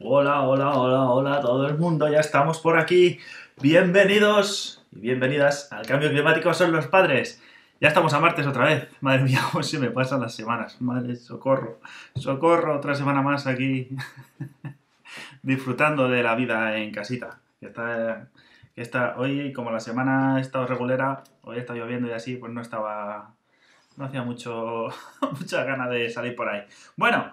Hola, hola, hola, hola, todo el mundo, ya estamos por aquí. Bienvenidos y bienvenidas al cambio climático son los padres. Ya estamos a martes otra vez. Madre mía, cómo se me pasan las semanas. Madre, socorro. Socorro, otra semana más aquí disfrutando de la vida en casita. Que está, está, hoy, como la semana ha estado regulera, hoy está lloviendo y así, pues no estaba, no hacía mucho, mucha ganas de salir por ahí. Bueno,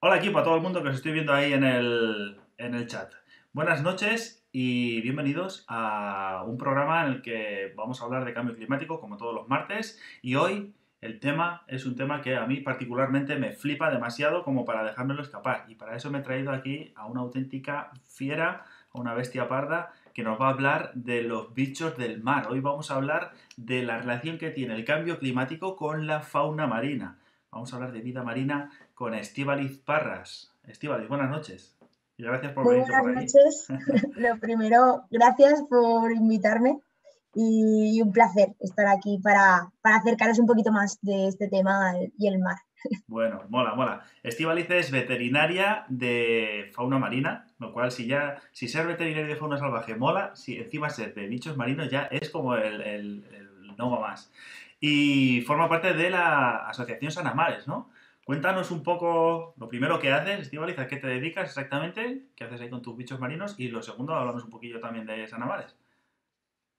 hola equipo, a todo el mundo que os estoy viendo ahí en el, en el chat. Buenas noches y bienvenidos a un programa en el que vamos a hablar de cambio climático como todos los martes y hoy el tema es un tema que a mí particularmente me flipa demasiado como para dejármelo escapar y para eso me he traído aquí a una auténtica fiera, a una bestia parda que nos va a hablar de los bichos del mar. Hoy vamos a hablar de la relación que tiene el cambio climático con la fauna marina. Vamos a hablar de vida marina con Estíbaliz Parras. Estíbaliz, buenas noches. Y gracias por venir buenas por noches. Lo primero, gracias por invitarme y un placer estar aquí para, para acercaros un poquito más de este tema y el mar. Bueno, mola, mola. Estíbaliz es veterinaria de fauna marina, lo cual si ya, si ser veterinario de fauna salvaje mola, si encima ser de bichos marinos ya es como el, el, el no va más. Y forma parte de la Asociación Sanamares, ¿no? Cuéntanos un poco lo primero que haces, Estíbaliz, a qué te dedicas exactamente, qué haces ahí con tus bichos marinos y lo segundo, hablamos un poquillo también de Sanamares.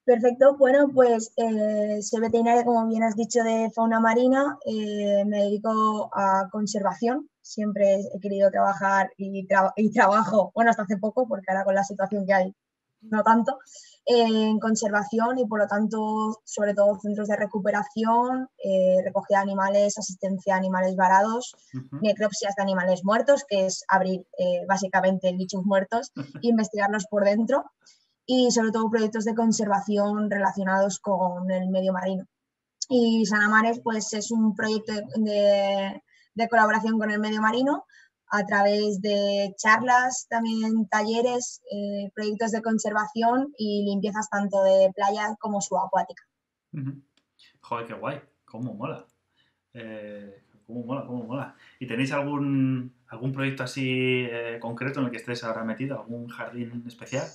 Perfecto, bueno, pues eh, soy veterinaria, como bien has dicho, de fauna marina, eh, me dedico a conservación, siempre he querido trabajar y, tra y, trabajo, bueno, hasta hace poco, porque ahora con la situación que hay, no tanto, en conservación y por lo tanto, sobre todo centros de recuperación, eh, recogida de animales, asistencia a animales varados, uh -huh. necropsias de animales muertos, que es abrir eh, básicamente bichos muertos e investigarlos por dentro y sobre todo proyectos de conservación relacionados con el medio marino. Y Sanamares pues, es un proyecto de, de colaboración con el medio marino a través de charlas, también talleres, eh, proyectos de conservación y limpiezas tanto de playa como subacuática. Uh -huh. Joder, qué guay, cómo mola. Eh, cómo mola, cómo mola. ¿Y tenéis algún, algún proyecto así eh, concreto en el que estés ahora metido? ¿Algún jardín especial?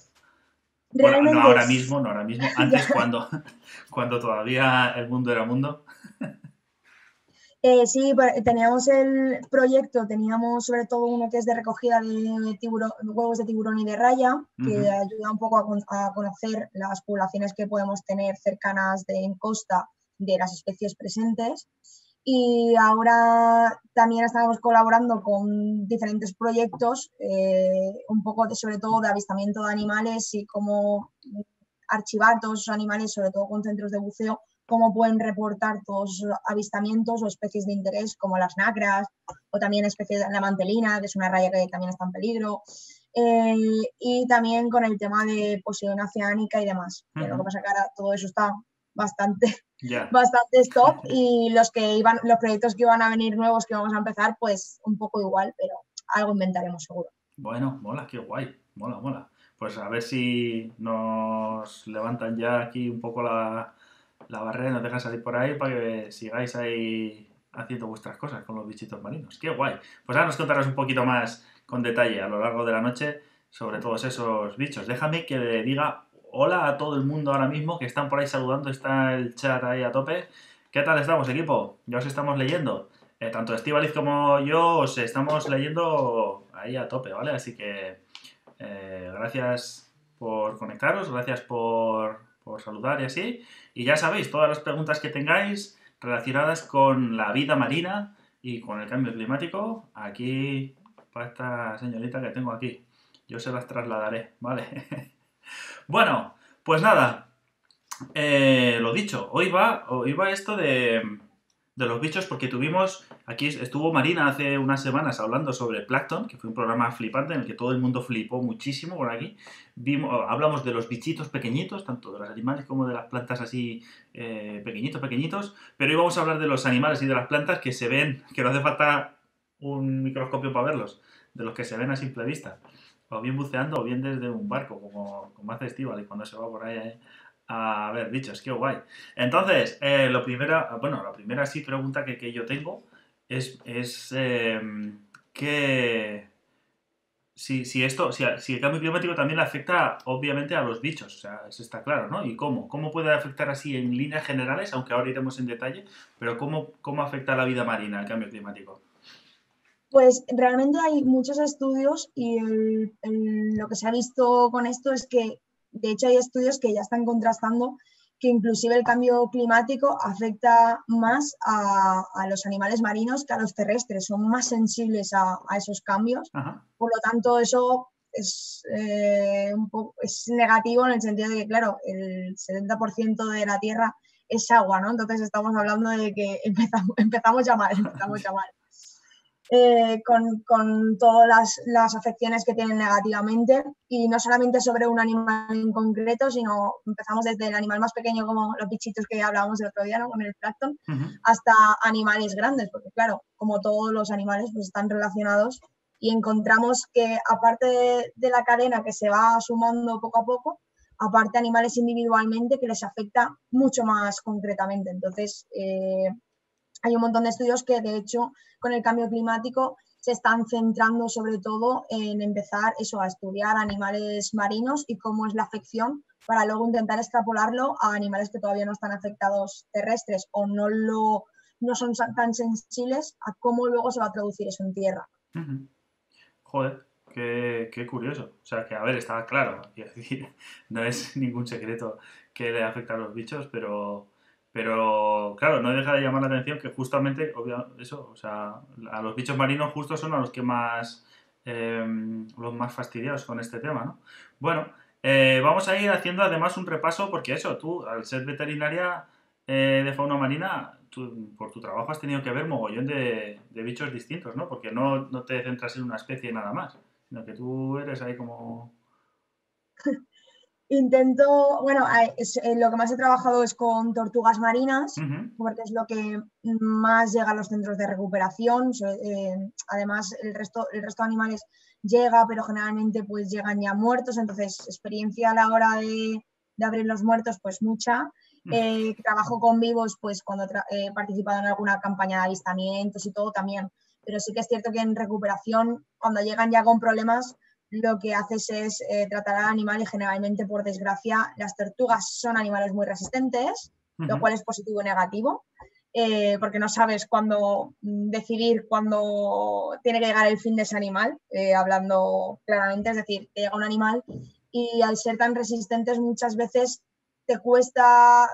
Bueno, no ahora mismo, no ahora mismo, antes cuando, cuando todavía el mundo era mundo. Eh, sí, teníamos el proyecto, teníamos sobre todo uno que es de recogida de tiburón, huevos de tiburón y de raya, que uh -huh. ayuda un poco a, a, conocer las poblaciones que podemos tener cercanas de, en costa de las especies presentes. Y ahora también estamos colaborando con diferentes proyectos, eh, un poco de, sobre todo de avistamiento de animales y cómo archivar todos esos animales, sobre todo con centros de buceo, cómo pueden reportar todos avistamientos o especies de interés como las nacras o también especies de la mantelina, que es una raya que también está en peligro. Eh, y también con el tema de Poseidón oceánica y demás. Uh -huh. Lo que pasa que ahora todo eso está bastante, yeah. bastante stop y los que iban, los proyectos que iban a venir nuevos que vamos a empezar, pues un poco igual, pero algo inventaremos seguro. Bueno, mola, qué guay, mola, mola. Pues a ver si nos levantan ya aquí un poco la, la barrera y nos dejan salir por ahí para que sigáis ahí haciendo vuestras cosas con los bichitos marinos. ¡Qué guay! Pues ahora nos contarás un poquito más con detalle a lo largo de la noche sobre todos esos bichos. Déjame que le diga hola a todo el mundo ahora mismo que están por ahí saludando, está el chat ahí a tope. ¿Qué tal estamos, equipo? Ya os estamos leyendo. Eh, tanto Estivaliz como yo os estamos leyendo ahí a tope, ¿vale? Así que eh, gracias por conectaros, gracias por, por saludar y así. Y ya sabéis, todas las preguntas que tengáis relacionadas con la vida marina y con el cambio climático, aquí para esta señorita que tengo aquí. Yo se las trasladaré, ¿vale? bueno, pues nada, eh, lo dicho, hoy va, hoy va esto de, de los bichos porque tuvimos, aquí estuvo Marina hace unas semanas hablando sobre Plankton, que fue un programa flipante en el que todo el mundo flipó muchísimo por aquí. Vimos, hablamos de los bichitos pequeñitos, tanto de los animales como de las plantas así eh, pequeñitos, pequeñitos, pero hoy vamos a hablar de los animales y de las plantas que se ven, que no hace falta un microscopio para verlos, de los que se ven a simple vista, o bien buceando o bien desde un barco, como, como hace Estival y cuando se va por ahí eh, a ver bichos, qué guay. Entonces, eh, lo primera, bueno, la primera sí pregunta que, que yo tengo es, es eh, ¿qué, si, si esto, si, el cambio climático también afecta obviamente a los bichos, o sea, eso está claro, ¿no? ¿Y cómo? ¿Cómo puede afectar así en líneas generales, aunque ahora iremos en detalle, pero cómo, cómo afecta a la vida marina el cambio climático? Pues realmente hay muchos estudios y lo que se ha visto con esto es que, de hecho, hay estudios que ya están contrastando que inclusive el cambio climático afecta más a, los animales marinos que a los terrestres, son más sensibles a, esos cambios. Por lo tanto, eso es, eh, un poco, es negativo en el sentido de que, claro, el 70% de la Tierra es agua, ¿no? Entonces estamos hablando de que empezamos, empezamos ya mal, empezamos ya mal. Eh, con, con, todas las, las, afecciones que tienen negativamente y no solamente sobre un animal en concreto, sino empezamos desde el animal más pequeño como los bichitos que hablábamos el otro día ¿no? con el plancton, hasta animales grandes, porque claro, como todos los animales pues están relacionados y encontramos que aparte de, la cadena que se va sumando poco a poco, aparte animales individualmente que les afecta mucho más concretamente. Entonces, eh, hay un montón de estudios que, de hecho, con el cambio climático se están centrando sobre todo en empezar eso, a estudiar animales marinos y cómo es la afección para luego intentar extrapolarlo a animales que todavía no están afectados terrestres o no, lo, no son tan sensibles a cómo luego se va a traducir eso en tierra. Joder, qué, qué, curioso. O sea, que a ver, estaba claro, no es ningún secreto que le afecta a los bichos, pero pero claro, no deja de llamar la atención que justamente, eso, o sea, a los bichos marinos justo son a los que más, em, los más fastidiados con este tema, ¿no? Bueno, eh, vamos a ir haciendo además un repaso, porque eso, tú, al ser veterinaria eh, de fauna marina, por tu trabajo has tenido que ver mogollón de, de bichos distintos, ¿no? Porque no, no te centras en una especie nada más, sino que tú eres ahí como... Intento, bueno, eh, lo que más he trabajado es con tortugas marinas, porque es lo que más llega a los centros de recuperación. Eh, además, el resto, el resto de animales llega, pero generalmente pues llegan ya muertos, entonces experiencia a la hora de, abrir los muertos, pues mucha. Eh, trabajo con vivos, pues cuando he participado en alguna campaña de avistamientos y todo también. Pero sí que es cierto que en recuperación, cuando llegan ya con problemas, lo que haces es eh, tratar al animal y generalmente, por desgracia, las tortugas son animales muy resistentes, lo cual es positivo y negativo, eh, porque no sabes cuándo mm, decidir cuándo tiene que llegar el fin de ese animal, eh, hablando claramente, es decir, te llega un animal y al ser tan resistentes muchas veces te cuesta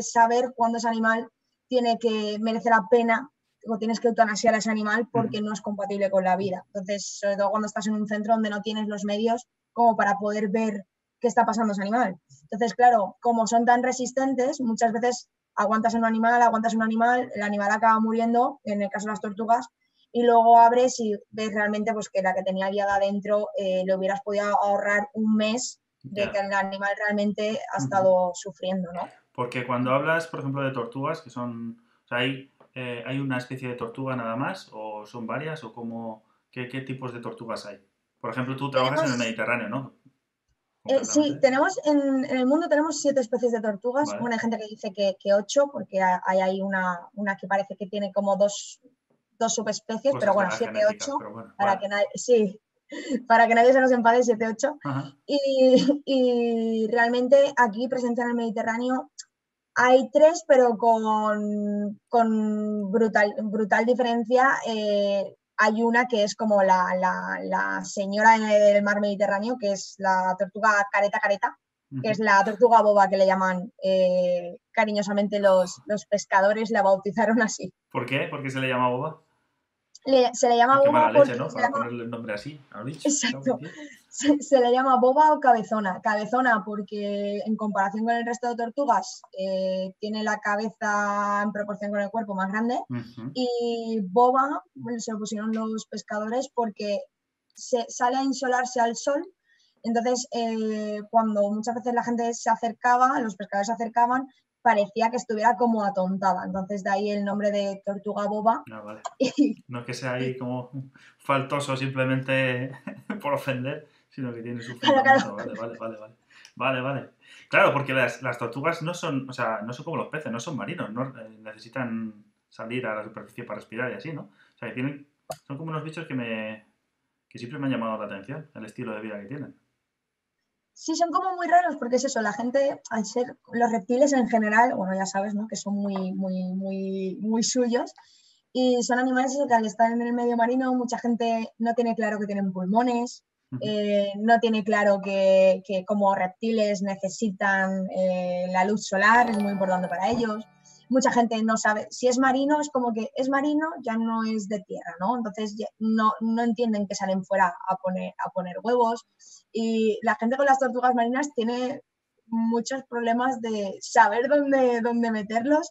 saber cuándo ese animal tiene que merece la pena o tienes que eutanasiar a ese animal porque no es compatible con la vida. Entonces, sobre todo cuando estás en un centro donde no tienes los medios como para poder ver qué está pasando ese animal. Entonces, claro, como son tan resistentes, muchas veces aguantas en un animal, aguantas un animal, el animal acaba muriendo, en el caso de las tortugas, y luego abres y ves realmente pues, que la que tenía viada adentro eh, le hubieras podido ahorrar un mes de que el animal realmente ha estado sufriendo, ¿no? Porque cuando hablas, por ejemplo, de tortugas, que son, o sea, hay eh, ¿hay una especie de tortuga nada más o son varias o cómo, qué, tipos de tortugas hay? Por ejemplo, tú trabajas en el Mediterráneo, ¿no? Eh, sí, tenemos en, el mundo tenemos siete especies de tortugas. Bueno, hay gente que dice que, ocho, porque hay una, una, que parece que tiene como dos, dos subespecies, pues pero bueno, siete, ocho, para que nadie, sí, para que nadie se nos enfade, siete, ocho. Y, y, realmente aquí presente en el Mediterráneo hay tres, pero con, brutal, brutal diferencia. Eh, hay una que es como la, señora del mar Mediterráneo, que es la tortuga careta careta, que es la tortuga boba que le llaman eh, cariñosamente los, los pescadores, la bautizaron así. ¿Por qué? ¿Por qué se le llama boba? Se le llama boba porque Para ponerle el nombre así Exacto. Se, le llama boba o cabezona. Cabezona porque en comparación con el resto de tortugas eh, tiene la cabeza en proporción con el cuerpo más grande. Y boba se lo pusieron los pescadores porque se, sale a insolarse al sol. Entonces, eh, cuando muchas veces la gente se acercaba, los pescadores se acercaban, parecía que estuviera como atontada. Entonces de ahí el nombre de tortuga boba. No, vale. no es que sea ahí como faltoso simplemente por ofender, sino que tiene su fundamento. Vale, vale, vale, vale. Vale, vale. Claro, porque las, tortugas no son, o sea, no son como los peces, no son marinos, no eh, necesitan salir a la superficie para respirar y así, ¿no? O sea, que tienen, son como unos bichos que me, que siempre me ha llamado la atención el estilo de vida que tienen. Sí, son como muy raros porque es eso, la gente, al ser los reptiles en general, bueno, ya sabes, ¿no? Que son muy, muy, muy, muy suyos. Y son animales que al estar en el medio marino, mucha gente no tiene claro que tienen pulmones, eh, no tiene claro que, como reptiles necesitan eh, la luz solar, es muy importante para ellos. Mucha gente no sabe, si es marino, es como que es marino, ya no es de tierra, ¿no? Entonces no, no entienden que salen fuera a poner, a poner huevos. Y la gente con las tortugas marinas tiene muchos problemas de saber dónde, dónde meterlos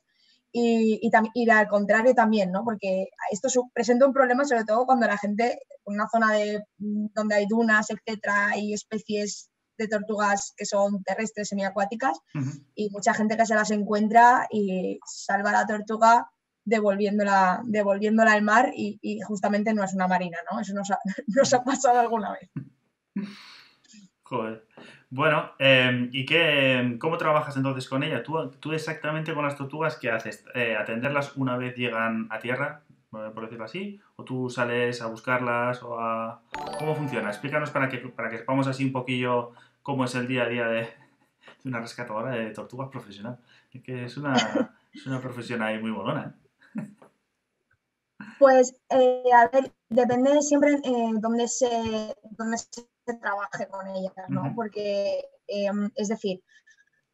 y, y, al contrario también, ¿no? Porque esto presenta un problema sobre todo cuando la gente, en una zona de, mm, donde hay dunas, etcétera, hay especies de tortugas que son terrestres, semiacuáticas, y mucha gente que se las encuentra y salva la tortuga devolviéndola, devolviéndola al mar y, y justamente no es una marina, ¿no? Eso nos ha, nos ha pasado alguna vez. Joder. Bueno, em, ¿y qué, cómo trabajas entonces con ella? ¿Tú, tú exactamente con las tortugas qué haces? Eh, ¿Atenderlas una vez llegan a tierra, por decirlo así? ¿O tú sales a buscarlas? O a... ¿Cómo funciona? Explícanos para que, para que sepamos así un poquillo cómo es el día a día de, una rescatadora de tortugas profesional. Es que es una, es una profesión ahí muy bolona. ¿eh? Pues, eh, a ver, depende siempre eh, dónde, se, dónde se trabaje con ellas, ¿no? Porque, em, es decir,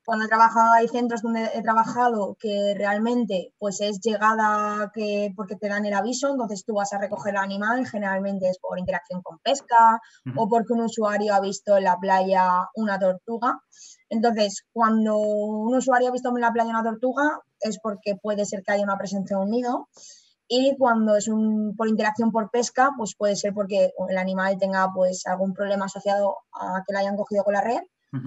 cuando he trabajado, hay centros donde he trabajado que realmente pues es llegada que, porque te dan el aviso, entonces tú vas a recoger el animal, generalmente es por interacción con pesca o porque un usuario ha visto en la playa una tortuga. Entonces, cuando un usuario ha visto en la playa una tortuga es porque puede ser que haya una presencia de un nido y cuando es un, por interacción por pesca, pues puede ser porque el animal tenga pues algún problema asociado a que la hayan cogido con la red.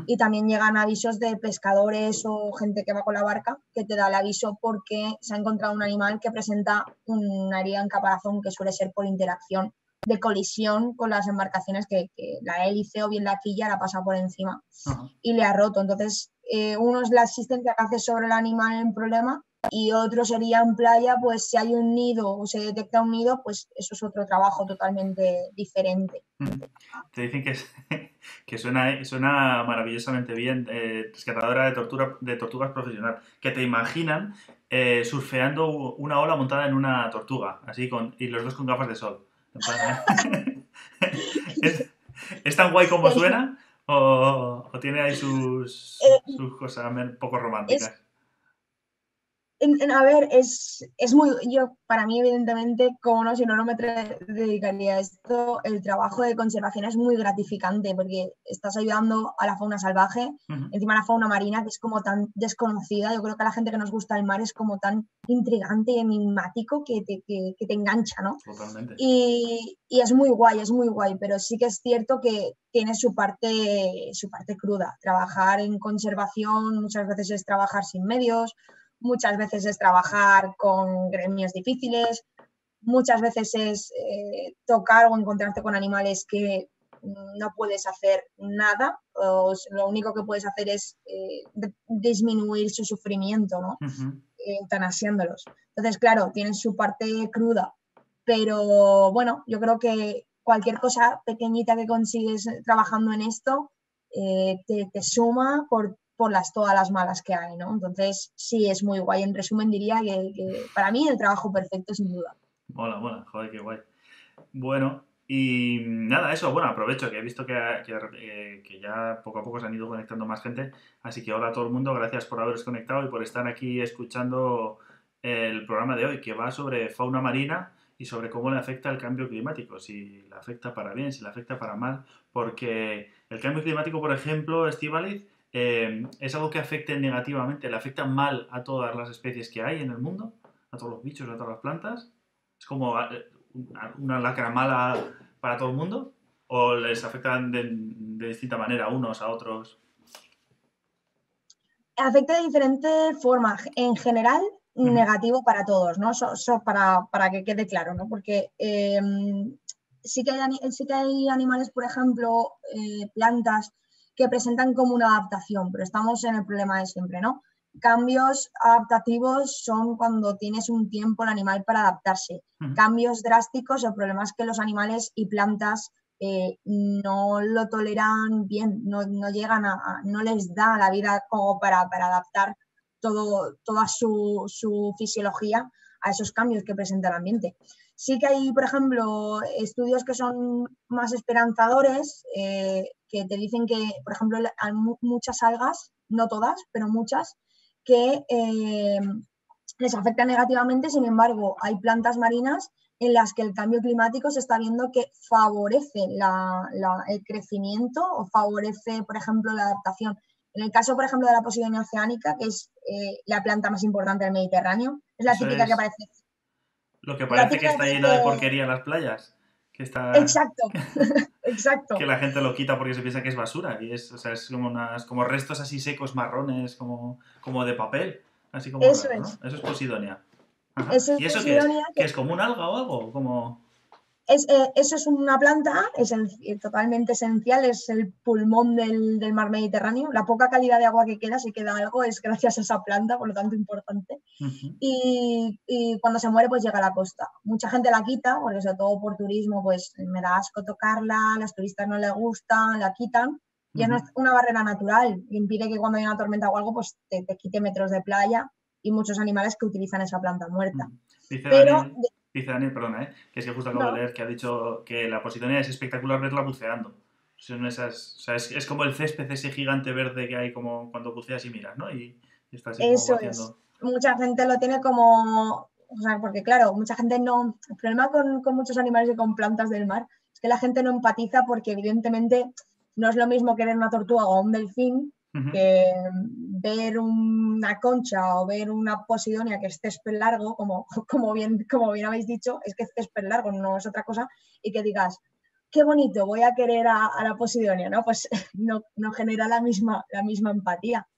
Y también llegan avisos de pescadores o gente que va con la barca que te da el aviso porque se ha encontrado un animal que presenta una herida en caparazón que suele ser por interacción de colisión con las embarcaciones que, la hélice o bien la quilla la pasa por encima y le ha roto. Entonces, eh, uno es la asistencia que hace sobre el animal en problema y otro sería en playa, pues si hay un nido o se detecta un nido, pues eso es otro trabajo totalmente diferente. Te dicen que, que suena, suena maravillosamente bien, eh, rescatadora de, tortura, de tortugas profesional, que te imaginan eh, surfeando una ola montada en una tortuga, así con, y los dos con gafas de sol. ¿Es, tan guay como suena? ¿O, tiene ahí sus, eh, sus cosas poco románticas? A ver, es, es, muy, yo para mí evidentemente, como no, si no, no me dedicaría a esto, el trabajo de conservación es muy gratificante porque estás ayudando a la fauna salvaje, encima la fauna marina que es como tan desconocida, yo creo que a la gente que nos gusta el mar es como tan intrigante y enigmático que te, que, te engancha, ¿no? Totalmente. Y, y, es muy guay, es muy guay, pero sí que es cierto que tiene su parte, su parte cruda. Trabajar en conservación muchas veces es trabajar sin medios, muchas veces es trabajar con gremios difíciles, muchas veces es eh, tocar o encontrarte con animales que no puedes hacer nada, o lo único que puedes hacer es eh, disminuir su sufrimiento, ¿no? Eutanasiándolos. Entonces, claro, tienen su parte cruda, pero bueno, yo creo que cualquier cosa pequeñita que consigues trabajando en esto eh, te, te, suma por por las, todas las malas que hay, ¿no? Entonces, sí, es muy guay. En resumen, diría que, para mí el trabajo perfecto, sin duda. Hola, hola, joder, qué guay. Bueno, y nada, eso, bueno, aprovecho que he visto que, eh, que, ya poco a poco se han ido conectando más gente, así que hola a todo el mundo, gracias por haberos conectado y por estar aquí escuchando el programa de hoy, que va sobre fauna marina y sobre cómo le afecta el cambio climático, si le afecta para bien, si le afecta para mal, porque el cambio climático, por ejemplo, Estivaliz, eh, es algo que afecte negativamente, le afecta mal a todas las especies que hay en el mundo, a todos los bichos, a todas las plantas. Es como eh, una lacra mala para todo el mundo, o les afectan de, distinta manera a unos, a otros. Afecta de diferentes formas. En general, negativo para todos, ¿no? Eso, para, que quede claro, ¿no? Porque em, sí, que hay, sí que hay animales, por ejemplo, eh, plantas que presentan como una adaptación, pero estamos en el problema de siempre, ¿no? Cambios adaptativos son cuando tienes un tiempo el animal para adaptarse. Cambios drásticos, el problema es que los animales y plantas eh, no lo toleran bien, no, llegan a, no les da la vida como para, para adaptar todo, toda su, su, fisiología a esos cambios que presenta el ambiente. Sí que hay, por ejemplo, estudios que son más esperanzadores, eh, que te dicen que, por ejemplo, hay muchas algas, no todas, pero muchas, que eh, les afectan negativamente, sin embargo, hay plantas marinas en las que el cambio climático se está viendo que favorece el crecimiento o favorece, por ejemplo, la adaptación. En el caso, por ejemplo, de la posidonia oceánica, que es eh, la planta más importante del Mediterráneo, es la típica que aparece. Lo que parece que está lleno de porquería en las playas. Que está... Exacto, exacto. Que la gente lo quita porque se piensa que es basura. Y es, o sea, es como, unas, como restos así secos, marrones, como, como de papel. Así como eso es. Eso es posidonia. Eso ¿Y eso qué es? Que... es? como un alga o algo? Como... Es, eh, eso es una planta es totalmente esencial, es el pulmón del, del, mar Mediterráneo. La poca calidad de agua que queda, si queda algo, es gracias a esa planta, por lo tanto importante. y, y, cuando se muere, pues llega a la costa. Mucha gente la quita, porque sobre todo por turismo, pues me da asco tocarla, a los turistas no les gustan, la quitan. Y es una barrera natural, impide que cuando hay una tormenta o algo, pues te, te quite metros de playa y muchos animales que utilizan esa planta muerta. Daniel, dice Daniel, perdona, ¿eh? que es que justo acabo de leer que ha dicho que la posidonia es espectacular verla buceando. Son esas, o sea, es, como el césped ese gigante verde que hay como cuando buceas y miras, ¿no? Y, está así Eso es. Mucha gente lo tiene como, o sea, porque claro, mucha gente no, el problema con, con muchos animales y con plantas del mar es que la gente no empatiza porque evidentemente no es lo mismo que ver una tortuga o un delfín que ver una concha o ver una posidonia que es césped largo, como, como, bien, como bien habéis dicho, es que césped largo, no es otra cosa, y que digas, qué bonito, voy a querer a, la posidonia, ¿no? Pues no, no, genera la misma, la misma empatía.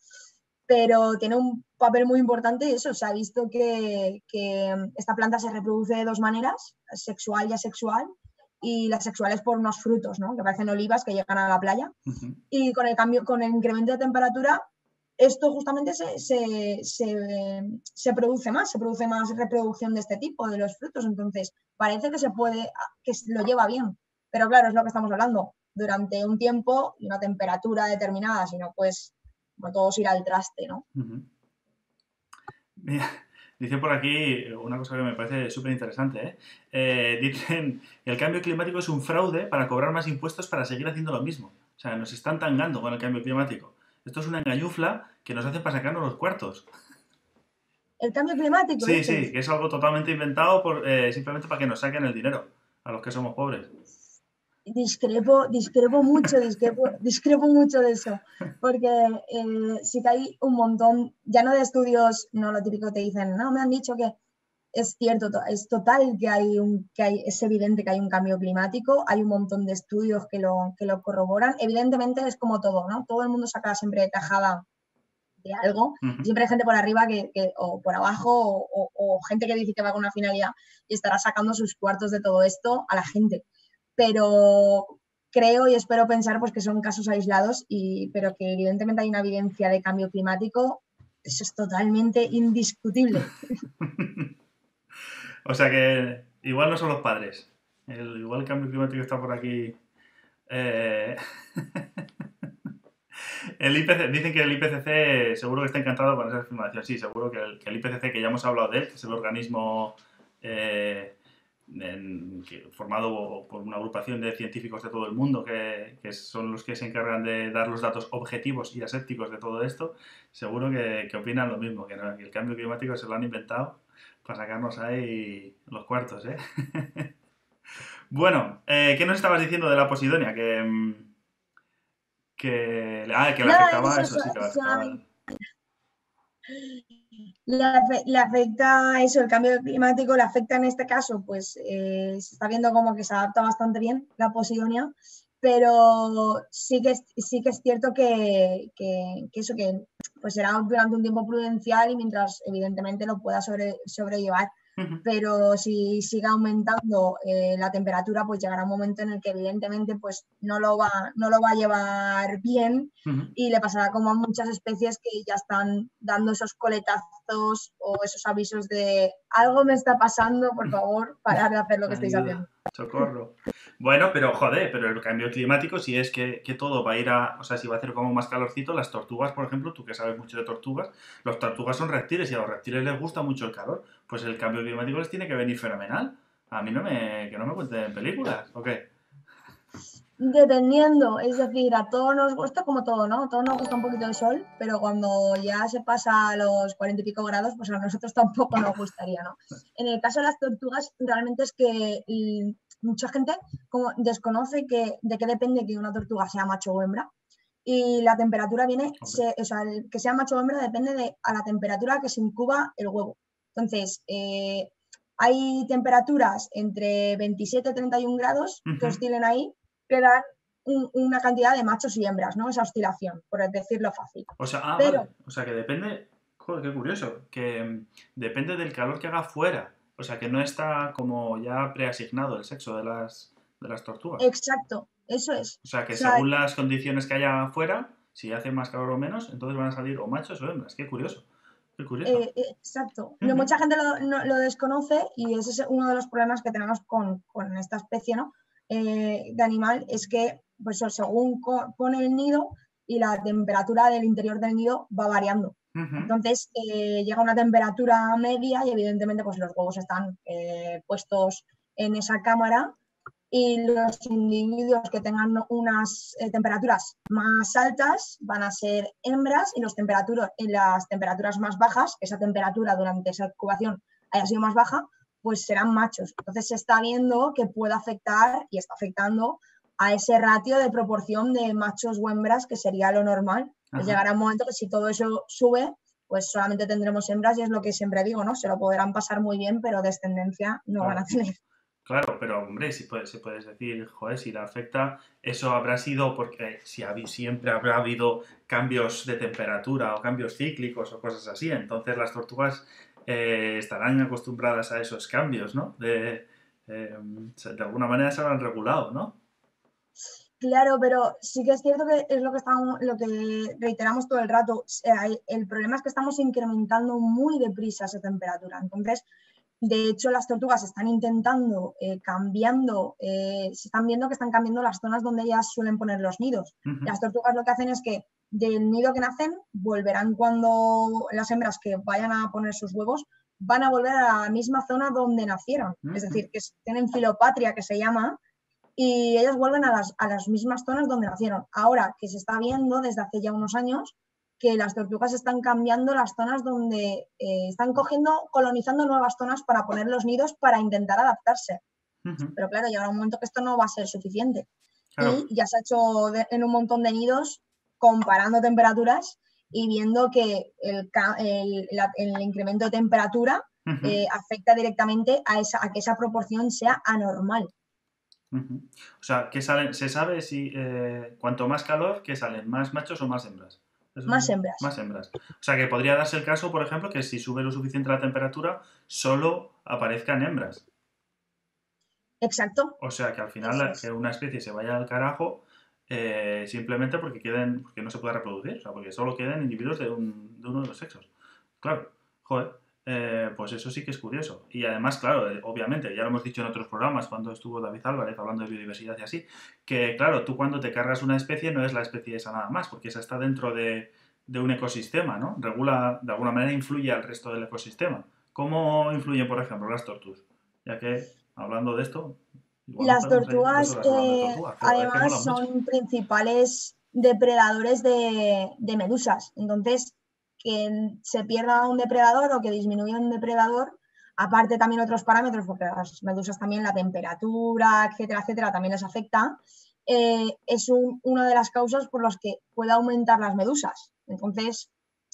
Pero tiene un papel muy importante eso, se ha visto que, que esta planta se reproduce de dos maneras, sexual y asexual, y las sexuales por unos frutos, ¿no? que parecen olivas que llegan a la playa. Y con el cambio, con el incremento de temperatura, esto justamente se, se, se, produce más, se produce más reproducción de este tipo, de los frutos. Entonces, parece que se puede, que lo lleva bien. Pero claro, es lo que estamos hablando. Durante un tiempo y una temperatura determinada, si no, pues, como todos ir al traste, ¿no? Dicen por aquí una cosa que me parece súper interesante. ¿eh? ¿eh? dicen el cambio climático es un fraude para cobrar más impuestos para seguir haciendo lo mismo. O sea, nos están tangando con el cambio climático. Esto es una engañufla que nos hace para sacarnos los cuartos. ¿El cambio climático? Sí, sí, que es algo totalmente inventado por, eh, simplemente para que nos saquen el dinero a los que somos pobres discrepo, discrepo mucho, discrepo, discrepo mucho de eso, porque eh, sí que hay un montón, ya no de estudios, no lo típico te dicen, no, me han dicho que es cierto, es total que hay un, que hay, es evidente que hay un cambio climático, hay un montón de estudios que lo, que lo corroboran, evidentemente es como todo, ¿no? Todo el mundo saca siempre cajada de algo, siempre hay gente por arriba que, o por abajo, o, o gente que dice que va con una finalidad y estará sacando sus cuartos de todo esto a la gente pero creo y espero pensar pues, que son casos aislados, y, pero que evidentemente hay una evidencia de cambio climático, eso es totalmente indiscutible. o sea que igual no son los padres, el, igual el cambio climático está por aquí. Eh, el IPC, dicen que el IPCC seguro que está encantado con esa afirmación. Sí, seguro que el, que el IPCC, que ya hemos hablado de él, que es el organismo eh, formado por una agrupación de científicos de todo el mundo que, son los que se encargan de dar los datos objetivos y asépticos de todo esto, seguro que, opinan lo mismo, que, el cambio climático se lo han inventado para sacarnos ahí los cuartos. ¿eh? bueno, eh, ¿qué nos estabas diciendo de la posidonia? Que, mm, que, ah, que le afectaba eso, sí, que le afectaba. Le, afecta eso, el cambio climático, le afecta en este caso, pues eh, se está viendo como que se adapta bastante bien la posidonia, pero sí que sí que es cierto que, eso que pues será durante un tiempo prudencial y mientras evidentemente lo pueda sobre, sobrellevar pero si sigue aumentando eh, la temperatura, pues llegará un momento en el que evidentemente pues no lo va, no lo va a llevar bien y le pasará como a muchas especies que ya están dando esos coletazos o esos avisos de algo me está pasando, por favor, parad de hacer lo que estáis haciendo. Socorro. Bueno, pero joder, pero el cambio climático, si es que, todo va a ir a, o sea, si va a hacer como más calorcito, las tortugas, por ejemplo, tú que sabes mucho de tortugas, los tortugas son reptiles y a los reptiles les gusta mucho el calor, pues el cambio climático les tiene que venir fenomenal. A mí no me, que no me cuenten películas, ¿o qué? Dependiendo, es decir, a todos nos gusta como todo, ¿no? A todos nos gusta un poquito el sol, pero cuando ya se pasa a los cuarenta y pico grados, pues a nosotros tampoco nos gustaría, ¿no? En el caso de las tortugas, realmente es que mucha gente como desconoce que, de qué depende que una tortuga sea macho o hembra. Y la temperatura viene, o sea, que sea macho o hembra depende de a la temperatura que se incuba el huevo. Entonces, eh, hay temperaturas entre 27 y 31 grados que oscilen ahí que dan una cantidad de machos y hembras, ¿no? Esa oscilación, por decirlo fácil. O sea, ah, Pero, o sea que depende, joder, qué curioso, que mm, depende del calor que haga fuera. O sea, que no está como ya preasignado el sexo de las, de las tortugas. Exacto, eso es. O sea, que según las condiciones que haya afuera, si hace más calor o menos, entonces van a salir o machos o hembras. Qué curioso. Qué curioso. Eh, eh, exacto. Mucha gente lo, lo, desconoce y ese es uno de los problemas que tenemos con, con esta especie, ¿no? Eh, de animal es que, pues según pone el nido y la temperatura del interior del nido va variando. Entonces eh, llega una temperatura media y evidentemente pues los huevos están eh, puestos en esa cámara y los individuos que tengan unas temperaturas más altas van a ser hembras y los en las temperaturas más bajas, esa temperatura durante esa incubación haya sido más baja, pues serán machos. Entonces se está viendo que puede afectar y está afectando a ese ratio de proporción de machos o hembras que sería lo normal. Pues llegará un momento que si todo eso sube, pues solamente tendremos hembras y es lo que siempre digo, ¿no? Se lo podrán pasar muy bien, pero descendencia no van a tener. Claro, pero hombre, si puedes, si puedes decir, joder, si la afecta, eso habrá sido porque si siempre habrá habido cambios de temperatura o cambios cíclicos o cosas así. Entonces las tortugas eh, estarán acostumbradas a esos cambios, ¿no? De, eh, de alguna manera se habrán regulado, ¿no? Claro, pero sí que es cierto que es lo que estamos, lo que reiteramos todo el rato. El problema es que estamos incrementando muy deprisa esa temperatura. Entonces, de hecho, las tortugas están intentando, eh, cambiando, se están viendo que están cambiando las zonas donde ellas suelen poner los nidos. Las tortugas lo que hacen es que del nido que nacen, volverán cuando las hembras que vayan a poner sus huevos van a volver a la misma zona donde nacieron. Es decir, que tienen filopatria, que se llama, y ellas vuelven a las, a las mismas zonas donde nacieron. Ahora que se está viendo desde hace ya unos años que las tortugas están cambiando las zonas donde eh, están cogiendo, colonizando nuevas zonas para poner los nidos para intentar adaptarse. Pero claro, llegará un momento que esto no va a ser suficiente. Y ya se ha hecho en un montón de nidos comparando temperaturas y viendo que el, el, incremento de temperatura eh, afecta directamente a, esa, a que esa proporción sea anormal. O sea, que salen, se sabe si eh, cuanto más calor, que salen más machos o más hembras. más hembras. Más hembras. O sea, que podría darse el caso, por ejemplo, que si sube lo suficiente la temperatura, solo aparezcan hembras. Exacto. O sea, que al final que una especie se vaya al carajo eh, simplemente porque queden, porque no se puede reproducir, o sea, porque solo queden individuos de, un, de uno de los sexos. Claro, joder, eh, pues eso sí que es curioso. Y además, claro, eh, obviamente, ya lo hemos dicho en otros programas, cuando estuvo David Álvarez hablando de biodiversidad y así, que claro, tú cuando te cargas una especie no es la especie esa nada más, porque esa está dentro de, de un ecosistema, ¿no? Regula, de alguna manera influye al resto del ecosistema. ¿Cómo influyen, por ejemplo, las tortugas? Ya que, hablando de esto, las tortugas, eh, además, son principales depredadores de, medusas. Entonces, que se pierda un depredador o que disminuya un depredador, aparte también otros parámetros, porque las medusas también la temperatura, etcétera, etcétera, también les afecta, eh, es una de las causas por las que puede aumentar las medusas. Entonces,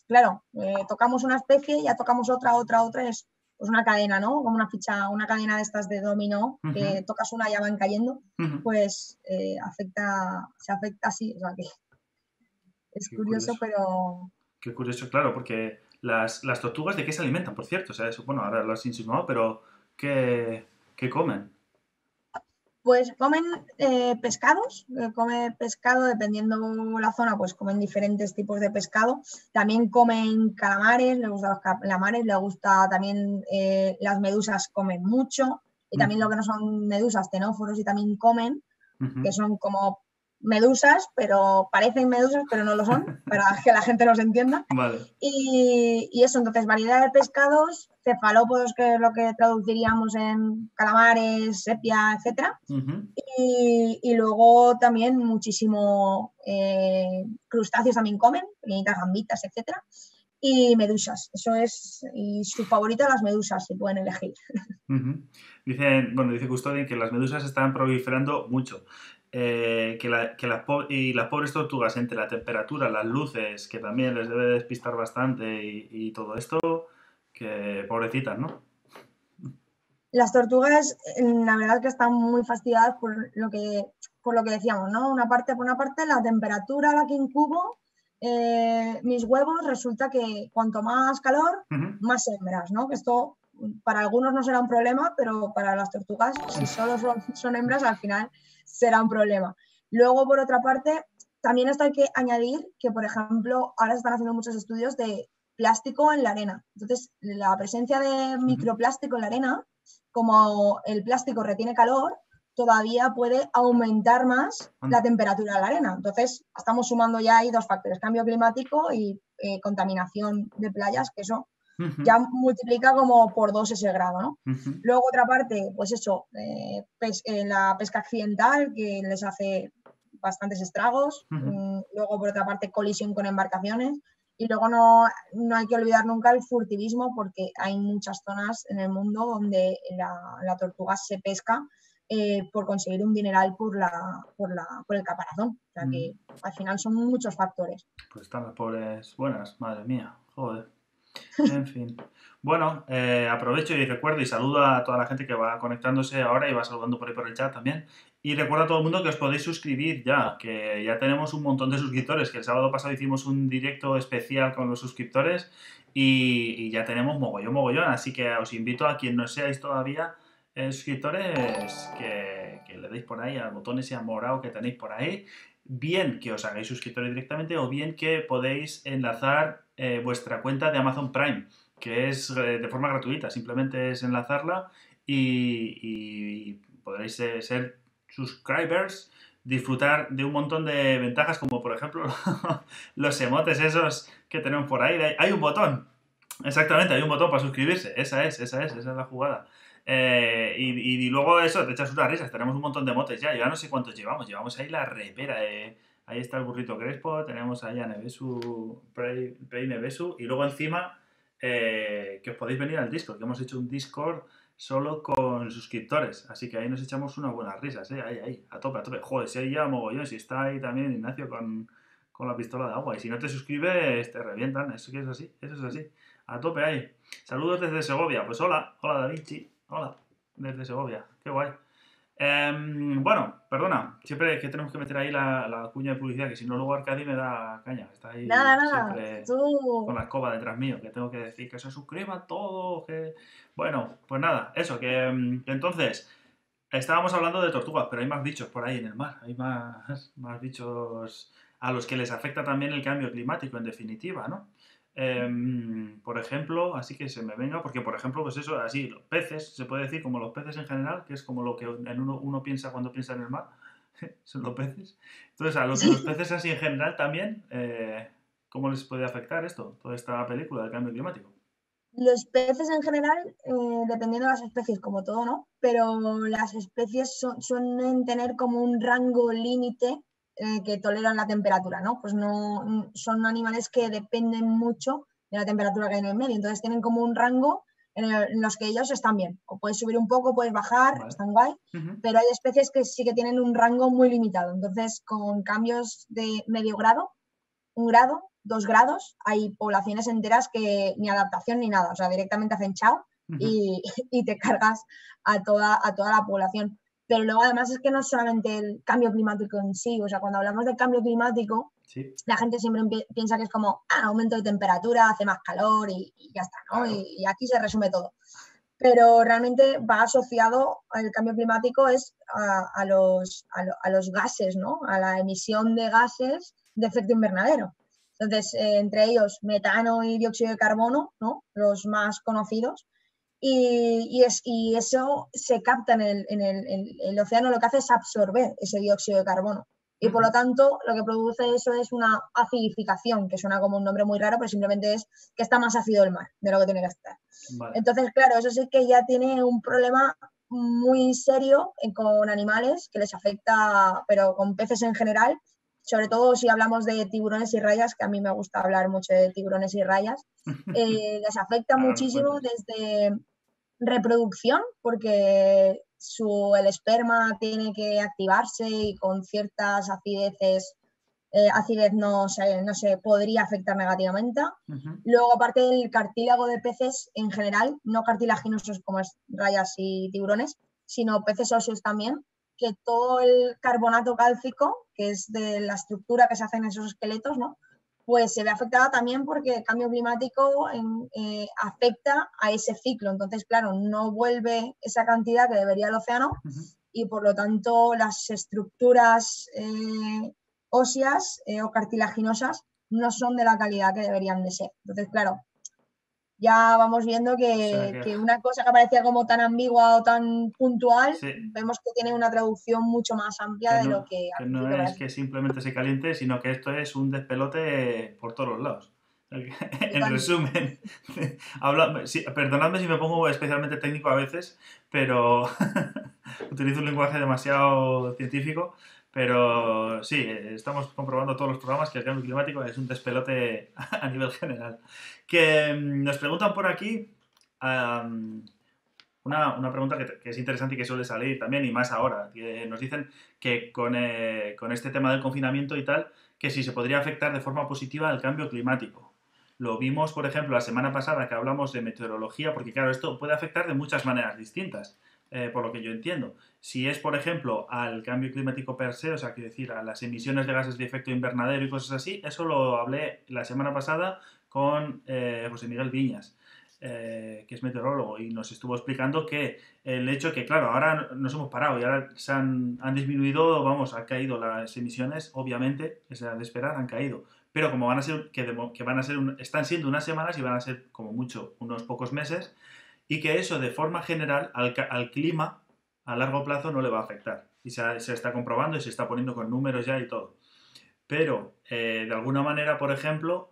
claro, eh, tocamos una especie, ya tocamos otra, otra, otra, es pues una cadena, ¿no? Como una ficha, una cadena de estas de dominó, que tocas una y ya van cayendo, pues eh, afecta, se afecta así, o sea que es curioso, pero... Qué curioso, claro, porque las, tortugas de qué se alimentan, por cierto, o sea, eso, bueno, ahora lo has insinuado, pero ¿qué, qué comen? Pues comen eh, pescados, eh, come pescado dependiendo la zona, pues comen diferentes tipos de pescado. También comen calamares, le gustan los calamares, le gusta también eh, las medusas comen mucho y también lo que no son medusas, tenóforos y también comen, que son como medusas, pero parecen medusas, pero no lo son, para que la gente los entienda. Y, eso, entonces, variedad de pescados, cefalópodos, que es lo que traduciríamos en calamares, sepia, etc. y, luego también muchísimo eh, crustáceos también comen, pequeñitas gambitas, etc. Y medusas, eso es, y su favorita las medusas, si pueden elegir. bueno, dice Custodien que las medusas están proliferando mucho. Eh, que, la, que las y las pobres tortugas entre la temperatura, las luces, que también les debe despistar bastante y, todo esto, que pobrecitas, ¿no? Las tortugas, la verdad que están muy fastidiadas por lo que, por lo que decíamos, ¿no? Una parte, por una parte, la temperatura a la que incubo eh, mis huevos, resulta que cuanto más calor, más hembras, ¿no? Que esto para algunos no será un problema, pero para las tortugas, si solo son, son hembras, al final será un problema. Luego, por otra parte, también esto hay que añadir que, por ejemplo, ahora se están haciendo muchos estudios de plástico en la arena. Entonces, la presencia de microplástico en la arena, como el plástico retiene calor, todavía puede aumentar más la temperatura de la arena. Entonces, estamos sumando ya ahí dos factores, cambio climático y eh, contaminación de playas, que eso ya multiplica como por dos ese grado, ¿no? Luego otra parte, pues eso, eh, eh, la pesca accidental que les hace bastantes estragos, mm, luego por otra parte colisión con embarcaciones y luego no, no, hay que olvidar nunca el furtivismo porque hay muchas zonas en el mundo donde la, tortuga se pesca eh, por conseguir un dineral por, la, por, la, por el caparazón. O sea que al final son muchos factores. Pues están las pobres buenas, madre mía, joder. En fin. Bueno, eh, aprovecho y recuerdo y saludo a toda la gente que va conectándose ahora y va saludando por ahí por el chat también. Y recuerdo a todo el mundo que os podéis suscribir ya, que ya tenemos un montón de suscriptores, que el sábado pasado hicimos un directo especial con los suscriptores y, ya tenemos mogollón, mogollón. Así que os invito a quien no seáis todavía eh, suscriptores que, le deis por ahí al botón ese morado que tenéis por ahí. Bien que os hagáis suscriptores directamente o bien que podéis enlazar eh, vuestra cuenta de Amazon Prime, que es eh, de forma gratuita, simplemente es enlazarla y, podréis eh, ser subscribers, disfrutar de un montón de ventajas, como por ejemplo los emotes esos que tenemos por ahí. Hay un botón, exactamente, hay un botón para suscribirse, esa es, esa es, esa es la jugada. Y, luego eso, te echas unas risas, tenemos un montón de emotes ya, ya no sé cuántos llevamos, llevamos ahí la repera, de Ahí está el burrito Crespo, tenemos ahí a Nevesu, Prey, Nevesu, y luego encima eh, que os podéis venir al Discord, que hemos hecho un Discord solo con suscriptores, así que ahí nos echamos unas buenas risas, ¿eh? ahí, ahí, a tope, a tope. Joder, si ahí ya mogollón, si está ahí también Ignacio con, con la pistola de agua, y si no te suscribes, te revientan, eso es así, eso es así, a tope ahí. Saludos desde Segovia, pues hola, hola David, hola, desde Segovia, qué guay. Em, bueno, perdona, siempre que tenemos que meter ahí la, cuña de publicidad, que si no luego Arcadi me da caña. Está ahí nada, nada. con la escoba detrás mío, que tengo que decir que se suscriban todos. Que... Bueno, pues nada, eso, que, em, entonces estábamos hablando de tortugas, pero hay más bichos por ahí en el mar, hay más, más bichos a los que les afecta también el cambio climático, en definitiva, ¿no? Em, por ejemplo, así que se me venga, porque por ejemplo, pues eso, así, los peces, se puede decir como los peces en general, que es como lo que en uno, uno piensa cuando piensa en el mar, son los peces. Entonces, a los, peces así en general también, eh, ¿cómo les puede afectar esto, toda esta película del cambio climático? Los peces en general, eh, dependiendo de las especies, como todo, ¿no? Pero las especies suelen tener como un rango límite eh, que toleran la temperatura, ¿no? Pues no son animales que dependen mucho de la temperatura que hay en el medio, entonces tienen como un rango en, los que ellos están bien. O puedes subir un poco, puedes bajar, están guay, pero hay especies que sí que tienen un rango muy limitado. Entonces, con cambios de medio grado, un grado, dos grados, hay poblaciones enteras que ni adaptación ni nada, o sea, directamente hacen chao y, y, te cargas a toda, a toda la población. Pero luego además es que no es solamente el cambio climático en sí, o sea, cuando hablamos del cambio climático, la gente siempre piensa que es como ah, aumento de temperatura, hace más calor y, ya está, ¿no? Y, aquí se resume todo. pero realmente va asociado al cambio climático es a, los, a, los, gases, ¿no? A la emisión de gases de efecto invernadero. Entonces, eh, entre ellos metano y dióxido de carbono, ¿no? Los más conocidos. Y, es, y eso se capta en el, en el océano, lo que hace es absorber ese dióxido de carbono. Y por lo tanto, lo que produce eso es una acidificación, que suena como un nombre muy raro, pero simplemente es que está más ácido el mar de lo que tiene que estar. Entonces, claro, eso sí que ya tiene un problema muy serio con animales que les afecta, pero con peces en general, sobre todo si hablamos de tiburones y rayas, que a mí me gusta hablar mucho de tiburones y rayas, eh, les afecta muchísimo desde reproducción, porque su, el esperma tiene que activarse y con ciertas acideces, eh, acidez no se, no se podría afectar negativamente. Luego, aparte del cartílago de peces en general, no cartilaginosos como es rayas y tiburones, sino peces óseos también, que todo el carbonato cálcico, que es de la estructura que se hace en esos esqueletos, ¿no? Pues se ve afectada también porque el cambio climático eh, afecta a ese ciclo. Entonces, claro, no vuelve esa cantidad que debería el océano y por lo tanto las estructuras eh, óseas eh, o cartilaginosas no son de la calidad que deberían de ser. Entonces, claro, ya vamos viendo que, una cosa que parecía como tan ambigua o tan puntual, vemos que tiene una traducción mucho más amplia de lo que... que no es que simplemente se caliente, sino que esto es un despelote por todos los lados. en resumen, perdonadme si me pongo especialmente técnico a veces, pero utilizo un lenguaje demasiado científico, pero sí, estamos comprobando todos los programas que el cambio climático es un despelote a nivel general. Que mm, nos preguntan por aquí una, pregunta que, es interesante y que suele salir también, y más ahora. Que nos dicen que con, eh, con este tema del confinamiento y tal, que si se podría afectar de forma positiva al cambio climático. Lo vimos, por ejemplo, la semana pasada que hablamos de meteorología, porque claro, esto puede afectar de muchas maneras distintas. Eh, por lo que yo entiendo. Si es, por ejemplo, al cambio climático per se, o sea, quiero decir, a las emisiones de gases de efecto invernadero y cosas así, eso lo hablé la semana pasada con eh, José Miguel Viñas. Eh, que es meteorólogo, y nos estuvo explicando que el hecho que, claro, ahora nos hemos parado y ahora se han, disminuido, vamos, han caído las emisiones, obviamente, es de esperar, han caído. Pero como van a ser, que, que van a ser, están siendo unas semanas y van a ser como mucho unos pocos meses, y que eso de forma general al, clima a largo plazo no le va a afectar. Y se, está comprobando y se está poniendo con números ya y todo. Pero, eh, de alguna manera, por ejemplo,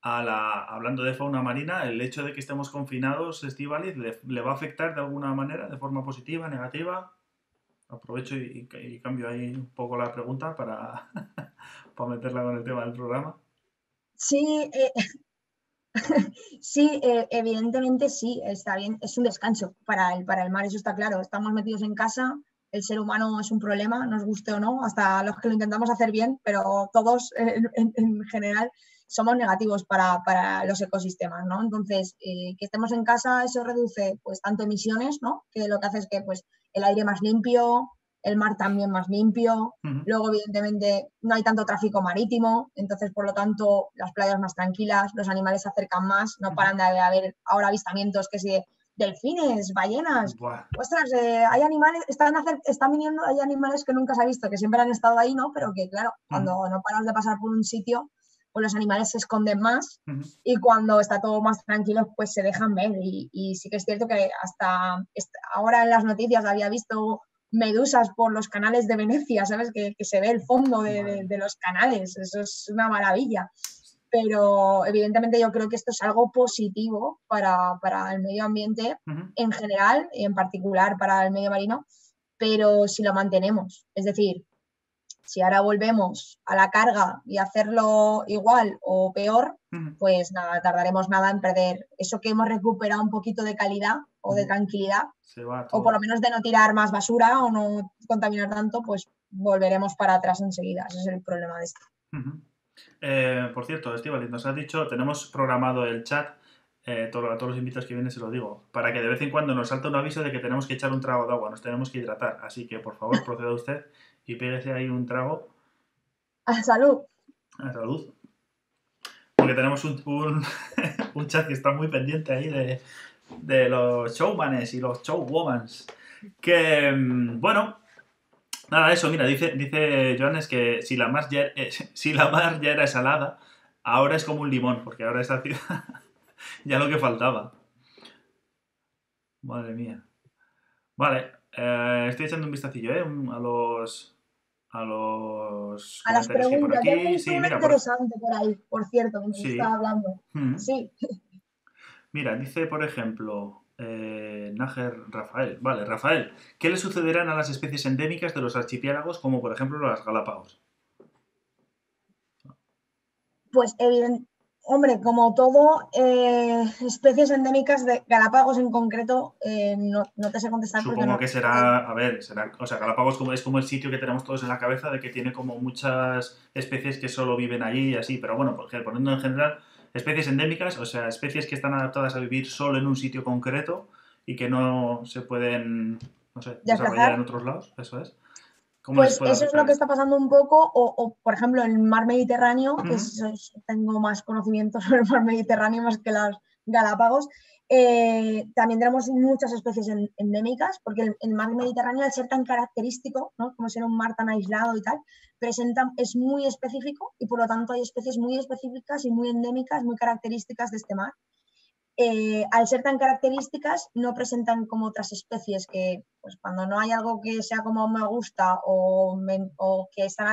hablando de fauna marina, el hecho de que estemos confinados, Estivalis, le, va a afectar de alguna manera, de forma positiva, negativa. Aprovecho y, cambio ahí un poco la pregunta para, para meterla con el tema del programa. Sí, eh, sí, eh, evidentemente sí, está bien, es un descanso para el, para el mar, eso está claro. Estamos metidos en casa, el ser humano es un problema, nos guste o no, hasta los que lo intentamos hacer bien, pero todos en, general somos negativos para, los ecosistemas, ¿no? Entonces, eh, que estemos en casa, eso reduce pues tanto emisiones, ¿no? Que lo que hace es que pues el aire más limpio, el mar también más limpio, luego evidentemente no hay tanto tráfico marítimo, entonces por lo tanto las playas más tranquilas, los animales se acercan más, no paran de haber ahora avistamientos que si delfines, ballenas, ostras, eh, hay animales, están, están viniendo, hay animales que nunca se ha visto, que siempre han estado ahí, ¿no? Pero que claro, cuando no paras de pasar por un sitio, pues los animales se esconden más y cuando está todo más tranquilo, pues se dejan ver. Y, y sí que es cierto que hasta ahora en las noticias había visto medusas por los canales de Venecia, ¿sabes? Que, se ve el fondo de, los canales, eso es una maravilla. Pero evidentemente yo creo que esto es algo positivo para, el medio ambiente en general y en particular para el medio marino, pero si lo mantenemos, es decir, si ahora volvemos a la carga y hacerlo igual o peor, pues nada, tardaremos nada en perder eso que hemos recuperado un poquito de calidad o de tranquilidad, o por lo menos de no tirar más basura o no contaminar tanto, pues volveremos para atrás enseguida. Ese es el problema de esto. Eh, por cierto, Estivali, nos has dicho, tenemos programado el chat, eh, a todos los invitados que vienen se lo digo, para que de vez en cuando nos salte un aviso de que tenemos que echar un trago de agua, nos tenemos que hidratar. Así que, por favor, proceda usted y pégese ahí un trago. A salud. A salud. Porque tenemos un, un, chat que está muy pendiente ahí de, de los showmanes y los showwomans. Que, mm, bueno, nada, eso, mira, dice, dice Joanes que si la, mar ya, eh, si la mar ya era salada, ahora es como un limón, porque ahora esta ciudad ya lo que faltaba. Madre mía. Vale, eh, estoy echando un vistacillo ¿eh? a los a los a las preguntas. Por aquí. Sí, mira, interesante por... ahí, por cierto, que sí. estaba hablando. Mm. Sí. Mira, dice, por ejemplo, eh, Nájer Rafael. Vale, Rafael, ¿qué le sucederán a las especies endémicas de los archipiélagos, como por ejemplo las Galápagos? Pues evidente, Hombre, como todo, eh, especies endémicas de Galápagos en concreto, eh, no, te sé contestar. Supongo que será, a ver, será, o sea, Galápagos como, es como el sitio que tenemos todos en la cabeza de que tiene como muchas especies que solo viven allí y así, pero bueno, poniendo en general, especies endémicas, o sea, especies que están adaptadas a vivir solo en un sitio concreto y que no se pueden, no sé, desarrollar en otros lados, eso es. Pues eso es lo que está pasando un poco, o, por ejemplo el mar Mediterráneo, que tengo más conocimiento sobre el mar Mediterráneo más que las Galápagos, eh, también tenemos muchas especies endémicas, porque el, mar Mediterráneo, al ser tan característico, ¿no? como ser un mar tan aislado y tal, presenta, es muy específico y por lo tanto hay especies muy específicas y muy endémicas, muy características de este mar. Eh, al ser tan características, no presentan como otras especies que, pues cuando no hay algo que sea como me gusta o, que están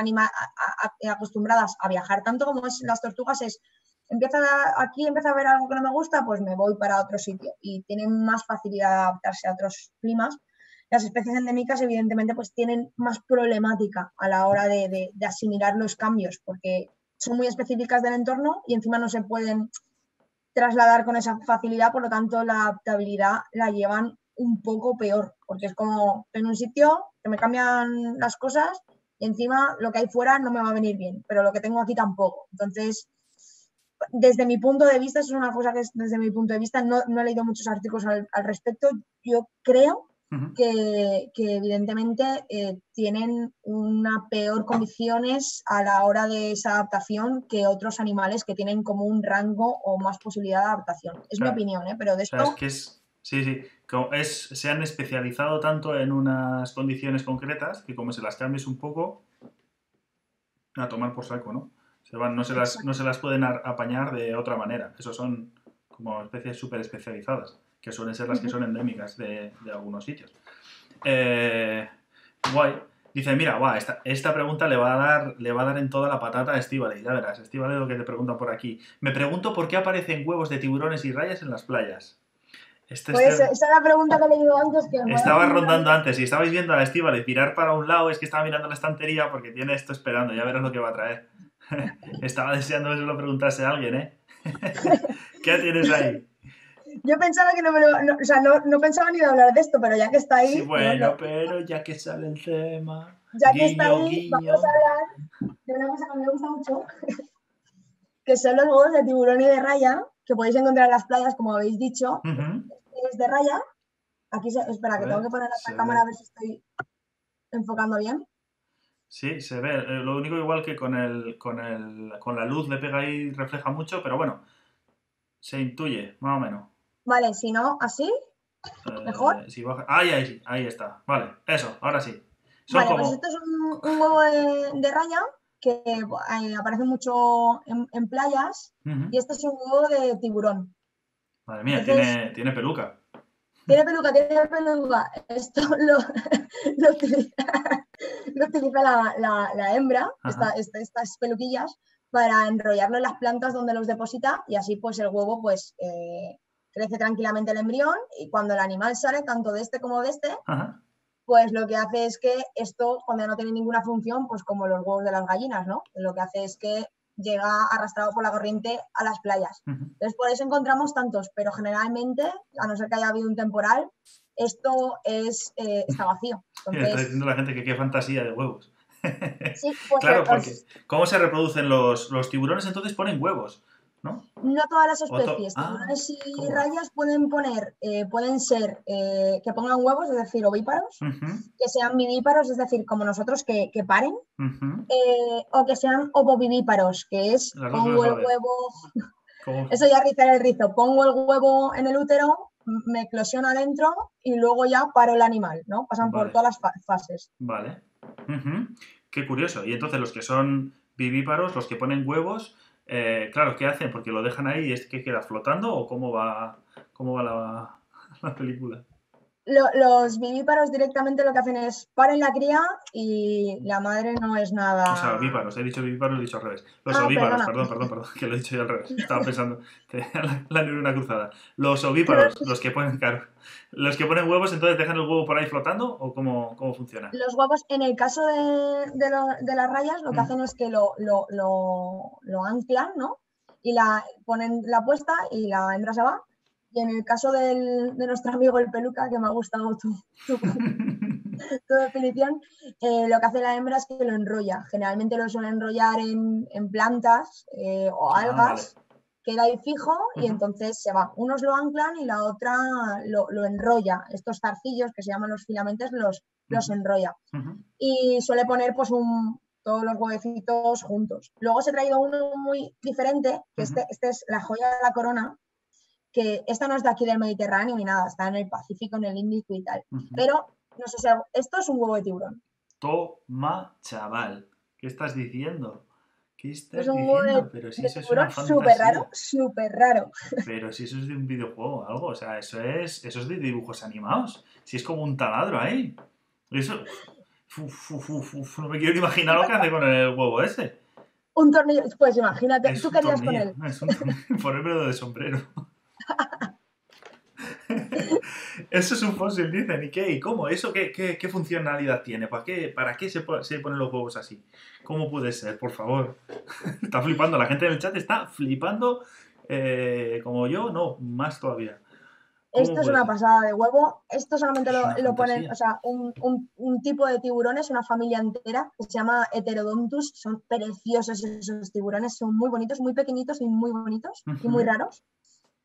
acostumbradas a viajar tanto como es las tortugas, es empieza aquí empieza a ver algo que no me gusta, pues me voy para otro sitio y tienen más facilidad de adaptarse a otros climas. Las especies endémicas, evidentemente, pues tienen más problemática a la hora de asimilar los cambios, porque son muy específicas del entorno y encima no se pueden trasladar con esa facilidad, por lo tanto la adaptabilidad la llevan un poco peor, porque es como en un sitio que me cambian las cosas y encima lo que hay fuera no me va a venir bien, pero lo que tengo aquí tampoco. Entonces, desde mi punto de vista, eso es una cosa que es, desde mi punto de vista, no, he leído muchos artículos al, respecto, yo creo que, evidentemente eh, tienen una peor condiciones a la hora de esa adaptación que otros animales que tienen como un rango o más posibilidad de adaptación. Es mi opinión, ¿eh? pero de esto... es que es, sí, sí, es, se han especializado tanto en unas condiciones concretas que como se las cambies un poco, a tomar por saco, ¿no? Se van, no, se las, no se las pueden apañar de otra manera. Eso son como especies súper especializadas que suelen ser las que son endémicas de, algunos sitios. Eh, guay. Dice, mira, guay, esta, pregunta le va, a dar, le va a dar en toda la patata a Estivale. Ya verás, Estivale lo que te preguntan por aquí. Me pregunto por qué aparecen huevos de tiburones y rayas en las playas. Este, pues esa es la pregunta que le digo antes. Que estaba rondando antes y estabais viendo a la Estivale tirar para un lado, es que estaba mirando la estantería porque tiene esto esperando, ya verás lo que va a traer. estaba deseando que se lo preguntase a alguien, ¿eh? ¿Qué tienes ahí? Yo pensaba que no me lo. o sea, no, no, pensaba ni de hablar de esto, pero ya que está ahí. Sí, bueno, pero ya que sale el tema. Ya que está ahí, vamos a hablar de una cosa que me gusta mucho, que son los huevos de tiburón y de raya, que podéis encontrar en las playas, como habéis dicho. Es de raya. Aquí, se, espera, que tengo que poner la cámara a ver si estoy enfocando bien. Sí, se ve. Eh, lo único igual que con, el, con, el, con la luz le pega ahí, refleja mucho, pero bueno, se intuye, más o menos. Vale, si no, así. Eh, ¿Mejor? ahí, ahí, ahí está. Vale, eso, ahora sí. vale, pues esto es un, huevo de, raya que eh, aparece mucho en, playas y este es un huevo de tiburón. Madre mía, tiene, tiene peluca. Tiene peluca, tiene peluca. Esto lo, lo utiliza, la, hembra, estas peluquillas, para enrollarlo en las plantas donde los deposita y así pues el huevo pues eh, crece tranquilamente el embrión y cuando el animal sale, tanto de este como de este, pues lo que hace es que esto, cuando no tiene ninguna función, pues como los huevos de las gallinas, ¿no? Lo que hace es que llega arrastrado por la corriente a las playas. Entonces, por eso encontramos tantos, pero generalmente, a no ser que haya habido un temporal, esto es, eh, está vacío. está diciendo la gente que qué fantasía de huevos. sí, pues, claro, porque ¿cómo se reproducen los, los tiburones? Entonces ponen huevos. ¿No? todas las especies. Tiburones y rayas pueden poner, eh, pueden ser eh, que pongan huevos, es decir, ovíparos, que sean vivíparos, es decir, como nosotros, que, paren, eh, o que sean ovovivíparos, que es pongo el huevo. Eso ya rizar el rizo. Pongo el huevo en el útero me eclosiona dentro y luego ya paro el animal, ¿no? Pasan por todas las fa- fases. Vale. Qué curioso. Y entonces los que son vivíparos, los que ponen huevos, eh, claro, ¿qué hacen? Porque lo dejan ahí y es que queda flotando o cómo va, cómo va la, la película. Lo- los vivíparos directamente lo que hacen es paren la cría y la madre no es nada. O sea, ovíparos, he dicho vivíparos, lo he dicho al revés. Los Ah, ovíparos, perdona. perdón, perdón, perdón, que lo he dicho yo al revés. Estaba pensando, la, la neurona cruzada. Los ovíparos, los que ponen, claro, los que ponen huevos, entonces dejan el huevo por ahí flotando o cómo, cómo funciona. Los huevos, en el caso de, de lo- de las rayas, lo que Mm. hacen es que lo, lo, lo- lo anclan, ¿no? Y la ponen la puesta y la hembra se va. Y en el caso del- de nuestro amigo el peluca, que me ha gustado tu, tu, tu definición, eh, lo que hace la hembra es que lo enrolla. Generalmente lo suele enrollar en, en plantas eh, o Ah, algas, queda ahí fijo y entonces se va. Unos lo anclan y la otra lo, lo enrolla. Estos zarcillos que se llaman los filamentos los, los enrolla y suele poner pues un, todos los huevecitos juntos. Luego os he traído uno muy diferente, que este, este es la joya de la corona, que esta no es de aquí del Mediterráneo ni nada, está en el Pacífico, en el Índico y tal. Pero, no sé esto es un huevo de tiburón. Toma, chaval. ¿Qué estás diciendo? ¿Qué estás Es un huevo diciendo? de, Pero si de eso es tiburón súper fantasía. raro, súper raro. Pero si eso es de un videojuego o algo, o sea, eso es, eso es de dibujos animados. Si es como un taladro ahí. Eso. no me quiero ni imaginar lo que hace con el huevo ese. Un tornillo, pues imagínate, Es ¿tú qué harías con él? Es un tornillo, ponérmelo de sombrero. Eso es un fósil, dicen. ¿Y qué? ¿Y cómo? ¿Eso qué, qué, qué funcionalidad tiene? ¿Para qué, para qué se, po- se ponen los huevos así? ¿Cómo puede ser? Por favor. Está flipando. La gente en el chat está flipando eh, como yo. No, más todavía. ¿Cómo Esto es una ser? pasada de huevo. Esto solamente lo, ponen, o sea, un, un- un tipo de tiburones, una familia entera, que se llama Heterodontus. Son preciosos esos tiburones, son muy bonitos, muy pequeñitos y muy bonitos y muy raros.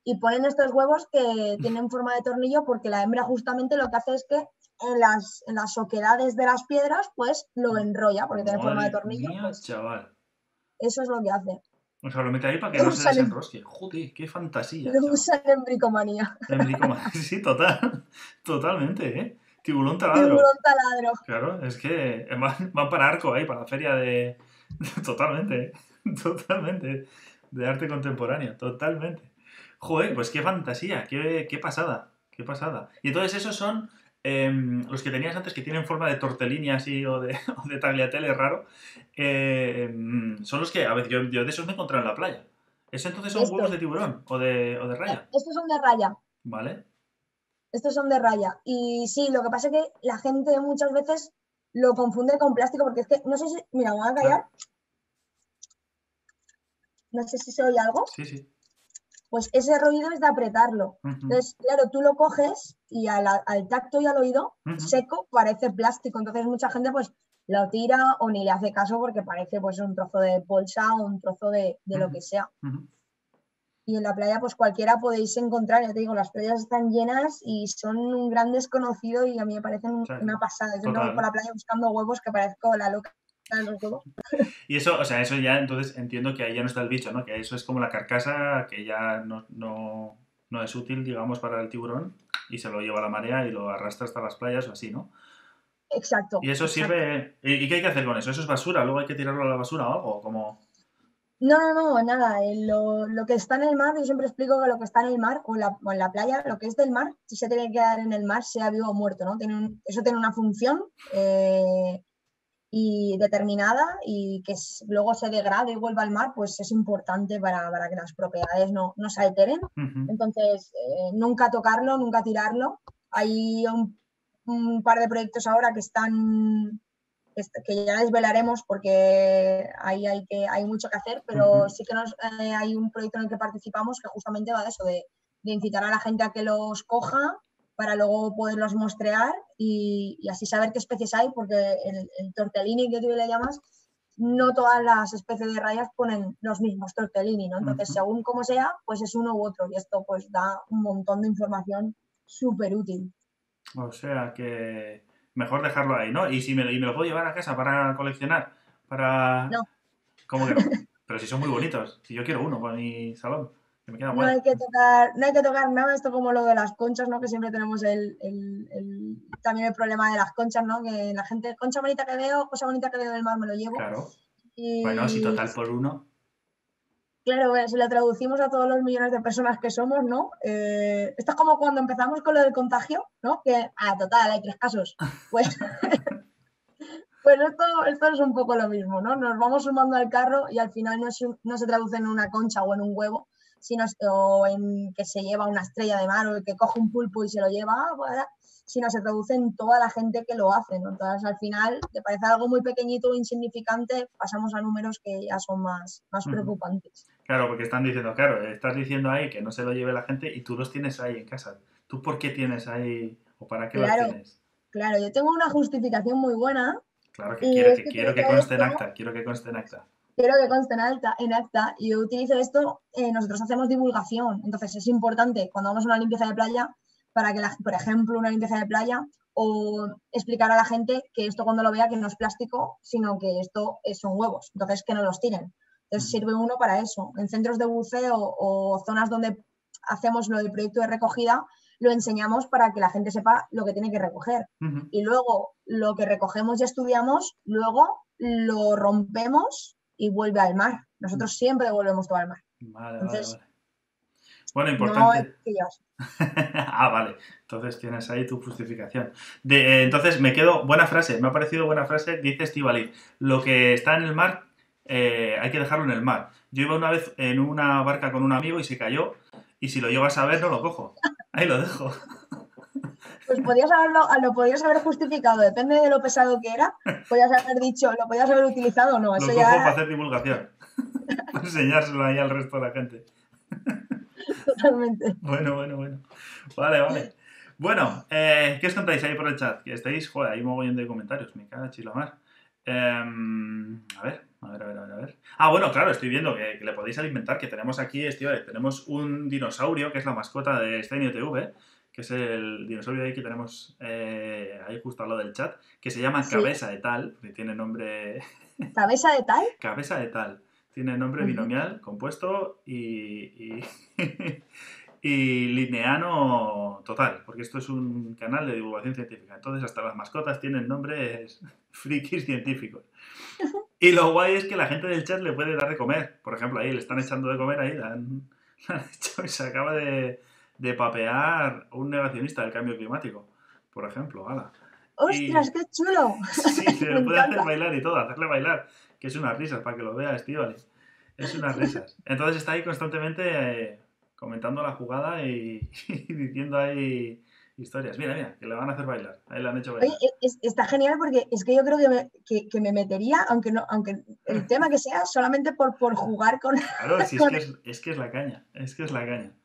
Y ponen estos huevos que tienen forma de tornillo porque la hembra justamente lo que hace es que en las, en las oquedades de las piedras, pues lo enrolla porque tiene forma de tornillo. mía, pues, chaval. eso es lo que hace. O sea, lo mete ahí para que no se desenrosque. Joder, qué fantasía. Lo usan en bricomanía. En Sí, total. Totalmente, ¿eh? Tiburón taladro. Tiburón taladro. Claro, es que van, van para Arco ahí, para la feria de... Totalmente, ¿eh? totalmente. De arte contemporáneo, totalmente. Joder, pues qué fantasía, qué, qué pasada, qué pasada. Y entonces esos son em, los que tenías antes que tienen forma de tortellini así o de, o de tagliatelle raro. em, son los que, a ver, yo, yo de esos me he encontrado en la playa. ¿Eso entonces son Estos. huevos de tiburón o de, o de raya? Estos son de raya. ¿Vale? Estos son de raya. Y sí, lo que pasa es que la gente muchas veces lo confunde con plástico porque es que, no sé si, mira, me voy a callar. No sé si se oye algo. Sí, sí. Pues ese ruido es de apretarlo. Entonces, claro, tú lo coges y al, al tacto y al oído seco parece plástico. Entonces mucha gente pues lo tira o ni le hace caso porque parece pues un trozo de bolsa o un trozo de, de lo que sea. Y en la playa, pues cualquiera podéis encontrar, ya te digo, las playas están llenas y son un gran desconocido y a mí me parecen Sí, una pasada. Yo ando por la playa buscando huevos que parezco la loca. Y eso, o sea, eso ya entonces entiendo que ahí ya no está el bicho, ¿no? Que eso es como la carcasa que ya no, no, no es útil, digamos, para el tiburón y se lo lleva a la marea y lo arrastra hasta las playas o así, ¿no? Exacto. Y eso exacto. sirve... ¿Y qué hay que hacer con eso? ¿Eso es basura? ¿Luego hay que tirarlo a la basura o algo? Como... No, no, no, nada. eh, Lo, lo que está en el mar, yo siempre explico que lo que está en el mar o en la, o en la playa, lo que es del mar, si se tiene que quedar en el mar, sea vivo o muerto, ¿no? Tiene un- eso tiene una función eh, y determinada y que luego se degrade y vuelva al mar, pues es importante para, para que las propiedades no, no se alteren. Entonces, eh, nunca tocarlo, nunca tirarlo. Hay un, un par de proyectos ahora que están, est- que ya desvelaremos porque ahí hay, que, hay mucho que hacer, pero sí que nos, eh, hay un proyecto en el que participamos que justamente va de eso, de, de incitar a la gente a que los coja para luego poderlos mostrear y, y así saber qué especies hay, porque el, el tortellini que tú le llamas, no todas las especies de rayas ponen los mismos tortellini, ¿no? Entonces, según como sea, pues es uno u otro y esto pues da un montón de información súper útil. O sea que mejor dejarlo ahí, ¿no? Y si me, y me lo puedo llevar a casa para coleccionar, para... No. ¿Cómo que no? Pero si son muy bonitos, si yo quiero uno para mi salón. No hay que tocar, no hay que tocar nada, esto como lo de las conchas, ¿no? Que siempre tenemos el, también el problema de las conchas, ¿no? Que la gente, concha bonita que veo, cosa bonita que veo del mar, me lo llevo. Claro. Bueno, si total por uno. Claro, bueno, si la traducimos a todos los millones de personas que somos, ¿no? Eh, esto es como cuando empezamos con lo del contagio, ¿no? Que, ah, total, hay tres casos. Pues, pues esto, esto, es un poco lo mismo, ¿no? Nos vamos sumando al carro y al final no, no se traduce en una concha o en un huevo, sino, o en que se lleva una estrella de mar o que coge un pulpo y se lo lleva, ah, sino se traduce en toda la gente que lo hace. Entonces, al final, te parece algo muy pequeñito o insignificante, pasamos a números que ya son más, más preocupantes. Claro, porque están diciendo, claro, estás diciendo ahí que no se lo lleve la gente y tú los tienes ahí en casa. ¿Tú por qué tienes ahí o para qué los tienes? Claro, yo tengo una justificación muy buena. Claro que quiero que, quiero que conste en acta, quiero que conste en acta quiero que conste en acta, en acta y yo utilizo esto, eh, nosotros hacemos divulgación, entonces es importante cuando vamos a una limpieza de playa, para que, la, por ejemplo, una limpieza de playa, o explicar a la gente que esto cuando lo vea que no es plástico, sino que esto son huevos, entonces que no los tiren. Entonces sirve uno para eso. En centros de buceo o zonas donde hacemos lo del proyecto de recogida, lo enseñamos para que la gente sepa lo que tiene que recoger. Y luego lo que recogemos y estudiamos, luego lo rompemos y vuelve al mar. Nosotros mm. siempre devolvemos todo al mar. Vale, vale, Bueno, importante. ah, vale. Entonces tienes ahí tu justificación. De, eh, entonces me quedo. Buena frase, me ha parecido buena frase. Dice Estivali: Lo que está en el mar eh, hay que dejarlo en el mar. Yo iba una vez en una barca con un amigo y se cayó. Y si lo llevas a ver, no lo cojo. Ahí lo dejo. Pues podías haberlo, lo podías haber justificado, depende de lo pesado que era, podías haber dicho, lo podías haber utilizado o no. Eso lo ya... para hacer divulgación. para enseñárselo ahí al resto de la gente. Totalmente. Bueno, bueno, bueno. Vale, vale. Bueno, eh, ¿qué os contáis ahí por el chat? Que estáis, joder, hay mogollón de comentarios, me caga chilomar. Eh, a ver, a ver, a ver, a ver, Ah, bueno, claro, estoy viendo que, le podéis alimentar, que tenemos aquí, este, tenemos un dinosaurio que es la mascota de Stenio TV, que es el dinosaurio ahí que tenemos eh, ahí justo al lado del chat, que se llama Cabeza de Tal, que tiene nombre... ¿Cabeza de Tal? Cabeza de Tal. Tiene nombre binomial, compuesto y, y, lineano total, porque esto es un canal de divulgación científica. Entonces hasta las mascotas tienen nombres frikis científicos. Y lo guay es que la gente del chat le puede dar de comer. Por ejemplo, ahí le están echando de comer, ahí le han, hecho y se acaba de, de papear un negacionista del cambio climático, por ejemplo. Ala. ¡Ostras, qué chulo! Sí, se le puede hacer bailar y todo, hacerle bailar, que es unas risas para que lo vea Estivali. Es unas risas. Entonces está ahí constantemente eh, comentando la jugada y, diciendo ahí historias. Mira, mira, que le van a hacer bailar. Ahí le han hecho bailar. Oye, está genial porque es que yo creo que me, que, me metería, aunque no, aunque el tema que sea, solamente por, por jugar con. Claro, sí, es, que es, es que es la caña. Es que es la caña.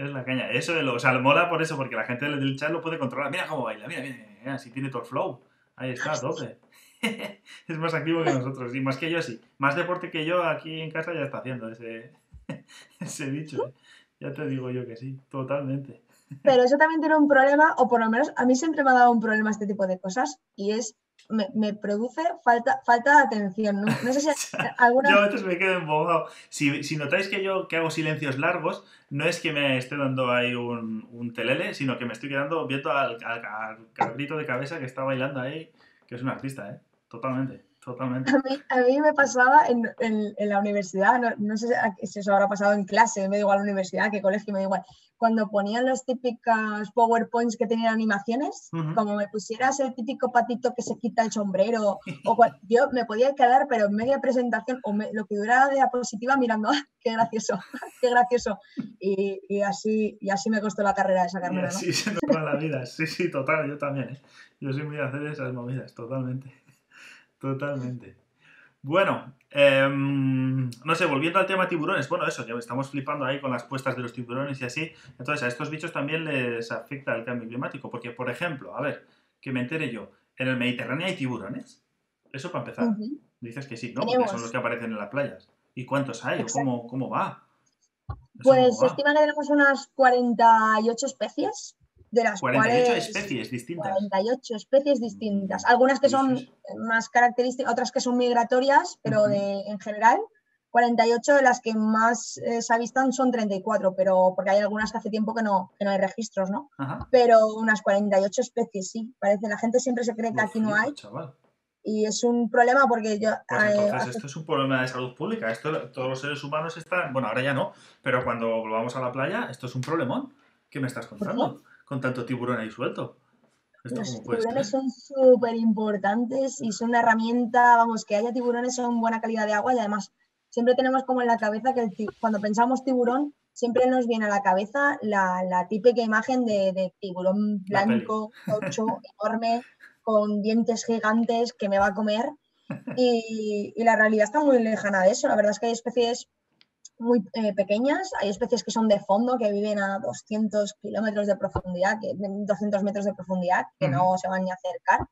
Es la caña. Eso, o sea, mola por eso, porque la gente del chat lo puede controlar. Mira cómo baila, mira, mira, si tiene todo el flow. Ahí está, doble. es más activo que nosotros, y más que yo sí. Más deporte que yo aquí en casa ya está haciendo ese, ese bicho. ¿eh? Ya te digo yo que sí, totalmente. Pero eso también tiene un problema, o por lo menos a mí siempre me ha dado un problema este tipo de cosas, y es me, produce falta, falta de atención. No, sé si alguna... yo a veces me quedo embobado. Si, si, notáis que yo que hago silencios largos, no es que me esté dando ahí un, un telele, sino que me estoy quedando viendo al, al, cabrito de cabeza que está bailando ahí, que es un artista, ¿eh? Totalmente. Totalmente. A mí, a mí me pasaba en, en, en la universidad, no, no, sé si eso habrá pasado en clase, me da igual la universidad, qué colegio, me da igual. Cuando ponían los típicos PowerPoints que tenían animaciones, como me pusieras el típico patito que se quita el sombrero, o yo me podía quedar, pero en media presentación, o lo que duraba de diapositiva mirando, ¡ah, qué gracioso, qué gracioso! Y, y, así, y así me costó la carrera de sacarme. ¿no? Sí, se nos la vida, sí, sí, total, yo también. ¿eh? Yo soy muy de hacer esas movidas, totalmente. Totalmente. Bueno, em, no sé, volviendo al tema tiburones, bueno, eso, ya estamos flipando ahí con las puestas de los tiburones y así. Entonces, a estos bichos también les afecta el cambio climático, porque, por ejemplo, a ver, que me entere yo, ¿en el Mediterráneo hay tiburones? Eso para empezar. Dices que sí, ¿no? Porque son los que aparecen en las playas. ¿Y cuántos hay? ¿Cómo, cómo va? Pues se estima que tenemos unas 48 especies de las 48 especies distintas. 48 especies distintas. Algunas que son más características, otras que son migratorias, pero de, en general 48 de las que más eh, se avistan son 34, pero porque hay algunas que hace tiempo que no, que no hay registros, ¿no? Pero unas 48 especies sí, parece. La gente siempre se cree que aquí no hay. Y es un problema porque yo... Pues eh, entonces esto es un problema de salud pública. Esto, todos los seres humanos están... Bueno, ahora ya no, pero cuando volvamos a la playa, esto es un problemón. ¿Qué me estás contando? Con tanto tiburón ahí suelto. Los tiburones son súper importantes y son una herramienta, vamos, que haya tiburones son buena calidad de agua y además siempre tenemos como en la cabeza que cuando pensamos tiburón, siempre nos viene a la cabeza la, típica imagen de, tiburón blanco, tocho, enorme, con dientes gigantes que me va a comer. Y, y, la realidad está muy lejana de eso. La verdad es que hay especies muy eh, pequeñas, hay especies que son de fondo, que viven a 200 kilómetros de profundidad, que, 200 metros de profundidad, que no se van ni a acercar.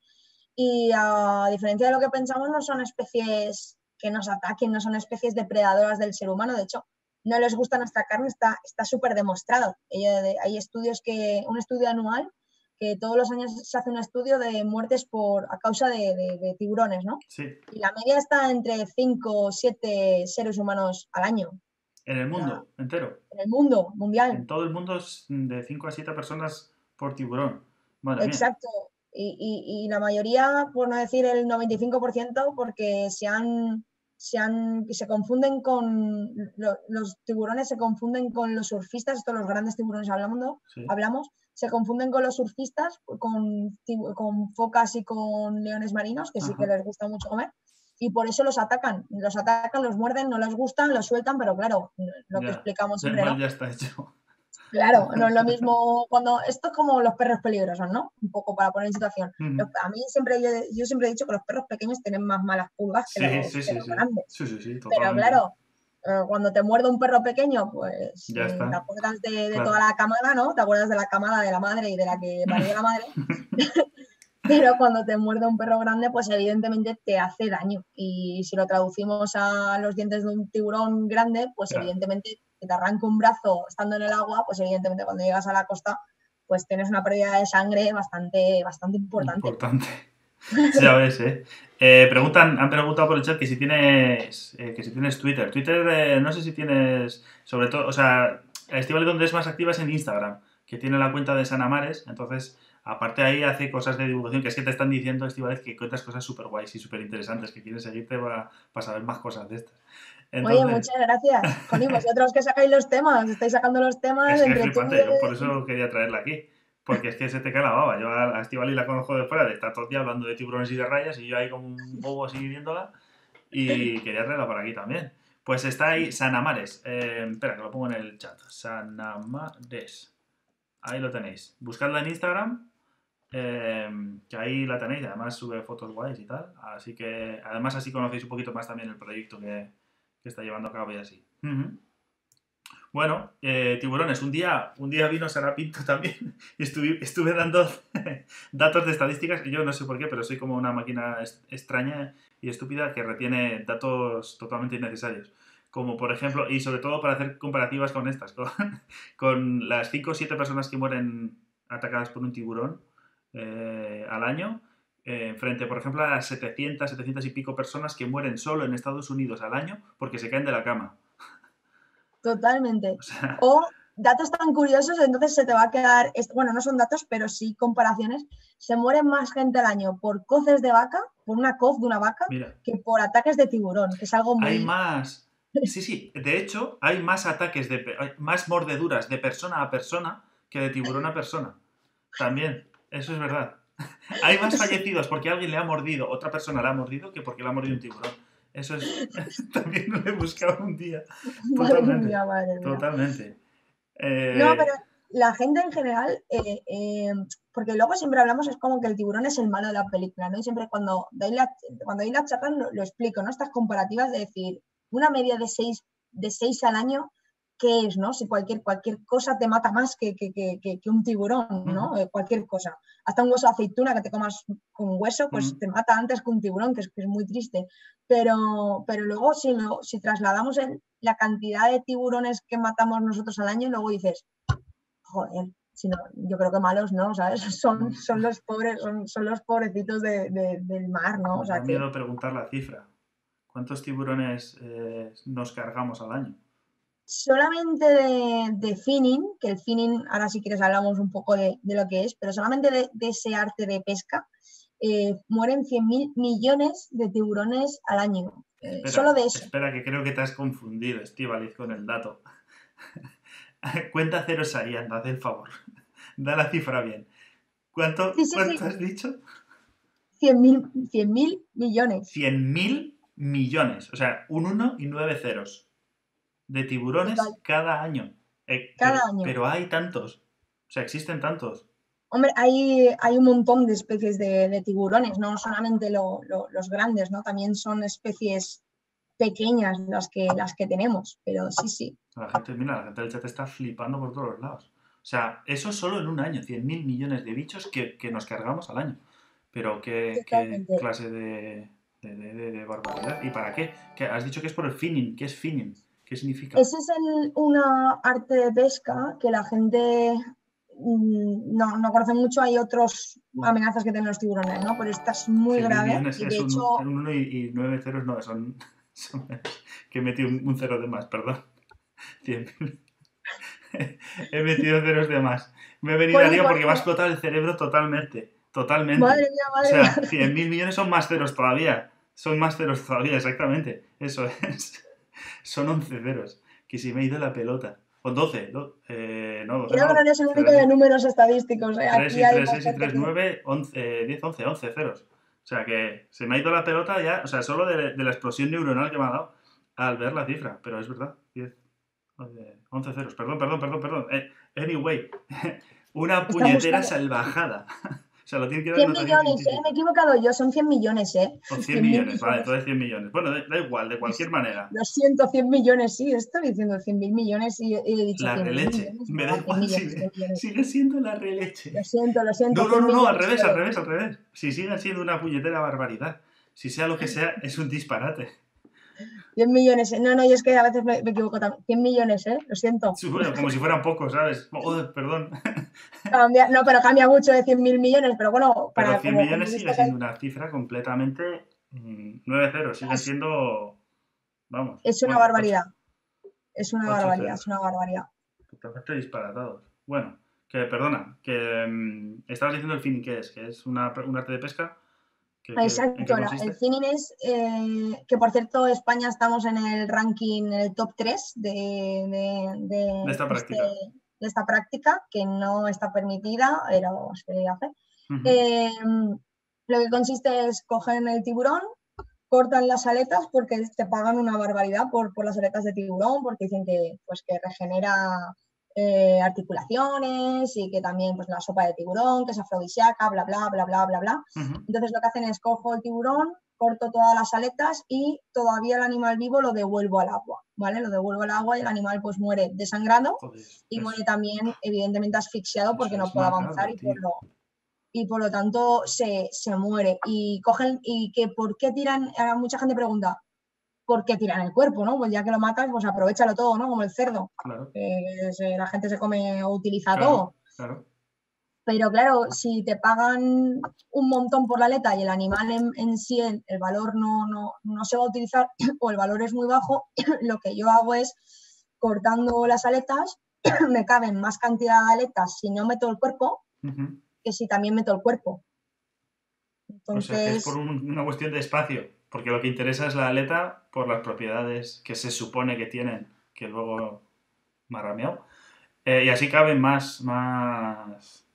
Y a diferencia de lo que pensamos, no son especies que nos ataquen, no son especies depredadoras del ser humano. De hecho, no les gusta nuestra carne, está súper demostrado. Hay estudios que, un estudio anual que todos los años se hace un estudio de muertes por, a causa de, tiburones, ¿no? Sí. Y la media está entre 5 o 7 seres humanos al año. En el mundo entero. En el mundo mundial. En todo el mundo es de 5 a 7 personas por tiburón. Exacto. Y, la mayoría, por no decir el 95%, porque se han, se han, se confunden con los tiburones, se confunden con los surfistas, estos los grandes tiburones hablando, hablamos, se confunden con los surfistas, con, con focas y con leones marinos, que sí que les gusta mucho comer y por eso los atacan. Los atacan, los muerden, no les gustan, los sueltan, pero claro, lo que explicamos siempre. ya está hecho. Claro, no es lo mismo cuando. Esto es como los perros peligrosos, ¿no? Un poco para poner en situación. a mí siempre, yo, siempre he dicho que los perros pequeños tienen más malas pulgas que, los, grandes. Sí, sí, sí. Pero claro, eh, cuando te muerde un perro pequeño, pues te acuerdas de, toda la camada, ¿no? Te acuerdas de la camada de la madre y de la que parió la madre. pero cuando te muerde un perro grande, pues evidentemente te hace daño. Y si lo traducimos a los dientes de un tiburón grande, pues evidentemente que te arranca un brazo estando en el agua, pues evidentemente cuando llegas a la costa, pues tienes una pérdida de sangre bastante, bastante importante. Importante. ya ves, ¿eh? ¿eh? preguntan, han preguntado por el chat que si tienes, eh, que si tienes Twitter. Twitter, eh, no sé si tienes, sobre todo, o sea, Estival donde es más activa es en Instagram, que tiene la cuenta de Sanamares, entonces Aparte ahí hace cosas de divulgación, que es que te están diciendo, vez que cuentas cosas súper guays y súper interesantes, que quieres seguirte para, saber más cosas de estas. Oye, muchas gracias. Connie, vosotros que sacáis los temas, estáis sacando los temas. Es que por eso quería traerla aquí. Porque es que se te cae la baba. Yo a Estivali la conozco de fuera, de estar todo el día hablando de tiburones y de rayas, y yo ahí como un bobo así viéndola. Y quería traerla por aquí también. Pues está ahí Sanamares. Eh, espera, que lo pongo en el chat. Sanamares. Ahí lo tenéis. Buscadla en Instagram Em, que ahí la tenéis, además sube fotos guays y tal. Así que, además, así conocéis un poquito más también el proyecto que, está llevando a cabo y así. Bueno, eh, tiburones, un día, un día vino Sara Pinto también y estuve, estuve dando datos de estadísticas que yo no sé por qué, pero soy como una máquina extraña y estúpida que retiene datos totalmente innecesarios. Como por ejemplo, y sobre todo para hacer comparativas con estas, con, con las 5 o 7 personas que mueren atacadas por un tiburón eh, al año, eh, frente, por ejemplo, a las 700, 700 y pico personas que mueren solo en Estados Unidos al año porque se caen de la cama. Totalmente. O, datos tan curiosos, entonces se te va a quedar, bueno, no son datos, pero sí comparaciones. Se muere más gente al año por coces de vaca, por una coz de una vaca, que por ataques de tiburón, que es algo muy... Hay más. Sí, sí, de hecho, hay más ataques, de, más mordeduras de persona a persona que de tiburón a persona. También. Eso es verdad. Hay más fallecidos porque alguien le ha mordido, otra persona le ha mordido, que porque le ha mordido un tiburón. Eso es. También lo he buscado un día. Totalmente. Totalmente. Eh, no, pero la gente en general, eh, eh, porque luego siempre hablamos, es como que el tiburón es el malo de la película, ¿no? Y siempre cuando doy la, cuando doy la charla lo, explico, ¿no? Estas comparativas de decir, una media de seis, de seis al año qué es, ¿no? Si cualquier, cualquier cosa te mata más que, un tiburón, ¿no? Eh, cualquier cosa. Hasta un hueso de aceituna que te comas con hueso, pues te mata antes que un tiburón, que es, es muy triste. Pero, pero luego si, si trasladamos la cantidad de tiburones que matamos nosotros al año, luego dices, joder, si yo creo que malos no, ¿sabes? Son, son los pobres, son, los pobrecitos del mar, ¿no? O sea, miedo preguntar la cifra. ¿Cuántos tiburones eh, nos cargamos al año? Solamente de, de, finning, que el finning, ahora si quieres hablamos un poco de, de lo que es, pero solamente de, de ese arte de pesca, eh, mueren 100.000 millones de tiburones al año. Eh, Espera, solo de eso. Espera, que creo que te has confundido, Estivaliz, con el dato. Cuenta ceros ahí, anda, haz el favor. Da la cifra bien. ¿Cuánto, Sí, sí, ¿cuánto sí. has dicho? 100.000 100.000 millones. 100.000 millones. O sea, un 1 y 9 ceros de tiburones Total. cada año. Eh, Cada pero, año. Pero hay tantos. O sea, existen tantos. Hombre, hay, hay un montón de especies de, de tiburones, no solamente lo- lo- los grandes, ¿no? También son especies pequeñas las que, las que tenemos, pero sí, sí. La gente, mira, la gente del chat está flipando por todos los lados. O sea, eso solo en un año, 100.000 millones de bichos que, que nos cargamos al año. Pero qué, qué clase de, de, de- de- de barbaridad. ¿Y para qué? ¿Qué? Has dicho que es por el finning. ¿Qué es finning? ¿Qué significa? Ese es el- una arte de pesca que la gente mm, no, no conoce mucho. Hay otras amenazas que tienen los tiburones, ¿no? Pero esta es muy 100.000 grave millones y es de hecho un 1 y, y 9 ceros no, son, que he metido un, un cero de más, perdón. 100.000. he metido ceros de más. Me he venido a lío porque me ha explotado el cerebro totalmente. Totalmente. madre mía, O madre sea, mía. 100.000 millones son más ceros todavía. Son más ceros todavía, exactamente. Eso es. Son 11 ceros. Que si me he ido la pelota. O 12. do- eh, no, 12 Creo que no. no el único de números estadísticos. ¿eh? 3 Aquí y hay 3, 6 y bastante 3, que- 9, 11, 10, 11, 11 ceros. O sea que se me ha ido la pelota ya, o sea, solo de, de la explosión neuronal que me ha dado al ver la cifra. Pero es verdad, 10, 11 ceros. Perdón, perdón, perdón, perdón. Eh, anyway, una puñetera salvajada. Sea, lo tiene que dar 100 notación millones, ¿eh? Me he equivocado yo, son 100 millones, ¿eh? O 100 100.000 millones, vale, entonces 100 millones. Bueno, da, igual, de cualquier manera. Lo siento, 100 millones, sí, estoy diciendo 100.000 millones y, he dicho La 100.000 releche. millones, Me da 100 igual, sigue, 100 sigue siendo la releche. Lo siento, lo siento. No, no, 100 no, no, al revés, al revés, al revés. Si siguen siendo una puñetera barbaridad, si sea lo que sea, es un disparate. 100 millones, ¿eh? no, no, yo es que a veces me, me equivoco también. 100 millones, ¿eh? Lo siento. Sí, Bueno, como si fueran pocos, ¿sabes? Joder, perdón. Cambia- no, pero cambia mucho de 100.000 millones, pero bueno, para Pero 100 como- millones sigue siendo una cifra completamente 9 ceros. Sigue siendo. Vamos. es una bueno, barbaridad. Es una barbaridad, es una barbaridad. Totalmente disparatados. Bueno, que perdona, que mm, estabas diciendo el finning que es, que es una, un arte de pesca. Que, que- ¿En qué Exacto, el finning es eh, que por cierto España estamos en el ranking, en el top 3 de, de, de- De esta este- práctica. de esta práctica, que no está permitida, pero se hace. Ujú. Eh, lo que consiste es cogen el tiburón, cortan las aletas porque te pagan una barbaridad por, por las aletas de tiburón, porque dicen que, pues, que regenera eh, articulaciones y que también pues, la sopa de tiburón, que es afrodisíaca, bla, bla, bla, bla, bla, bla. Entonces lo que hacen es cojo el tiburón, corto todas las aletas y todavía el animal vivo lo devuelvo al agua, ¿vale? Lo devuelvo al agua y el animal pues muere desangrado Joder, y es- muere también evidentemente asfixiado porque no puede avanzar y por lo, y por lo tanto se, se muere. Y cogen, y que por qué tiran, ahora mucha gente pregunta, ¿por qué tiran el cuerpo? ¿no? Pues ya que lo matas, pues aprovechalo todo, ¿no? Como el cerdo, Claro, se- la gente se come o utiliza Claro. todo. claro. Pero claro, si te pagan un montón por la aleta y el animal en, en sí, el, el valor no, no, no se va a utilizar o el valor es muy bajo, lo que yo hago es cortando las aletas, me caben más cantidad de aletas si no meto el cuerpo que si también meto el cuerpo. O sea, que es Entonces, por un- una cuestión de espacio, porque lo que interesa es la aleta por las propiedades que se supone que tienen, que luego marrameado. Eh, y así caben más, más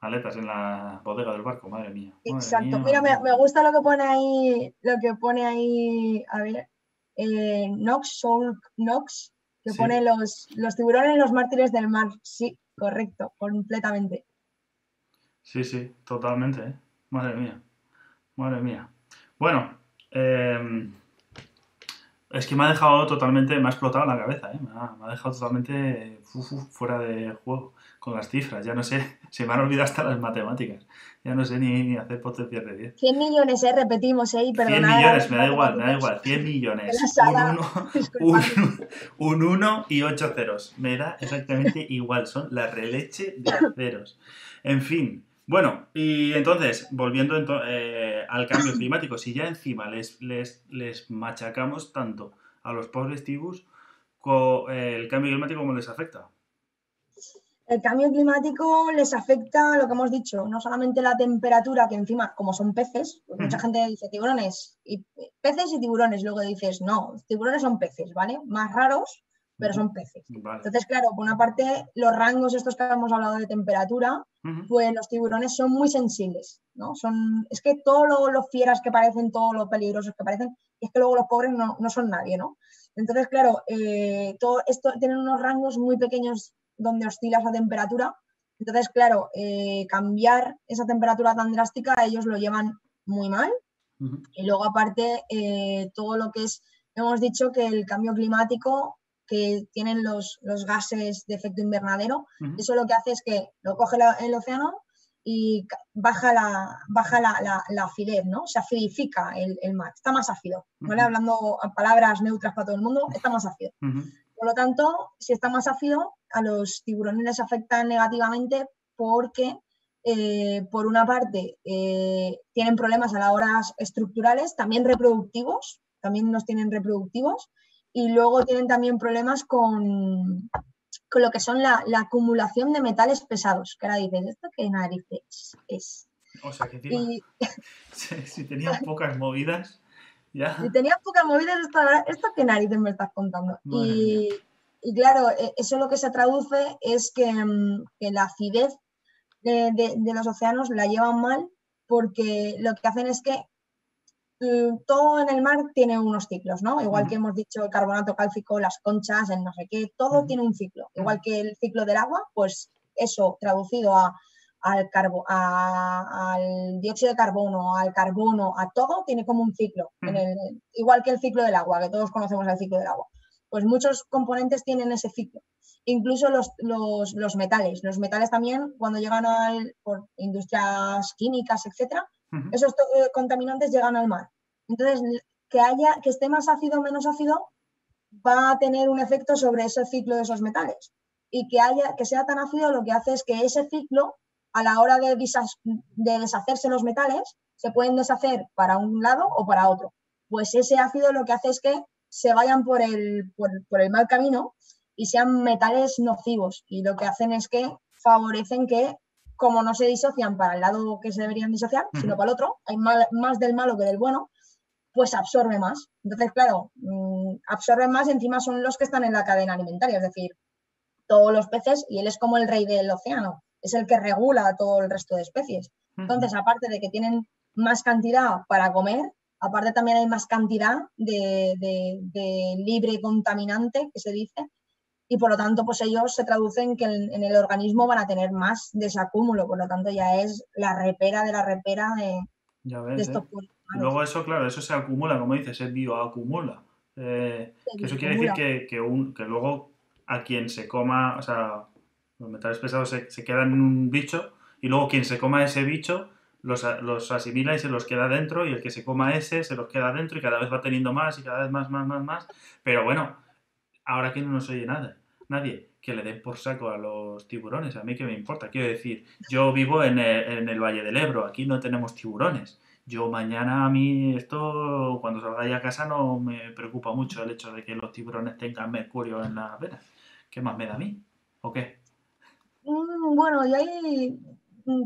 aletas en la bodega del barco, madre mía. madre exacto. mía, Mira, me, me gusta lo que pone ahí, lo que pone ahí, a ver, eh, Nox, Soul Nox, que Sí. pone los, los tiburones los mártires del mar. Sí, correcto, completamente. Sí, sí, totalmente, ¿eh? Madre mía. Madre mía. Bueno, eh, es que me ha dejado totalmente, me ha explotado la cabeza, ¿eh? Me ha, me ha dejado totalmente fu- fu- fuera de juego con las cifras. Ya no sé, se me han olvidado hasta las matemáticas. Ya no sé ni, ni hacer potencias de 10. 100 millones, eh, repetimos, eh, 100 perdonad a millones, los me da igual, me da igual. 100 millones. De la sala. Un 1 Disculpadme. un, un 1 y 8 ceros. Me da exactamente igual. Son la releche de ceros. En fin, Bueno, y entonces, volviendo eh, al cambio climático, si ya encima les, les, les machacamos tanto a los pobres tibus, eh, ¿el cambio climático cómo les afecta? El cambio climático les afecta lo que hemos dicho, no solamente la temperatura, que encima, como son peces, pues mucha gente dice tiburones, y peces y tiburones, luego dices, no, tiburones son peces, ¿vale? Más raros, pero son peces. Entonces, claro, por una parte, los rangos estos que hemos hablado de temperatura, pues los tiburones son muy sensibles, ¿no? Son, es que todos los fieras que parecen, todos los peligrosos que parecen, es que luego los pobres no, son nadie, ¿no? Entonces, claro, eh, todo esto tienen unos rangos muy pequeños donde oscila esa temperatura. Entonces, claro, eh, cambiar esa temperatura tan drástica, ellos lo llevan muy mal. Y luego, aparte, eh, todo lo que es, hemos dicho que el cambio climático que tienen los, gases de efecto invernadero. Eso lo que hace es que lo coge el océano y baja la, baja la, la, acidez, ¿no? Se acidifica el, mar, está más ácido. ¿vale? Hablando a palabras neutras para todo el mundo, está más ácido. Por lo tanto, si está más ácido, a los tiburones les afecta negativamente porque, eh, por una parte, eh, tienen problemas a las horas estructurales, también reproductivos, también nos tienen reproductivos, y luego tienen también problemas con, con lo que son la, acumulación de metales pesados, que ahora dices, ¿esto qué narices es? O sea, que si, tenían pocas movidas, ya... Si tenían pocas movidas, esto, esto qué narices me estás contando. Y, claro, e, eso lo que se traduce es que, mm, la acidez de, de, los océanos la llevan mal porque lo que hacen es que todo en el mar tiene unos ciclos, ¿no? Igual que hemos dicho el carbonato cálcico, las conchas, el no sé qué, todo tiene un ciclo. Igual que el ciclo del agua, pues eso traducido a, al, carbo, al dióxido de carbono, al carbono, a todo, tiene como un ciclo. igual que el ciclo del agua, que todos conocemos el ciclo del agua. Pues muchos componentes tienen ese ciclo. Incluso los, los metales. Los metales también, cuando llegan al, por industrias químicas, etcétera, esos eh, contaminantes llegan al mar. Entonces, que haya, que esté más ácido o menos ácido, va a tener un efecto sobre ese ciclo de esos metales. Y que haya, que sea tan ácido, lo que hace es que ese ciclo, a la hora de, de deshacerse los metales, se pueden deshacer para un lado o para otro. Pues ese ácido lo que hace es que se vayan por el, por, por el mal camino y sean metales nocivos. Y lo que hacen es que favorecen que como no se disocian para el lado que se deberían disociar, sino para el otro, hay más del malo que del bueno, pues absorbe más. Entonces, claro, mm, absorben más y encima son los que están en la cadena alimentaria, es decir, todos los peces y él es como el rey del océano, es el que regula a todo el resto de especies. Entonces, aparte de que tienen más cantidad para comer, aparte también hay más cantidad de, de libre contaminante, que se dice, y por lo tanto pues ellos se traducen que en, el organismo van a tener más desacúmulo, por lo tanto ya es la repera de la repera de, estos ¿eh? Luego eso, claro, eso se acumula, como dices, se bioacumula. Eh, eso quiere decir que, que, que, luego a quien se coma, o sea, los metales pesados se, se, quedan en un bicho y luego quien se coma ese bicho los, los, asimila y se los queda dentro y el que se coma ese se los queda dentro y cada vez va teniendo más y cada vez más, más, más, más. Pero bueno, ahora que no nos oye nada, nadie, que le den por saco a los tiburones, a mí que me importa, quiero decir, yo vivo en el, Valle del Ebro, aquí no tenemos tiburones. Yo mañana a mí esto, cuando salga ya a casa, no me preocupa mucho el hecho de que los tiburones tengan mercurio en las venas. ¿Qué más me da a mí? ¿O qué? Mm, bueno, yo ahí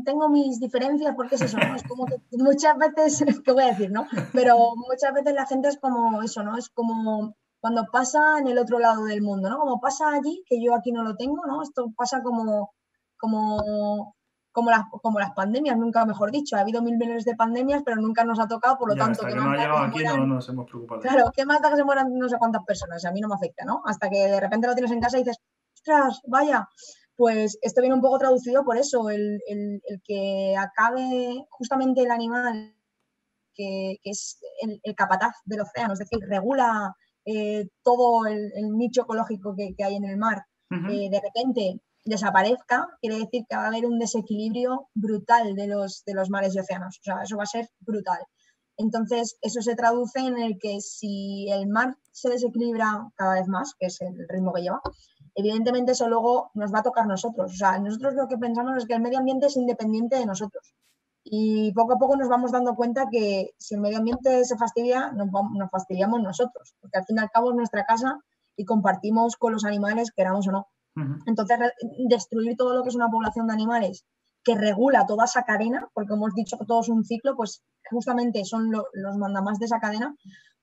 tengo mis diferencias porque es eso, ¿no? Es como que muchas veces, ¿qué voy a decir, no? Pero muchas veces la gente es como eso, ¿no? Es como cuando pasa en el otro lado del mundo, ¿no? Como pasa allí, que yo aquí no lo tengo, ¿no? Esto pasa como, como, como, las, como las pandemias, nunca mejor dicho. Ha habido mil millones de pandemias, pero nunca nos ha tocado, por lo tanto... que, no ha llegado aquí no nos hemos preocupado. Claro, ¿qué más da que se mueran no sé cuántas personas? A mí no me afecta, ¿no? Hasta que de repente lo tienes en casa y dices, ostras, vaya, pues esto viene un poco traducido por eso, el, el, el que acabe justamente el animal que, que es el, el, capataz del océano, es decir, regula eh, todo el, nicho ecológico que, hay en el mar eh, de repente desaparezca, quiere decir que va a haber un desequilibrio brutal de los, de los mares y océanos. O sea, eso va a ser brutal. Entonces, eso se traduce en el que si el mar se desequilibra cada vez más, que es el ritmo que lleva, evidentemente eso luego nos va a tocar nosotros. O sea, nosotros lo que pensamos es que el medio ambiente es independiente de nosotros. Y poco a poco nos vamos dando cuenta que si el medio ambiente se fastidia, nos, nos fastidiamos nosotros, porque al fin y al cabo es nuestra casa y compartimos con los animales, queramos o no. Entonces, destruir todo lo que es una población de animales que regula toda esa cadena, porque hemos dicho que todo es un ciclo, pues justamente son los mandamás de esa cadena,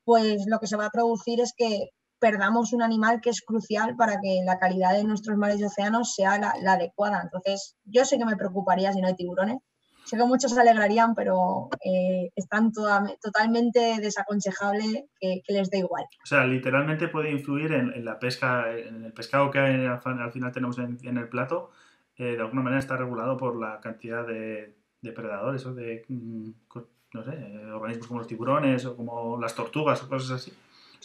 pues lo que se va a producir es que perdamos un animal que es crucial para que la calidad de nuestros mares y océanos sea la, adecuada. Entonces, yo sé que me preocuparía si no hay tiburones. Sé que muchos se alegrarían, pero eh, están totalmente desaconsejable que, les dé igual. O sea, literalmente puede influir en, la pesca, en el pescado que al, final tenemos en, el plato. Eh, de alguna manera está regulado por la cantidad de depredadores o de, mm, no sé, organismos como los tiburones o como las tortugas o cosas así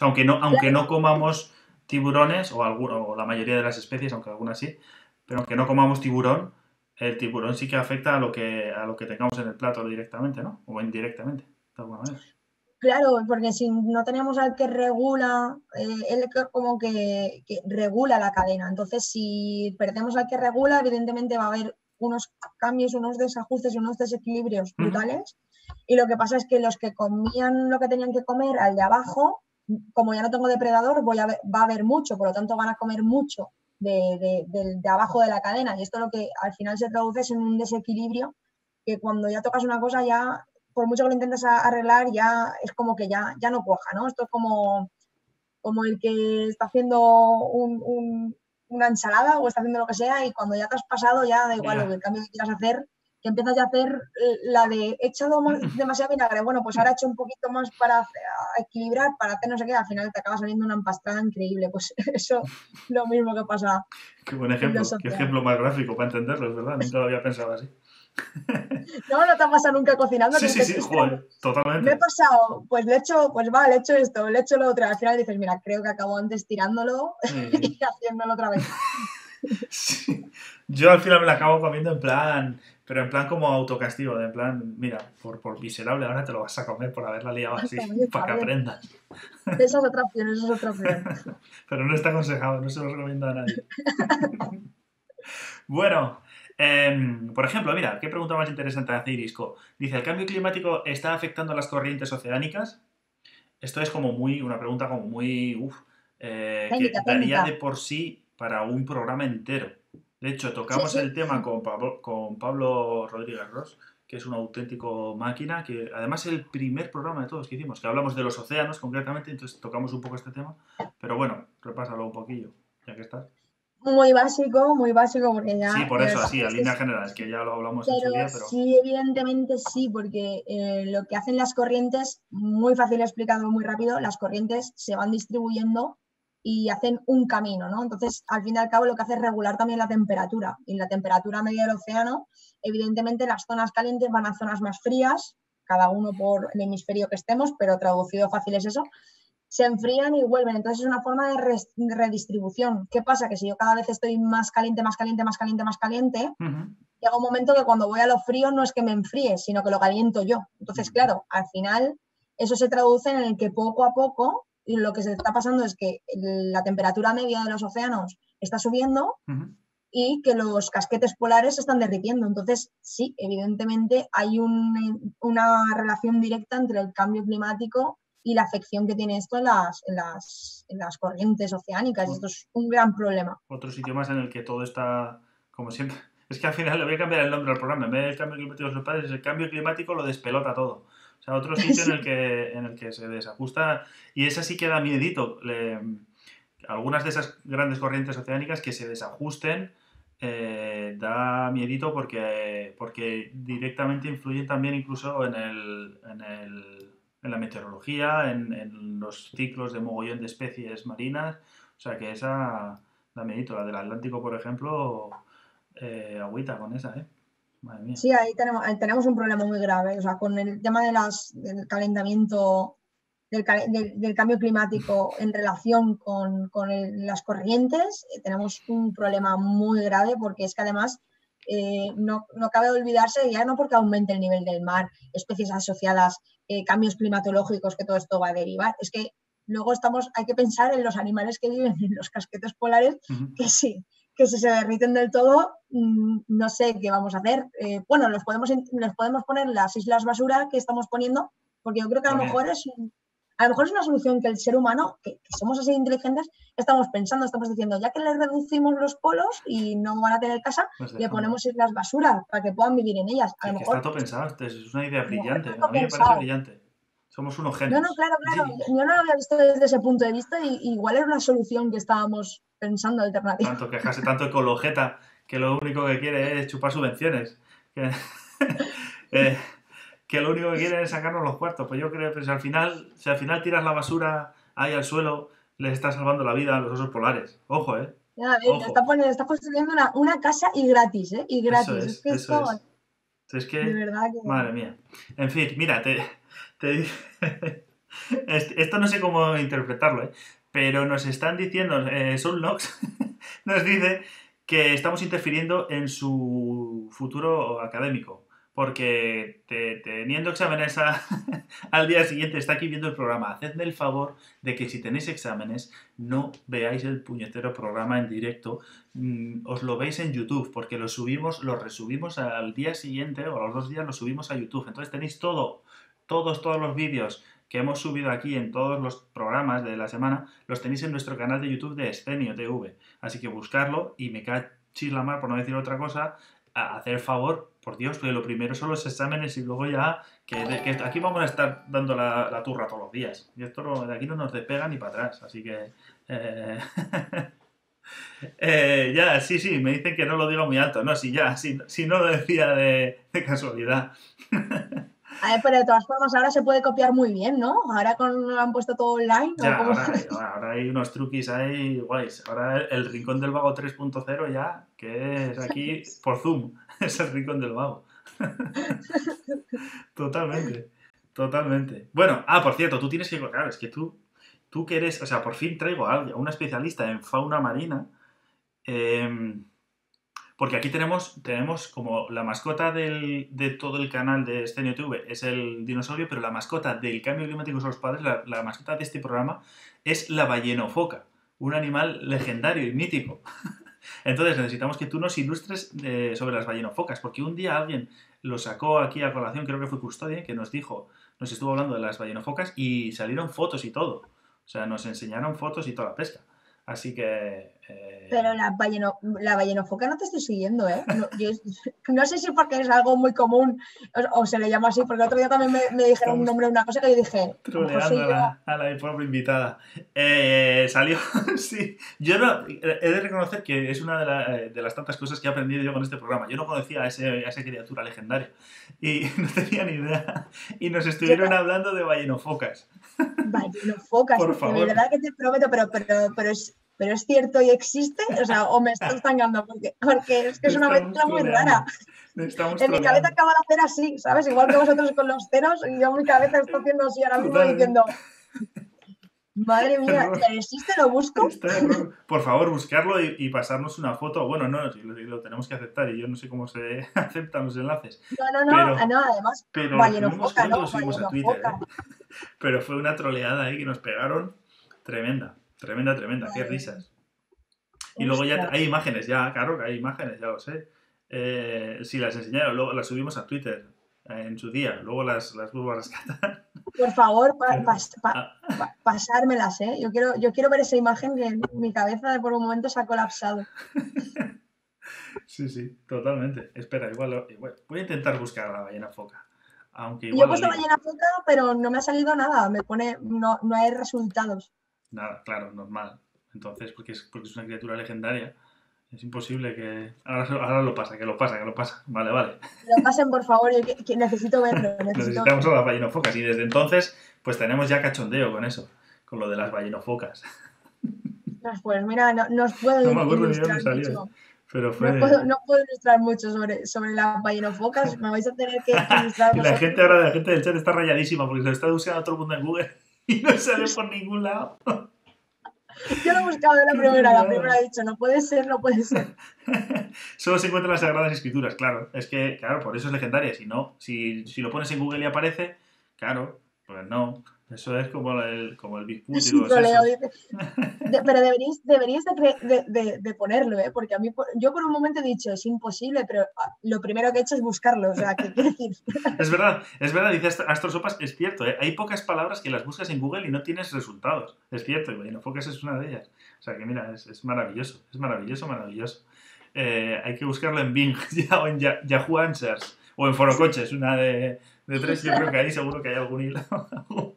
aunque no, aunque no comamos tiburones, o, alguno, o la mayoría de las especies, aunque algunas sí, pero aunque no comamos tiburón, el tiburón sí que afecta a lo que, a lo que tengamos en el plato directamente, ¿no? O indirectamente, de alguna manera. Claro, porque si no tenemos al que regula, eh, él como que, regula la cadena. Entonces, si perdemos al que regula, evidentemente va a haber unos cambios, unos desajustes, unos desequilibrios brutales. Y lo que pasa es que los que comían lo que tenían que comer al de abajo, como ya no tengo depredador, voy a va a haber mucho, por lo tanto van a comer mucho de, abajo de la cadena. Y esto lo que al final se traduce en un desequilibrio que cuando ya tocas una cosa ya, por mucho que lo intentes arreglar, ya es como que ya, ya no cuaja, ¿no? Esto es como, como el que está haciendo una ensalada o está haciendo lo que sea y cuando ya te has pasado ya da igual lo que el cambio que quieras hacer, que empiezas ya a hacer eh, la de he echado demasiado vinagre, bueno, pues ahora he hecho un poquito más para equilibrar, para hacer no sé qué, al final te acaba saliendo una empastada increíble. Pues eso es lo mismo que pasa. Qué buen ejemplo, qué ejemplo más gráfico para entenderlo, es verdad, nunca lo había pensado así. No, no te ha pasado nunca cocinando. Sí, sí, sí, joder, totalmente. Me he pasado, pues le he hecho, pues va, le he hecho esto, le he hecho lo otro. Al final dices, mira, creo que acabo antes tirándolo y haciéndolo otra vez. Yo al final me la acabo comiendo en plan, pero en plan como autocastigo, de en plan, mira, por, por miserable ahora te lo vas a comer por haberla liado así, para que aprendas. Esa es otra opción, esa es otra opción. pero no está aconsejado, no se lo recomiendo a nadie. bueno, em, por ejemplo, mira, qué pregunta más interesante hace Irisco. Dice, ¿el cambio climático está afectando a las corrientes oceánicas? Esto es como muy, una pregunta como muy, uff, eh, que daría de por sí para un programa entero. De hecho, tocamos el tema con Pablo, con Pablo Rodríguez Ross, que es un auténtico máquina, que además es el primer programa de todos que hicimos, que hablamos de los océanos concretamente, entonces tocamos un poco este tema. Pero bueno, repásalo un poquillo, ya que estás. Muy básico, muy básico, porque ya... Sí, por eso, así, a línea general, es que ya lo hablamos en su día, pero... Sí, evidentemente sí, porque eh, lo que hacen las corrientes, muy fácil explicado, muy rápido, las corrientes se van distribuyendo y hacen un camino, ¿no? Entonces, al fin y al cabo, lo que hace es regular también la temperatura. Y la temperatura media del océano, evidentemente, las zonas calientes van a zonas más frías, cada uno por el hemisferio que estemos, pero traducido fácil es eso, se enfrían y vuelven. Entonces, es una forma de, redistribución. ¿Qué pasa? Que si yo cada vez estoy más caliente, más caliente, más caliente, más caliente, llega un momento que cuando voy a lo frío no es que me enfríe, sino que lo caliento yo. Entonces, claro, al final, eso se traduce en el que poco a poco y lo que se está pasando es que la temperatura media de los océanos está subiendo y que los casquetes polares se están derritiendo. Entonces, sí, evidentemente hay una relación directa entre el cambio climático y la afección que tiene esto en las, en las, corrientes oceánicas. esto es un gran problema. Otro sitio más en el que todo está, como siempre, es que al final le voy a cambiar el nombre al programa. En vez del cambio climático de los padres, el cambio climático lo despelota todo. O sea, otro sitio en, el que, en el que se desajusta y esa sí que da miedito. algunas de esas grandes corrientes oceánicas que se desajusten eh, da miedito porque, porque directamente influyen también incluso en, el, en, el, en la meteorología, en, los ciclos de mogollón de especies marinas. O sea que esa da miedito. La del Atlántico, por ejemplo, eh, agüita con esa, ¿eh? Sí, ahí tenemos, tenemos un problema muy grave. O sea, con el tema de las, del calentamiento, del, cambio climático en relación con, las corrientes, eh, tenemos un problema muy grave porque es que además eh, no, cabe olvidarse, ya no porque aumente el nivel del mar, especies asociadas, eh, cambios climatológicos, que todo esto va a derivar, es que luego estamos, hay que pensar en los animales que viven en los casquetes polares, que sí, que si se derriten del todo, mm, no sé qué vamos a hacer. Eh, bueno, los podemos, les podemos poner las islas basura que estamos poniendo, porque yo creo que a lo mejor es a lo mejor es una solución que el ser humano, que, somos así inteligentes, estamos pensando, estamos diciendo, ya que les reducimos los polos y no van a tener casa, pues le ponemos islas basura para que puedan vivir en ellas. A lo mejor, está todo pensado, es una idea brillante, a mí me parece brillante. Somos unos genios. No, no, claro, claro. Yo no lo había visto desde ese punto de vista y igual era una solución que estábamos pensando alternativa. Tanto quejarse tanto ecologeta que lo único que quiere es chupar subvenciones. Que, eh, que lo único que quiere es sacarnos los cuartos. Pues yo creo que al final, si al final tiras la basura ahí al suelo, les estás salvando la vida a los osos polares. Ojo, ¿eh? Ya, Está, poniendo, está, construyendo una, una, casa y gratis, ¿eh? Y gratis. es, es, que eso es. que, de verdad que... Madre mía. En fin, mira, te, Esto no sé cómo interpretarlo, ¿eh? pero nos están diciendo, eh, Solnox nos dice que estamos interfiriendo en su futuro académico, porque teniendo exámenes al día siguiente está aquí viendo el programa. Hacedme el favor de que si tenéis exámenes no veáis el puñetero programa en directo, mm, os lo veis en YouTube, porque lo subimos, lo resubimos al día siguiente o a los dos días lo subimos a YouTube. Entonces tenéis todo todos, todos los vídeos que hemos subido aquí en todos los programas de la semana, los tenéis en nuestro canal de YouTube de Escenio TV. Así que buscarlo y me cae la mar, por no decir otra cosa, hacer favor, por Dios, porque lo primero son los exámenes y luego ya, que, aquí vamos a estar dando la, turra todos los días. Y esto de aquí no nos despega ni para atrás, así que... Eh, eh, ya, sí, sí, me dicen que no lo diga muy alto. No, sí, ya, si, si no lo decía de, de casualidad. A ver, pero de todas formas ahora se puede copiar muy bien, ¿no? Ahora con, lo han puesto todo online. ahora, hay unos truquis ahí guays. Ahora el, Rincón del Vago 3.0 ya, que es aquí por Zoom, es el Rincón del Vago. totalmente, totalmente. Bueno, ah, por cierto, tú tienes que... Claro, es que tú, tú que eres... O sea, por fin traigo a, alguien, a una especialista en fauna marina. Eh, porque aquí tenemos, tenemos como la mascota de todo el canal de Escenio TV es el dinosaurio, pero la mascota del cambio climático son los padres, la, mascota de este programa es la ballenofoca, un animal legendario y mítico. Entonces necesitamos que tú nos ilustres eh, sobre las ballenofocas, porque un día alguien lo sacó aquí a colación, creo que fue Custodia, que nos dijo, nos estuvo hablando de las ballenofocas y salieron fotos y todo. O sea, nos enseñaron fotos y toda la pesca. Así que eh, Pero la, balleno, la ballenofoca no te estoy siguiendo, ¿eh? No, sé si porque es algo muy común o, se le llama así, porque otro día también me, dijeron un nombre de una cosa que yo dije. Troleando a la, a la pobre invitada. Eh, salió, sí. Yo no, he de reconocer que es una de, las tantas cosas que he aprendido yo con este programa. Yo no conocía a, ese, a esa criatura legendaria y no tenía ni idea. Y nos estuvieron hablando de ballenofocas. Ballenofocas, Por favor. de verdad que te prometo, pero, pero, pero es pero es cierto y existe, o sea, o me estás tangando, porque, porque es que es una mezcla muy rara. En mi cabeza acaba de hacer así, ¿sabes? Igual que vosotros con los ceros, y yo en mi cabeza estoy haciendo así ahora mismo diciendo. Madre mía, ¿existe? ¿Lo busco? Por favor, buscarlo y, pasarnos una foto. Bueno, no, lo, lo, tenemos que aceptar y yo no sé cómo se aceptan los enlaces. No, no, no, no además, pero Foca, no, a Twitter, ¿eh? Pero fue una troleada ahí que nos pegaron tremenda. Tremenda, tremenda, qué risas. Y luego ya hay imágenes, ya, claro que hay imágenes, ya lo sé. Eh, si las enseñaron, luego las subimos a Twitter eh, en su día, luego las, las vuelvo a rescatar. Por favor, ah. pasármelas, ¿eh? Yo quiero, yo quiero ver esa imagen que en mi cabeza por un momento se ha colapsado. sí, sí, totalmente. Espera, igual, voy a intentar buscar a la ballena foca. Aunque yo he puesto ballena foca, pero no me ha salido nada, me pone, no, no hay resultados. Nada, claro, normal. Entonces, porque es, porque es una criatura legendaria, es imposible que. Ahora, lo pasa, que lo pasa, que lo pasa. Vale, vale. Lo pasen, por favor, yo que, necesito verlo. Necesitamos a las ballenofocas y desde entonces, pues tenemos ya cachondeo con eso, con lo de las ballenofocas. Pues mira, no, no os puedo no me acuerdo ilustrar mucho. Pero fue... no, puedo, no puedo ilustrar mucho sobre, sobre las ballenofocas, me vais a tener que ilustrar. y la gente ahora, la gente del chat está rayadísima porque se lo está buscando todo el mundo en Google y no sale por ningún lado. Yo lo he buscado de la primera, la primera ha dicho, no puede ser, no puede ser. Solo se encuentran las Sagradas Escrituras, claro. Es que, claro, por eso es legendaria. Si no, si, si lo pones en Google y aparece, claro, pues no. Eso es como el, como el troleo. De- pero deberíais, deberíais de, de- ponerlo, ¿eh? porque a mí, yo por un momento he dicho, es imposible, pero ah, lo primero que he hecho es buscarlo. O sea, que quiero decir, Es verdad, es verdad, dice Ast- Astrosopas, es cierto, ¿eh? hay pocas palabras que las buscas en Google y no tienes resultados. Es cierto, y Vainofocas es una de ellas. O sea que mira, es, es maravilloso, es maravilloso, maravilloso. Eh, hay que buscarlo en Bing ya, o en Ya- Yahoo Answers o en Forocoches, una de, de tres. Yo creo que ahí seguro que hay algún hilo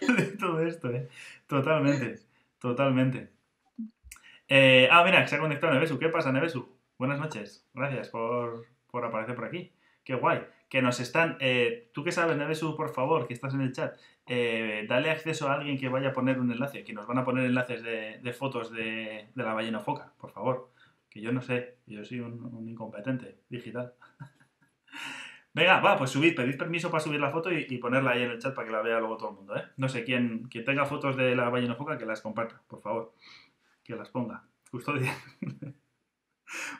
de todo esto, ¿eh? Totalmente, totalmente. Eh, ah, mira, se ha conectado Nevesu. ¿Qué pasa, Nevesu? Buenas noches. Gracias por, por aparecer por aquí. Qué guay. Que nos están. eh, Tú que sabes, Nevesu, por favor, que estás en el chat, eh, dale acceso a alguien que vaya a poner un enlace, que nos van a poner enlaces de, de fotos de, de la ballena foca, por favor. Que yo no sé, yo soy un, un incompetente digital. Venga, va, pues subid, pedid permiso para subir la foto y, y ponerla ahí en el chat para que la vea luego todo el mundo, ¿eh? No sé, quien, quien tenga fotos de la ballena foca, que las comparta, por favor. Que las ponga. Custodia.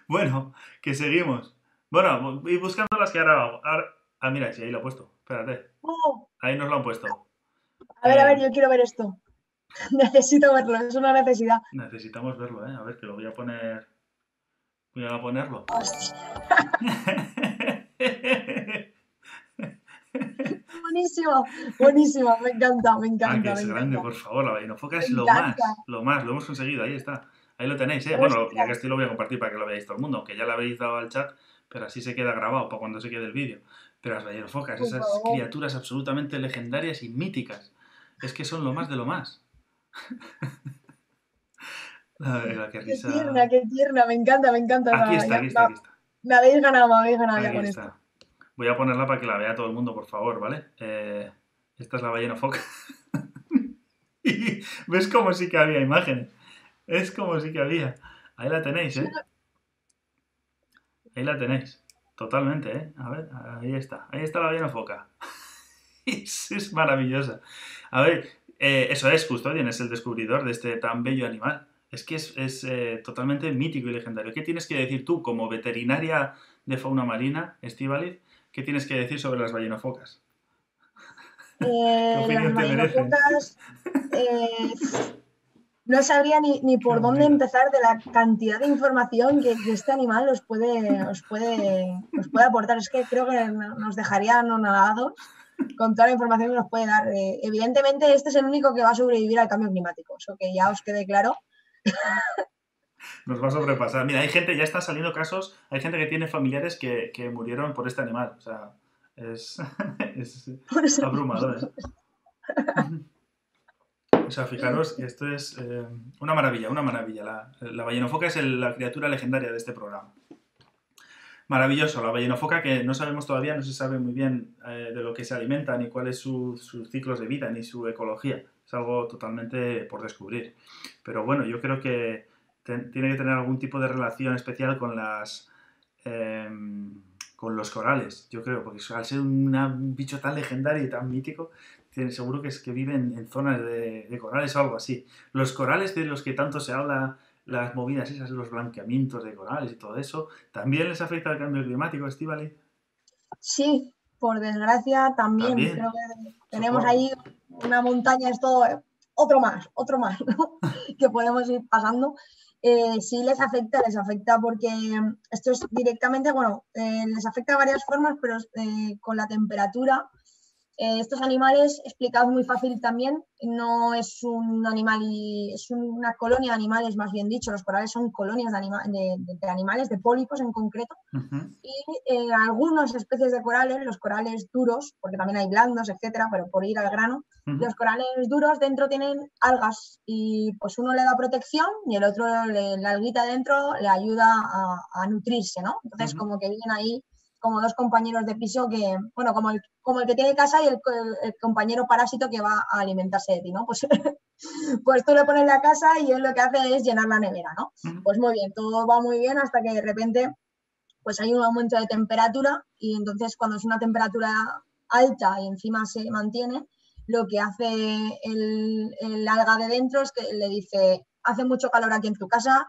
bueno, que seguimos. Bueno, y buscando las que ahora, ahora- Ah, mira, sí, ahí lo he puesto. Espérate. oh, Ahí nos lo han puesto. a ver, a ver, Eh, yo quiero ver esto. Necesito verlo, es una necesidad. Necesitamos verlo, ¿eh? A ver, que lo voy a poner... Voy a ponerlo. Buenísimo, buenísimo, me encanta, me Ah, encanta. que me es grande, por favor, la vainofoca es lo más, lo más, lo hemos conseguido, ahí está. Ahí lo tenéis, ¿eh? Bueno, ya que estoy lo voy a compartir para que lo veáis todo el mundo, aunque ya lo habéis dado al chat, pero así se queda grabado para cuando se quede el vídeo. Pero las Por esas criaturas absolutamente legendarias y míticas, es que son lo más de lo más. La que Qué risa. tierna, qué tierna, me encanta, me encanta. Aquí Ya- está, ya- aquí está, aquí está. Me habéis ganado, me habéis ganado ya Aquí con está. esto. Voy a ponerla para que la vea todo el mundo, por favor, ¿vale? Eh, esta es la ballena foca. y ves como sí que había imágenes. Es como sí que había. Ahí la tenéis, ¿eh? Ahí la tenéis. Totalmente, ¿eh? A ver, ahí está. Ahí está la ballena foca. es, es maravillosa. A ver, eh, eso es, Custodian, es el descubridor de este tan bello animal. Es que es, eh, totalmente mítico y legendario. ¿Qué tienes que decir tú como veterinaria de fauna marina, Estivaliz? ¿Qué tienes que decir sobre las ballenofocas? Eh, las ballenofocas, eh, no sabría ni, ni por Qué dónde empezar de la cantidad de información que, que este animal os puede, os, puede, os puede aportar. Es que creo que no- nos dejaría anonadados con toda la información que nos puede dar. Eh, evidentemente, este es el único que va a sobrevivir al cambio climático, eso que ya os quede claro. Nos va a sobrepasar. Mira, hay gente, ya están saliendo casos, hay gente que tiene familiares que, que murieron por este animal. O sea, es, es abrumador. ¿eh? O sea, fijaros que esto es eh, una maravilla, una maravilla. La, la ballenofoca es el- la criatura legendaria de este programa. Maravilloso, la ballenofoca que no sabemos todavía, no se sabe muy bien eh, de lo que se alimenta, ni cuáles su- sus ciclos de vida, ni su ecología. Es algo totalmente por descubrir. Pero bueno, yo creo que tiene que tener algún tipo de relación especial con las... em, con los corales, yo creo, porque al ser una- un bicho tan legendario y tan mítico, tiene- seguro que es que viven en zonas de, de corales o algo así. Los corales de los que tanto se habla, las movidas esas, los blanqueamientos de corales y todo eso, ¿también les afecta el cambio climático, Estivali? Sí, por desgracia también. También. Creo que tenemos Socorro. ahí una montaña, es todo eh, otro más, otro más, ¿no? que podemos ir pasando. Eh, les afecta, les afecta porque mm, esto es directamente, bueno, eh, les afecta de varias formas, pero eh, con la temperatura. Eh, estos animales, explicado muy fácil también, no es un animal, y, es una colonia de animales, más bien dicho. Los corales son colonias de, anima- de- de- de animales, de pólipos en concreto y eh, algunas especies de corales, los corales duros, porque también hay blandos, etcétera, pero por ir al grano, los corales duros dentro tienen algas y pues uno le da protección y el otro, le- la alguita dentro, le ayuda a, a nutrirse, ¿no? Entonces, como que viven ahí como dos compañeros de piso que, bueno, como el, como el que tiene casa y el, co- el- el compañero parásito que va a alimentarse de ti, ¿no? Pues, pues tú le pones la casa y él lo que hace es llenar la nevera, ¿no? Pues muy bien, todo va muy bien hasta que de repente pues hay un aumento de temperatura y entonces cuando es una temperatura alta y encima se mantiene, lo que hace el, el alga de dentro es que le dice, hace mucho calor aquí en tu casa,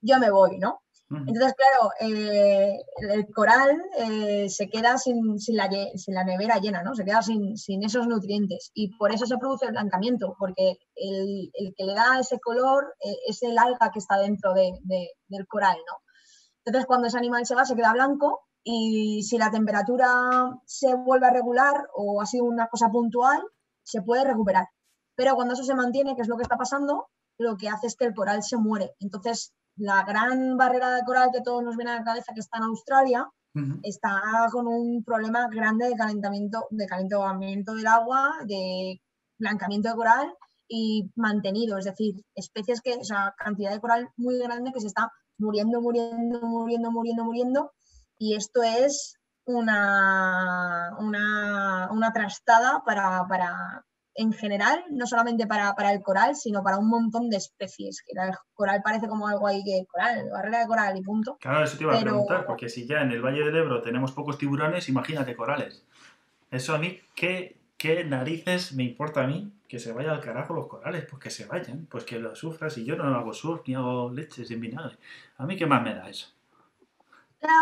yo me voy, ¿no? Entonces, claro, eh, el coral eh, se queda sin, la, nevera llena, ¿no? Se queda sin, esos nutrientes y por eso se produce el blancamiento, porque el, que le da ese color eh, es el alga que está dentro del coral, ¿no? Entonces, cuando ese animal se va, se queda blanco y si la temperatura se vuelve a regular o ha sido una cosa puntual, se puede recuperar. Pero cuando eso se mantiene, que es lo que está pasando, lo que hace es que el coral se muere. Entonces, la gran barrera de coral que todos nos viene a la cabeza, que está en Australia, está con un problema grande de calentamiento, de calentamiento del agua, de blancamiento de coral y mantenido, es decir, especies que, o sea, cantidad de coral muy grande que se está muriendo, muriendo, muriendo, muriendo, muriendo. Y esto es una, una, una trastada para, para, en general, no solamente para, el coral, sino para un montón de especies. Que el coral parece como algo ahí que coral, barrera de coral y punto. Claro, eso te iba a preguntar, porque si ya en el Valle del Ebro tenemos pocos tiburones, imagínate corales. Eso a mí, ¿qué, qué narices me importa a mí que se vaya al carajo los corales? Pues que se vayan, pues que lo sufras. Y yo no hago surf ni hago leches en vinagre. A mí, ¿qué más me da eso?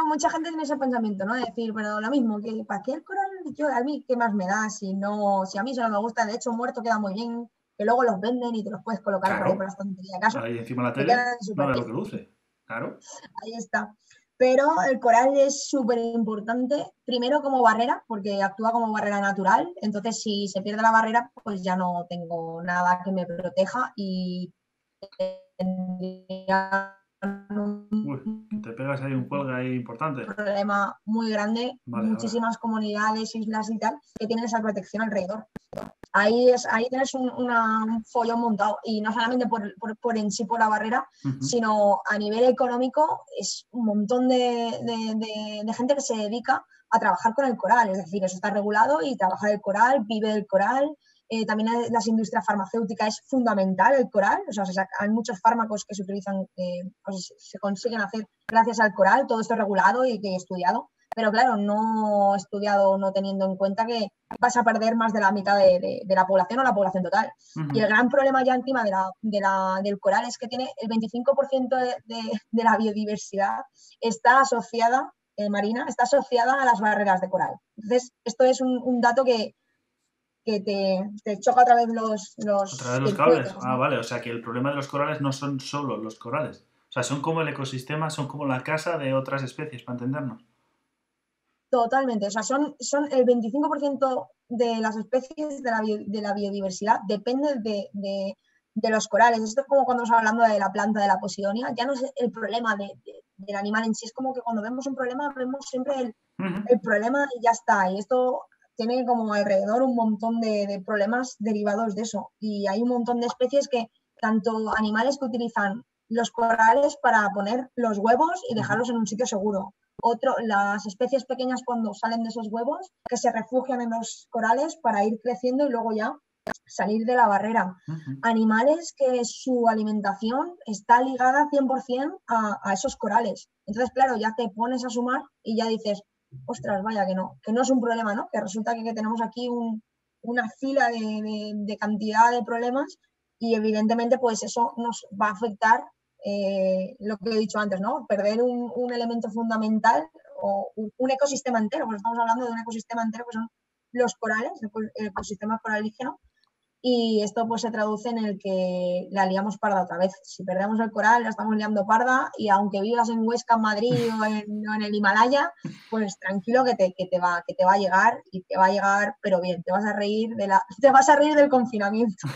Mucha gente tiene ese pensamiento, ¿no? De decir, pero lo mismo, que ¿para qué el coral? Yo, a mí, ¿qué más me da? Si no, si a mí solo me gusta, de hecho, muerto queda muy bien, que luego los venden y te los puedes colocar por ahí por la estantería de Ahí encima de la tele, no lo que luce, claro. Ahí está. Pero el coral es súper importante, primero como barrera, porque actúa como barrera natural. Entonces, si se pierde la barrera, pues ya no tengo nada que me proteja y te pegas ahí un cuelga ahí importante. Un problema muy grande, muchísimas comunidades, islas y tal, que tienen esa protección alrededor. Ahí, es, ahí tienes un, follón montado y no solamente por, por, en sí por la barrera, sino a nivel económico es un montón de, de, gente que se dedica a trabajar con el coral, es decir, eso está regulado y trabaja el coral, vive del coral, eh, también las industria farmacéutica es fundamental el coral, o sea, hay muchos fármacos que se utilizan, eh, pues se consiguen hacer gracias al coral, todo esto regulado y estudiado, pero claro, no estudiado no teniendo en cuenta que vas a perder más de la mitad de, la población o la población total. Y el gran problema ya encima de la, del coral es que tiene el 25% de, la biodiversidad está asociada, eh, marina, está asociada a las barreras de coral. Entonces, esto es un dato que, que te, choca otra vez los, los, ¿Otra vez los cables? Ah, vale, o sea que el problema de los corales no son solo los corales. O sea, son como el ecosistema, son como la casa de otras especies, para entendernos. Totalmente, o sea, son, son el 25% de las especies de la, de la biodiversidad depende de, de, los corales. Esto es como cuando estamos hablando de la planta de la posidonia, ya no es el problema de, del animal en sí, es como que cuando vemos un problema vemos siempre el, el problema y ya está. Y esto tiene como alrededor un montón de, problemas derivados de eso. Y hay un montón de especies que, tanto animales que utilizan los corales para poner los huevos y dejarlos en un sitio seguro. Otro, las especies pequeñas cuando salen de esos huevos, que se refugian en los corales para ir creciendo y luego ya salir de la barrera. Animales que su alimentación está ligada 100% a, a esos corales. Entonces, claro, ya te pones a sumar y ya dices, ostras, vaya que no, que no es un problema, ¿no? Que resulta que, tenemos aquí una fila de, cantidad de problemas y evidentemente pues eso nos va a afectar eh, lo que he dicho antes, ¿no? Perder un, elemento fundamental o un, ecosistema entero, porque estamos hablando de un ecosistema entero que son los corales, el ecosistema coralígeno, y esto pues se traduce en el que la liamos parda otra vez. Si perdemos el coral, la estamos liando parda y aunque vivas en Huesca, Madrid o en, el Himalaya, pues tranquilo que te, que, te va, que te va a llegar y te va a llegar, pero bien, te vas a reír, de la, te vas a reír del confinamiento.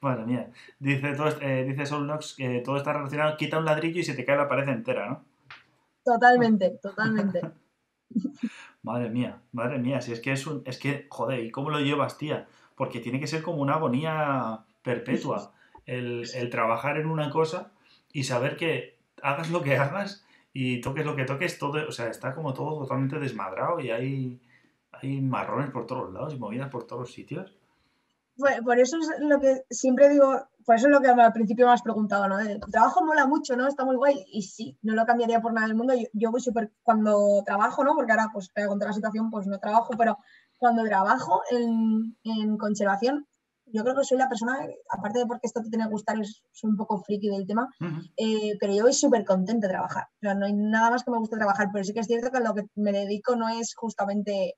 Madre mía. Dice, todo, eh, dice Solnox que todo está relacionado, quita un ladrillo y se te cae la pared entera, ¿no? Totalmente, totalmente. madre mía, madre mía, si es que es un, es que, joder, ¿y cómo lo llevas, tía? Porque tiene que ser como una agonía perpetua el, trabajar en una cosa y saber que hagas lo que hagas y toques lo que toques, todo, o sea, está como todo totalmente desmadrado y hay, hay marrones por todos lados y movidas por todos los sitios. por eso es lo que siempre digo, por eso es lo que al principio me has preguntado, ¿no? El trabajo mola mucho, ¿no? Está muy guay y sí, no lo cambiaría por nada del mundo. Yo, voy súper, cuando trabajo, ¿no? Porque ahora, pues, con toda la situación, pues no trabajo, pero cuando trabajo en, conservación, yo creo que soy la persona, aparte de porque esto te tiene que gustar, soy un poco friki del tema, eh, pero yo voy súper contenta de trabajar. O sea, no hay nada más que me guste trabajar, pero sí que es cierto que lo que me dedico no es justamente,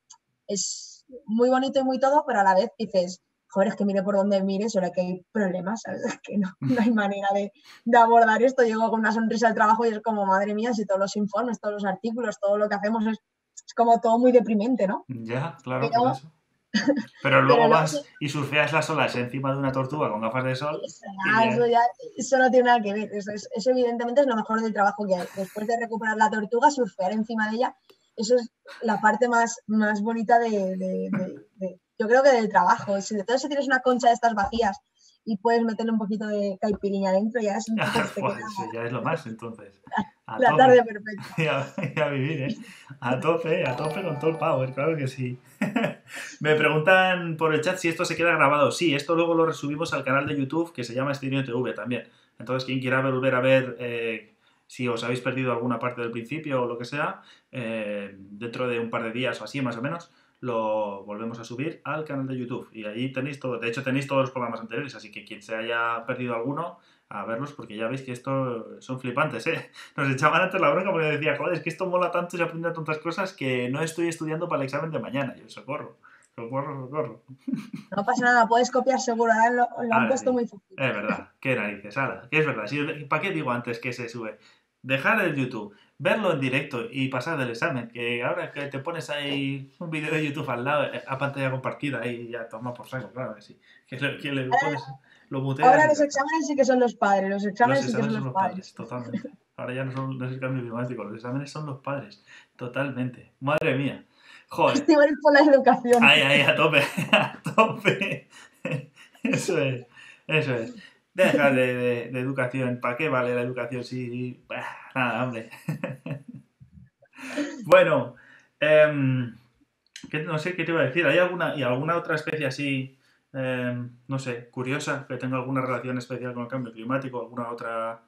es muy bonito y muy todo, pero a la vez dices, joder, es que mire por donde mire, solo que hay problemas, ¿sabes? Es que no, no hay manera de, de, abordar esto. Llego con una sonrisa al trabajo y es como, madre mía, si todos los informes, todos los artículos, todo lo que hacemos es, es como todo muy deprimente, ¿no? Ya, claro, por eso. Pero luego vas y surfeas las olas encima de una tortuga con gafas de sol. Eso, ya, eso no tiene nada que ver. Eso, eso, evidentemente es lo mejor del trabajo que hay. Después de recuperar la tortuga, surfear encima de ella, eso es la parte más, más bonita de, de, de, yo creo que del trabajo. Si de todo si tienes una concha de estas vacías y puedes meterle un poquito de caipiriña dentro, ya es un pues, ya es lo más, entonces. la tarde perfecta. Y a, vivir, ¿eh? A tope, a tope con todo el power, claro que sí. Me preguntan por el chat si esto se queda grabado. Sí, esto luego lo resubimos al canal de YouTube que se llama Estéreo TV también. Entonces, quien quiera volver a ver eh, si os habéis perdido alguna parte del principio o lo que sea, eh, dentro de un par de días o así, más o menos, lo volvemos a subir al canal de YouTube. Y ahí tenéis todo. De hecho, tenéis todos los programas anteriores, así que quien se haya perdido alguno, a verlos, porque ya veis que esto son flipantes, ¿eh? Nos echaban antes la bronca porque decía, joder, es que esto mola tanto y se aprende tantas cosas que no estoy estudiando para el examen de mañana. Yo, socorro. Socorro, socorro. No pasa nada, puedes copiar seguro, lo, han puesto muy fácil. Es verdad, qué narices, ala, que es verdad. ¿Para qué digo antes que se sube? Dejar el YouTube, verlo en directo y pasar del examen, que ahora que te pones ahí un vídeo de YouTube al lado, eh, a pantalla compartida y ya toma por saco, claro que sí. Que le, pones, lo muteas. Ahora los exámenes sí que son los padres, los exámenes, sí que son los, padres. Totalmente. Ahora ya no son los exámenes climáticos, los exámenes son los padres, totalmente. Madre mía. Joder. por la educación. Ay, ay, a tope, a tope. Eso es, eso es. Deja de, educación. ¿Para qué vale la educación si... nada, hombre. bueno, em, no sé qué te iba a decir. ¿Hay alguna, y alguna otra especie así, em, no sé, curiosa, que tenga alguna relación especial con el cambio climático? ¿Alguna otra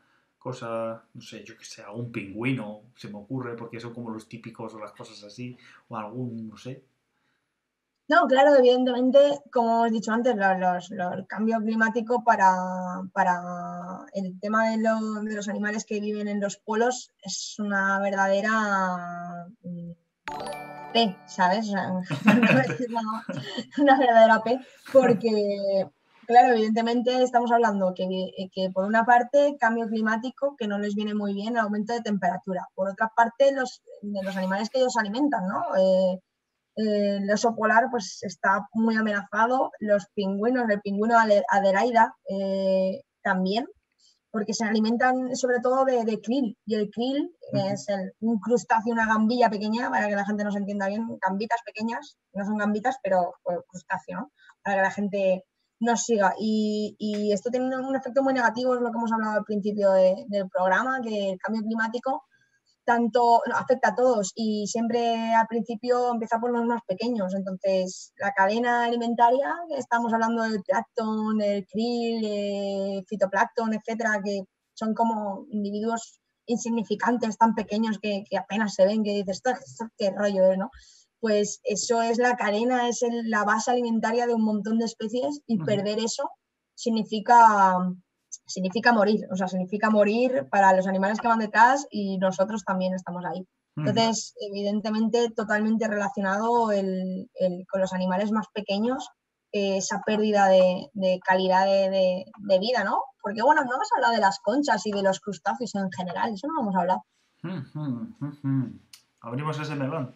cosa, no sé, yo que sé, algún pingüino, se me ocurre, porque son como los típicos o las cosas así, o algún, no sé, no, claro, evidentemente, como hemos dicho antes, los, el cambio climático para, para el tema de, de, los animales que viven en los polos es una verdadera mm, P, ¿sabes? una verdadera P, porque, claro, evidentemente estamos hablando que, que, por una parte, cambio climático, que no les viene muy bien, aumento de temperatura. Por otra parte, los, de los animales que ellos alimentan, ¿no? Eh, el oso polar pues está muy amenazado, los pingüinos, el pingüino adelaida eh, también, porque se alimentan sobre todo de, krill, y el krill es un crustáceo, una gambilla pequeña, para que la gente nos entienda bien, gambitas pequeñas, no son gambitas, pero pues, crustáceo, ¿no? Para que la gente nos siga. Y, esto tiene un efecto muy negativo, es lo que hemos hablado al principio del programa, que el cambio climático tanto afecta a todos y siempre al principio empieza por los más pequeños. Entonces, la cadena alimentaria, estamos hablando del plancton, el krill, el fitoplancton, etcétera, que son como individuos insignificantes, tan pequeños que, apenas se ven, que dices, qué rollo es, ¿no? Pues eso es la cadena, es la base alimentaria de un montón de especies y perder eso significa significa morir, o sea, significa morir para los animales que van detrás y nosotros también estamos ahí. Entonces, evidentemente, totalmente relacionado el, con los animales más pequeños, esa pérdida de, calidad de, vida, ¿no? Porque, bueno, no hemos hablado de las conchas y de los crustáceos en general, eso no hemos hablado. Abrimos ese melón.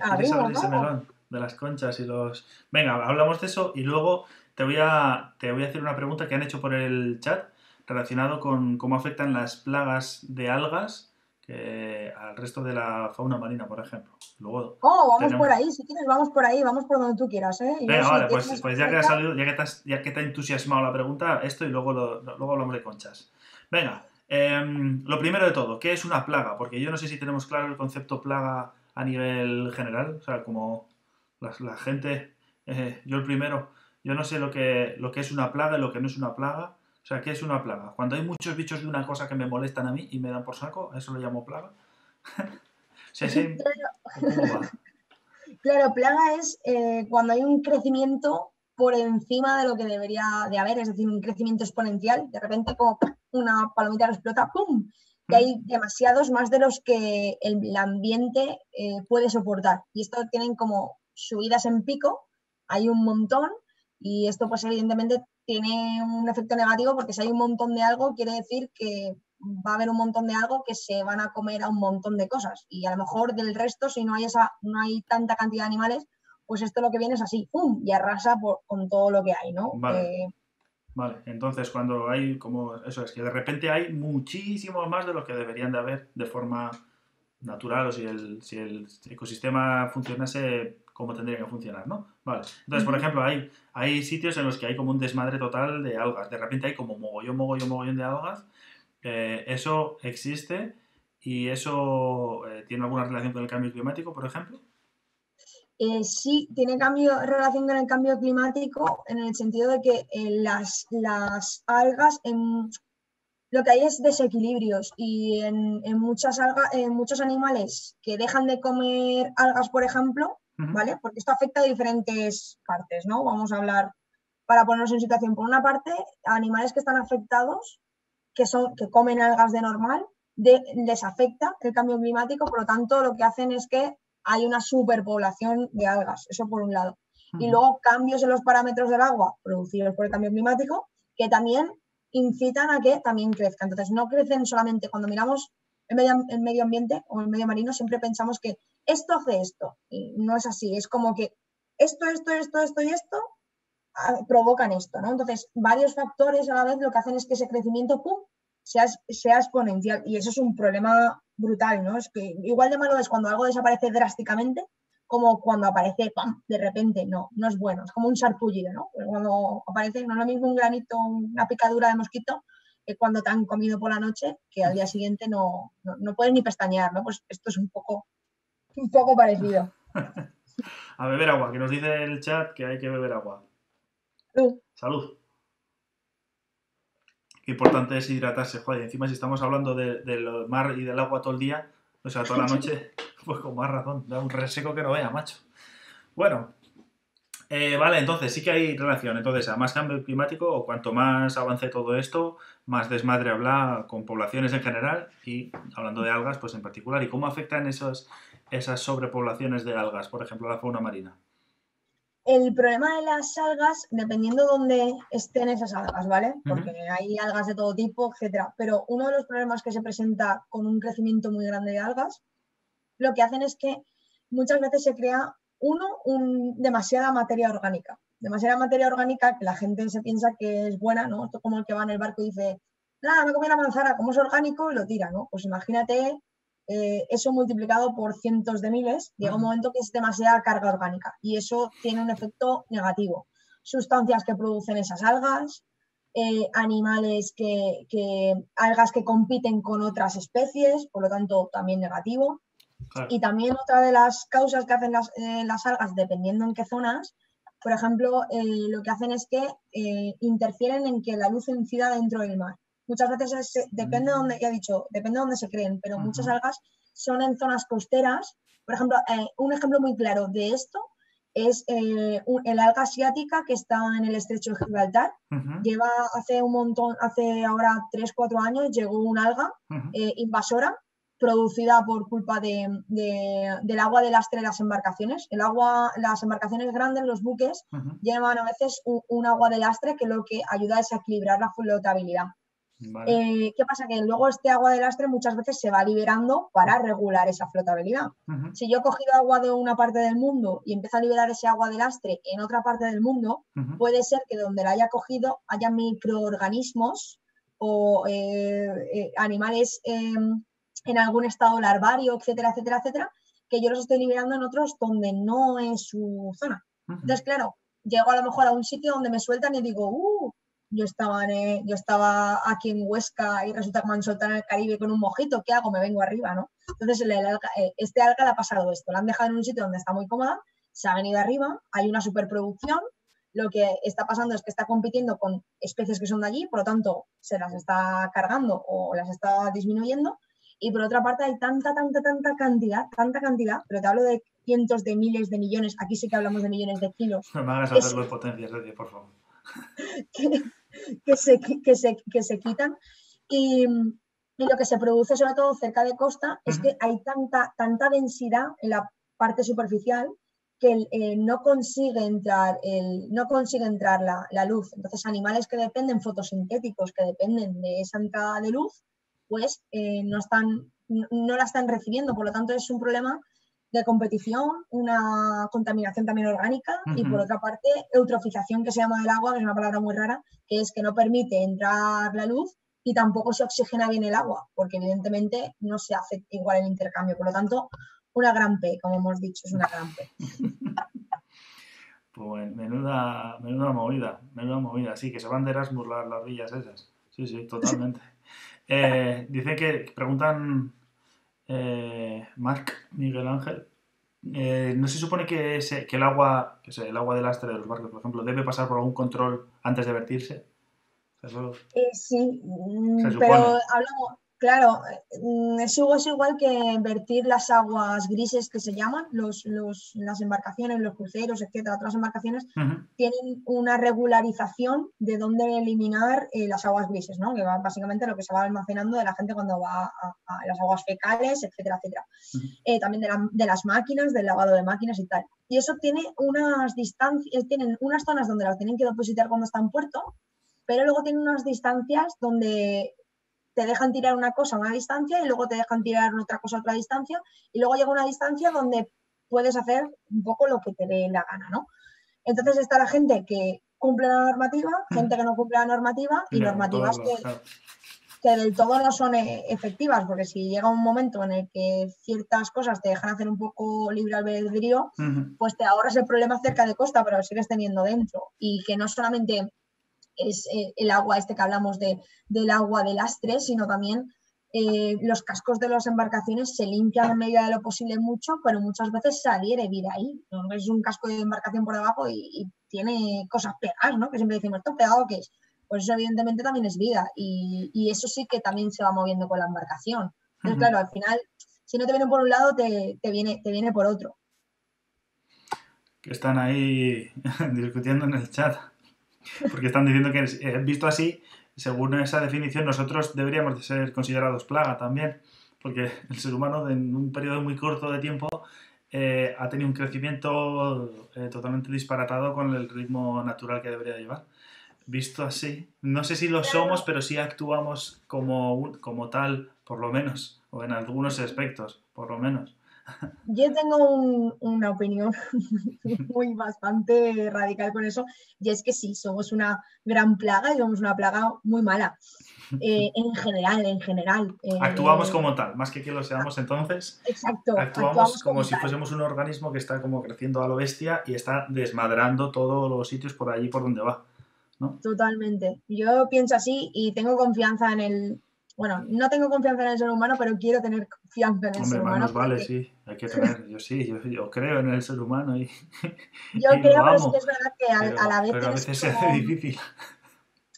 abrimos, ese melón de las conchas y los... Venga, hablamos de eso y luego te voy, a, te voy a hacer una pregunta que han hecho por el chat relacionado con cómo afectan las plagas de algas al resto de la fauna marina, por ejemplo. Luego oh, vamos por ahí, si quieres, vamos por ahí, vamos por donde tú quieras. ¿eh? Venga, vale, pues, pues, ya que ha salido, ya que, te ya que te ha entusiasmado la pregunta, esto y luego, luego hablamos de conchas. Venga, em, lo primero de todo, ¿qué es una plaga? Porque yo no sé si tenemos claro el concepto plaga a nivel general, o sea, como la, gente, eh, yo el primero, yo no sé lo que, lo que es una plaga y lo que no es una plaga. O sea, ¿qué es una plaga? Cuando hay muchos bichos de una cosa que me molestan a mí y me dan por saco, eso lo llamo plaga. claro. plaga es eh, cuando hay un crecimiento por encima de lo que debería de haber, es decir, un crecimiento exponencial, de repente como una palomita explota, ¡pum! Y hay demasiados más de los que el, ambiente eh, puede soportar. Y esto tienen como subidas en pico, hay un montón, y esto pues evidentemente tiene un efecto negativo porque si hay un montón de algo, quiere decir que va a haber un montón de algo que se van a comer a un montón de cosas. Y a lo mejor del resto, si no hay, esa, no hay tanta cantidad de animales, pues esto lo que viene es así, ¡pum! y arrasa con todo lo que hay, ¿no? Vale. Eh, vale, entonces cuando hay como eso es que de repente hay muchísimos más de los que deberían de haber de forma natural o si el, si el ecosistema funcionase como tendría que funcionar, ¿no? Vale. Entonces, por ejemplo, hay, hay sitios en los que hay como un desmadre total de algas. De repente hay como mogollón, mogollón, mogollón de algas. Eh, eso existe y eso eh, tiene alguna relación con el cambio climático, por ejemplo. Eh, sí, tiene cambio, relación con el cambio climático en el sentido de que las, las, algas, en, lo que hay es desequilibrios y en, en muchas algas, en muchos animales que dejan de comer algas, por ejemplo, ¿vale? Porque esto afecta a diferentes partes, ¿no? Vamos a hablar para ponernos en situación. Por una parte, animales que están afectados, que, son, que comen algas de normal, les afecta el cambio climático, por lo tanto, lo que hacen es que hay una superpoblación de algas, eso por un lado. Y luego cambios en los parámetros del agua producidos por el cambio climático, que también incitan a que también crezca. Entonces, no crecen solamente cuando miramos el medio, el medio ambiente o el medio marino, siempre pensamos que esto hace esto. Y no es así, es como que esto, esto, esto, esto y esto ah, provocan esto, ¿no? Entonces, varios factores a la vez lo que hacen es que ese crecimiento, ¡pum!, sea, exponencial. Y eso es un problema brutal, ¿no? Es que igual de malo es cuando algo desaparece drásticamente como cuando aparece ¡pam! de repente, no, no es bueno, es como un sarpullido, ¿no? Cuando aparece, no es lo mismo un granito, una picadura de mosquito, que cuando te han comido por la noche, que al día siguiente no, no, no puedes ni pestañear, ¿no? Pues esto es un poco, un poco parecido. A beber agua, que nos dice el chat que hay que beber agua. Salud. Qué importante es hidratarse, joder. Encima, si estamos hablando del mar y del agua todo el día, o sea, toda la noche, pues con más razón, da un reseco que no vea, macho. Bueno, eh, vale, entonces sí que hay relación. Entonces, a más cambio climático o cuanto más avance todo esto, más desmadre habla con poblaciones en general y hablando de algas, pues en particular. ¿Y cómo afectan esos, esas sobrepoblaciones de algas, por ejemplo, la fauna marina? El problema de las algas, dependiendo de dónde estén esas algas, ¿vale? Porque hay algas de todo tipo, etcétera. Pero uno de los problemas que se presenta con un crecimiento muy grande de algas, lo que hacen es que muchas veces se crea, uno, un, demasiada materia orgánica. Demasiada materia orgánica que la gente se piensa que es buena, ¿no? Esto como el que va en el barco y dice, nada, me comí la manzana, como es orgánico, lo tira, ¿no? Pues imagínate eh, eso multiplicado por cientos de miles, llega un momento que es demasiada carga orgánica y eso tiene un efecto negativo. Sustancias que producen esas algas, eh, animales que, algas que compiten con otras especies, por lo tanto también negativo. Y también otra de las causas que hacen las, eh, las algas, dependiendo en qué zonas, por ejemplo, lo que hacen es que interfieren en que la luz incida dentro del mar muchas veces depende de donde, ya he dicho, depende de dónde se creen, pero muchas algas son en zonas costeras. Por ejemplo, eh, un ejemplo muy claro de esto es eh, el alga asiática que está en el estrecho de Gibraltar. Lleva hace un montón, hace ahora 3, 4 años, llegó un alga eh, invasora producida por culpa de, del agua de lastre de las embarcaciones. El agua, las embarcaciones grandes, los buques, llevan a veces un, agua de lastre que lo que ayuda es a equilibrar la flotabilidad. Eh, ¿Qué pasa? Que luego este agua de lastre muchas veces se va liberando para regular esa flotabilidad. Si yo he cogido agua de una parte del mundo y empiezo a liberar ese agua de lastre en otra parte del mundo, puede ser que donde la haya cogido haya microorganismos o eh, eh, animales em, en algún estado larvario, etcétera, etcétera, etcétera, que yo los estoy liberando en otros donde no es su zona. Entonces, claro, llego a lo mejor a un sitio donde me sueltan y digo, uh, yo estaba, yo estaba aquí en Huesca y resulta que me han soltado en el Caribe con un mojito, ¿qué hago? Me vengo arriba, ¿no? Entonces, eh, este alga le ha pasado esto, la han dejado en un sitio donde está muy cómoda, se ha venido arriba, hay una superproducción, lo que está pasando es que está compitiendo con especies que son de allí, por lo tanto, se las está cargando o las está disminuyendo, Y por otra parte hay tanta, tanta, tanta cantidad, tanta cantidad, pero te hablo de cientos de miles de millones, aquí sí que hablamos de millones de kilos. No me hagas hacerlo en potencias, por favor. que, se, que, se, que se quitan. Y, y, lo que se produce sobre todo cerca de costa es que hay tanta, tanta densidad en la parte superficial que eh, no consigue entrar, el, no consigue entrar la, la, luz. Entonces, animales que dependen, fotosintéticos, que dependen de esa entrada de luz, pues eh, no, están, no la están recibiendo. Por lo tanto, es un problema de competición, una contaminación también orgánica y por otra parte eutrofización que se llama del agua, que es una palabra muy rara, que es que no permite entrar la luz y tampoco se oxigena bien el agua, porque evidentemente no se hace igual el intercambio. Por lo tanto, una gran P, como hemos dicho, es una gran P. Pues menuda, menuda movida, menuda movida. Sí, que se van de Erasmus las, las villas esas. Sí, sí, totalmente. eh, dicen que preguntan eh, Marc Miguel Ángel. Eh, ¿No se supone que, que el agua, que el agua del lastre de los barcos, por ejemplo, debe pasar por algún control antes de vertirse? Eh, sí, mm, pero hablamos, Claro, mm, es igual que vertir las aguas grises que se llaman, los, las embarcaciones, los cruceros, etcétera, otras embarcaciones tienen una regularización de dónde eliminar eh, las aguas grises, ¿no? Que va básicamente lo que se va almacenando de la gente cuando va a, las aguas fecales, etcétera, etcétera. Eh, también de, las máquinas, del lavado de máquinas y tal. Y eso tiene unas distancias, tienen unas zonas donde las tienen que depositar cuando está en puerto, pero luego tienen unas distancias donde te dejan tirar una cosa a una distancia y luego te dejan tirar otra cosa a otra distancia y luego llega una distancia donde puedes hacer un poco lo que te dé la gana, ¿no? Entonces está la gente que cumple la normativa, mm. gente que no cumple la normativa y normativas que, del todo no son eh, efectivas, porque si llega un momento en el que ciertas cosas te dejan hacer un poco libre albedrío, pues te ahorras el problema cerca de costa, pero lo sigues teniendo dentro. Y que no solamente es eh, el agua este que hablamos de, del agua de lastre, sino también eh, los cascos de las embarcaciones se limpian en medida de lo posible mucho, pero muchas veces se adhiere vida ahí. ¿no? Es un casco de embarcación por debajo y, tiene cosas pegadas, ¿no? Que siempre decimos, ¿esto pegado qué es? Pues eso evidentemente también es vida y, eso sí que también se va moviendo con la embarcación. Entonces, claro, al final, si no te viene por un lado, te, te, viene, te viene por otro. Que están ahí discutiendo en el chat porque están diciendo que, eh, visto así, según esa definición, nosotros deberíamos de ser considerados plaga también, porque el ser humano en un periodo muy corto de tiempo eh, ha tenido un crecimiento eh, totalmente disparatado con el ritmo natural que debería llevar. Visto así, no sé si lo somos, pero sí actuamos como, como tal, por lo menos, o en algunos aspectos, por lo menos. Yo tengo una opinión muy bastante radical con eso, y es que sí, somos una gran plaga y somos una plaga muy mala. Eh, en general, en general. Eh, actuamos como tal, más que que lo seamos entonces. Exacto. Actuamos, como, si fuésemos un organismo que está como creciendo a lo bestia y está desmadrando todos los sitios por allí por donde va. ¿no? Totalmente. Yo pienso así y tengo confianza en el, bueno, no tengo confianza en el ser humano, pero quiero tener confianza en el ser humano. vale, sí, hay que tener, yo sí, yo, creo en el ser humano y. Yo creo, pero sí que es verdad que a, la vez. Pero a veces se hace difícil.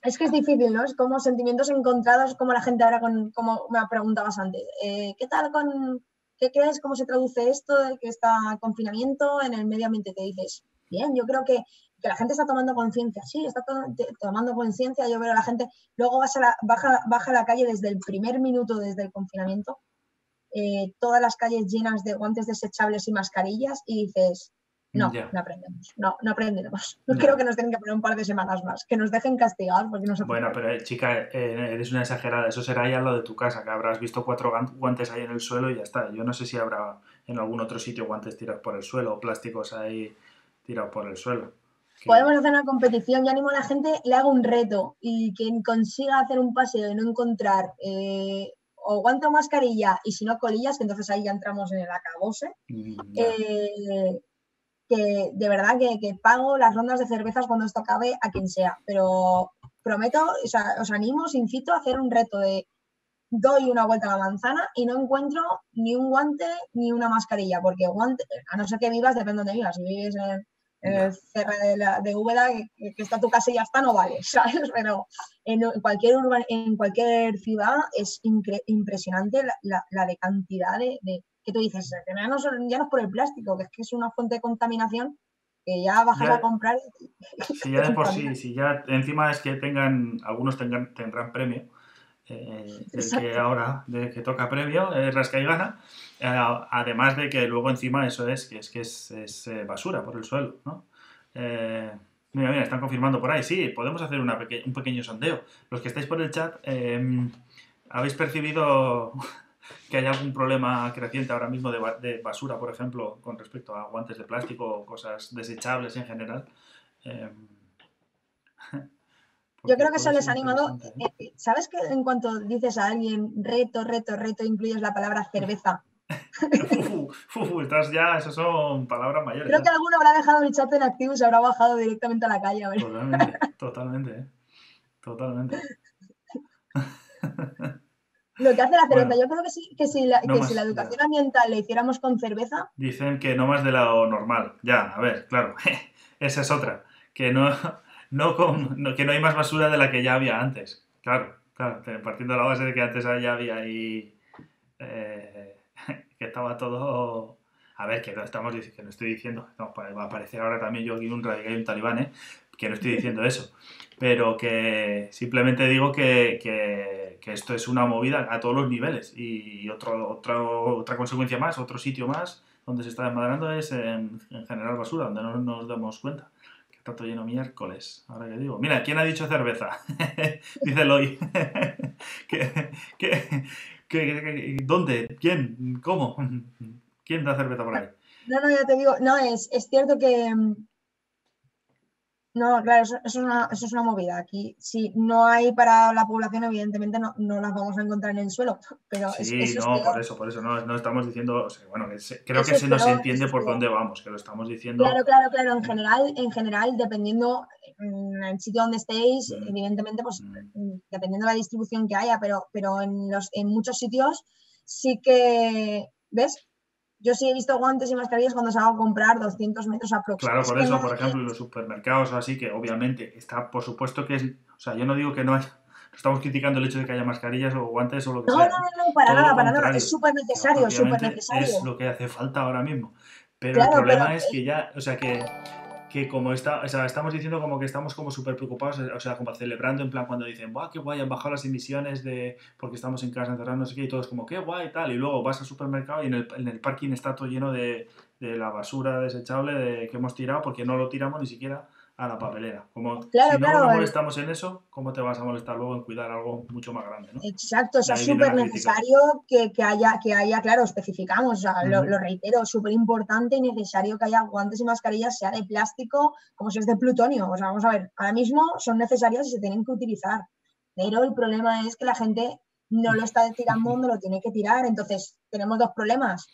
Es que es difícil, ¿no? Es como sentimientos encontrados, como la gente ahora, con, como me preguntabas antes, eh, ¿qué tal con, qué crees, cómo se traduce esto de que está confinamiento en el medio ambiente? Te dices, bien, yo creo que que la gente está tomando conciencia, sí, está tomando conciencia, yo veo a la gente, luego vas a la, baja, baja a la calle desde el primer minuto, desde el confinamiento, eh, todas las calles llenas de guantes desechables y mascarillas y dices, no, no aprendemos, no, no aprendemos. No, creo que nos tengan que poner un par de semanas más, que nos dejen castigar porque no se Bueno, pero eh, chica, eh, eres una exagerada, eso será ya lo de tu casa, que habrás visto cuatro guantes ahí en el suelo y ya está. Yo no sé si habrá en algún otro sitio guantes tirados por el suelo o plásticos ahí tirados por el suelo. Podemos hacer una competición, y animo a la gente, le hago un reto y quien consiga hacer un paseo y no encontrar eh, o guante o mascarilla y si no colillas, que entonces ahí ya entramos en el acabose, mm, eh, que de verdad que, pago las rondas de cervezas cuando esto acabe a quien sea, pero prometo, o sea, os animo, os incito a hacer un reto de doy una vuelta a la manzana y no encuentro ni un guante ni una mascarilla, porque guante, a no ser que vivas, depende de donde vivas, si vives en CR de, la, de Úbeda, que, está tu casa y ya está, no vale, ¿sabes? Pero en, cualquier, en cualquier ciudad es impresionante la, de cantidad de, que tú dices, ya no, ya no es por el plástico, que es que es una fuente de contaminación que ya bajas a comprar. Si ya de por sí, si ya encima es que tengan, algunos tengan, tendrán premio, eh, el que ahora de que toca premio es rasca y gana, eh, además de que luego encima eso es que es que es, eh, basura por el suelo, ¿no? mira, mira, están confirmando por ahí, sí, podemos hacer una un pequeño sondeo. Los que estáis por el chat, em, ¿habéis percibido que hay algún problema creciente ahora mismo de, de, basura, por ejemplo, con respecto a guantes de plástico o cosas desechables en general? Yo creo que se les ha animado. ¿eh? Eh, ¿Sabes que en cuanto dices a alguien reto, reto, reto, incluyes la palabra cerveza? estás ya, esas son palabras mayores. Creo que alguno habrá dejado el chat en activo y se habrá bajado directamente a la calle. Totalmente, totalmente, ¿eh? totalmente. Lo que hace la cerveza, yo creo que sí, que si la, que si la educación ambiental le hiciéramos con cerveza. Dicen que no más de lo normal. Ya, a ver, claro, esa es otra. Que no, no, con, que no hay más basura de la que ya había antes. Claro, claro, partiendo de la base de que antes ya había ahí. Eh, que estaba todo. A ver, que no, estamos, que no estoy diciendo. va a aparecer ahora también yo aquí un radical y un talibán, ¿eh? Que no estoy diciendo eso. Pero que simplemente digo que, que, esto es una movida a todos los niveles. Y otro, otro, otra consecuencia más, otro sitio más donde se está desmadrando es en, en general basura, donde no nos damos cuenta. Todo lleno miércoles, ahora que digo. Mira, ¿quién ha dicho cerveza? Dice Eloy. ¿Qué, dónde? ¿Quién? ¿Cómo? ¿Quién da cerveza por ahí? No, no, ya te digo, no, es, es cierto que, no, claro, eso, es una, eso, es una, movida. Aquí, si no hay para la población, evidentemente no, no las vamos a encontrar en el suelo. Pero sí, no, por eso, por eso. No, no estamos diciendo, bueno, creo que se nos entiende por dónde vamos, que lo estamos diciendo. Claro, claro, claro. En general, en general, dependiendo en el sitio donde estéis, mm. evidentemente, pues mm. dependiendo de la distribución que haya, pero, pero en, los, en muchos sitios sí que, ¿ves? Yo sí he visto guantes y mascarillas cuando se a comprar 200 metros aproximadamente. Claro, por eso, por ejemplo, en los supermercados o así, que obviamente está, por supuesto que es, o sea, yo no digo que no hay, estamos criticando el hecho de que haya mascarillas o guantes o lo que sea. No, no, no, para nada, para nada, es súper necesario, súper necesario. Es lo que hace falta ahora mismo. Pero el problema es que ya, o sea, que que como está, o sea, estamos diciendo como que estamos como súper preocupados, o sea, como celebrando en plan cuando dicen, ¡buah, qué guay! Han bajado las emisiones de porque estamos en casa encerrados, no sé qué, y todos como, ¡qué guay! tal. Y luego vas al supermercado y en el, en el parking está todo lleno de, de la basura desechable de, que hemos tirado porque no lo tiramos ni siquiera a la papelera. Como si no nos molestamos en eso, ¿cómo te vas a molestar luego en cuidar algo mucho más grande? ¿no? Exacto, o sea, es súper necesario que, que, haya, que haya, claro, especificamos, o sea, lo, reitero, súper importante y necesario que haya guantes y mascarillas, sea de plástico como si es de plutonio. O sea, vamos a ver, ahora mismo son necesarias y se tienen que utilizar, pero el problema es que la gente no lo está tirando donde lo tiene que tirar. Entonces, tenemos dos problemas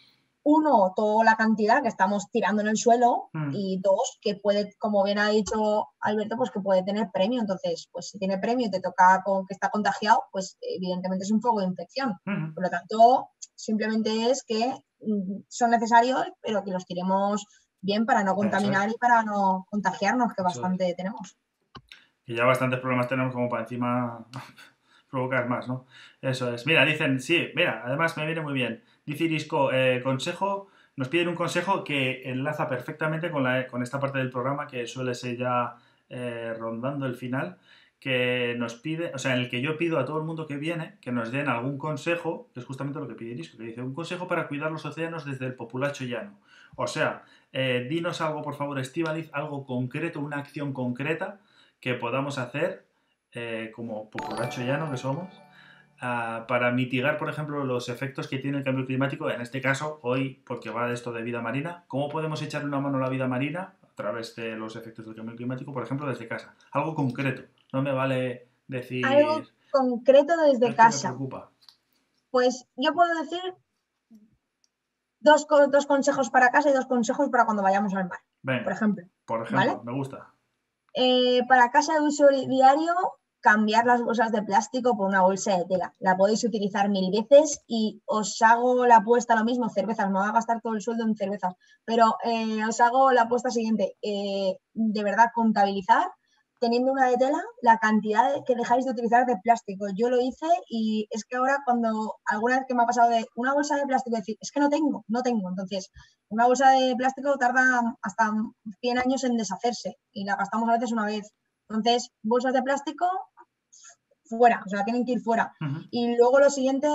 uno, toda la cantidad que estamos tirando en el suelo mm. y dos, que puede, como bien ha dicho Alberto, pues que puede tener premio. Entonces, pues si tiene premio y te toca con que está contagiado, pues evidentemente es un foco de infección. Mm. Por lo tanto, simplemente es que mm, son necesarios, pero que los tiremos bien para no contaminar y para no contagiarnos, que bastante tenemos. Y ya bastantes problemas tenemos como para encima provocar más, ¿no? Eso es. Mira, dicen, sí, mira, además me viene muy bien. Dice Irisco, eh, consejo, nos piden un consejo que enlaza perfectamente con, la, con esta parte del programa que suele ser ya eh, rondando el final, que nos pide, o sea, en el que yo pido a todo el mundo que viene que nos den algún consejo, que es justamente lo que pide Irisco, que dice, un consejo para cuidar los océanos desde el populacho llano. O sea, eh, dinos algo, por favor, Estivaliz, algo concreto, una acción concreta que podamos hacer como populacho llano que somos, para mitigar, por ejemplo, los efectos que tiene el cambio climático, en este caso, hoy, porque va de esto de vida marina, ¿cómo podemos echarle una mano a la vida marina a través de los efectos del cambio climático, por ejemplo, desde casa? Algo concreto, no me vale decir... Algo concreto desde casa. Pues yo puedo decir dos, dos, consejos para casa y dos consejos para cuando vayamos al mar, por ejemplo. Por ejemplo, me gusta. Eh, para casa de uso diario, cambiar las bolsas de plástico por una bolsa de tela. La podéis utilizar mil veces y os hago la apuesta lo mismo, cervezas, me voy a gastar todo el sueldo en cervezas, pero eh, os hago la apuesta siguiente, eh, de verdad contabilizar teniendo una de tela la cantidad que dejáis de utilizar de plástico. Yo lo hice y es que ahora cuando alguna vez que me ha pasado de una bolsa de plástico, decir, es que no tengo, no tengo. Entonces, una bolsa de plástico tarda hasta 100 años en deshacerse y la gastamos a veces una vez. Entonces, bolsas de plástico fuera, o sea, tienen que ir fuera. Y luego lo siguiente,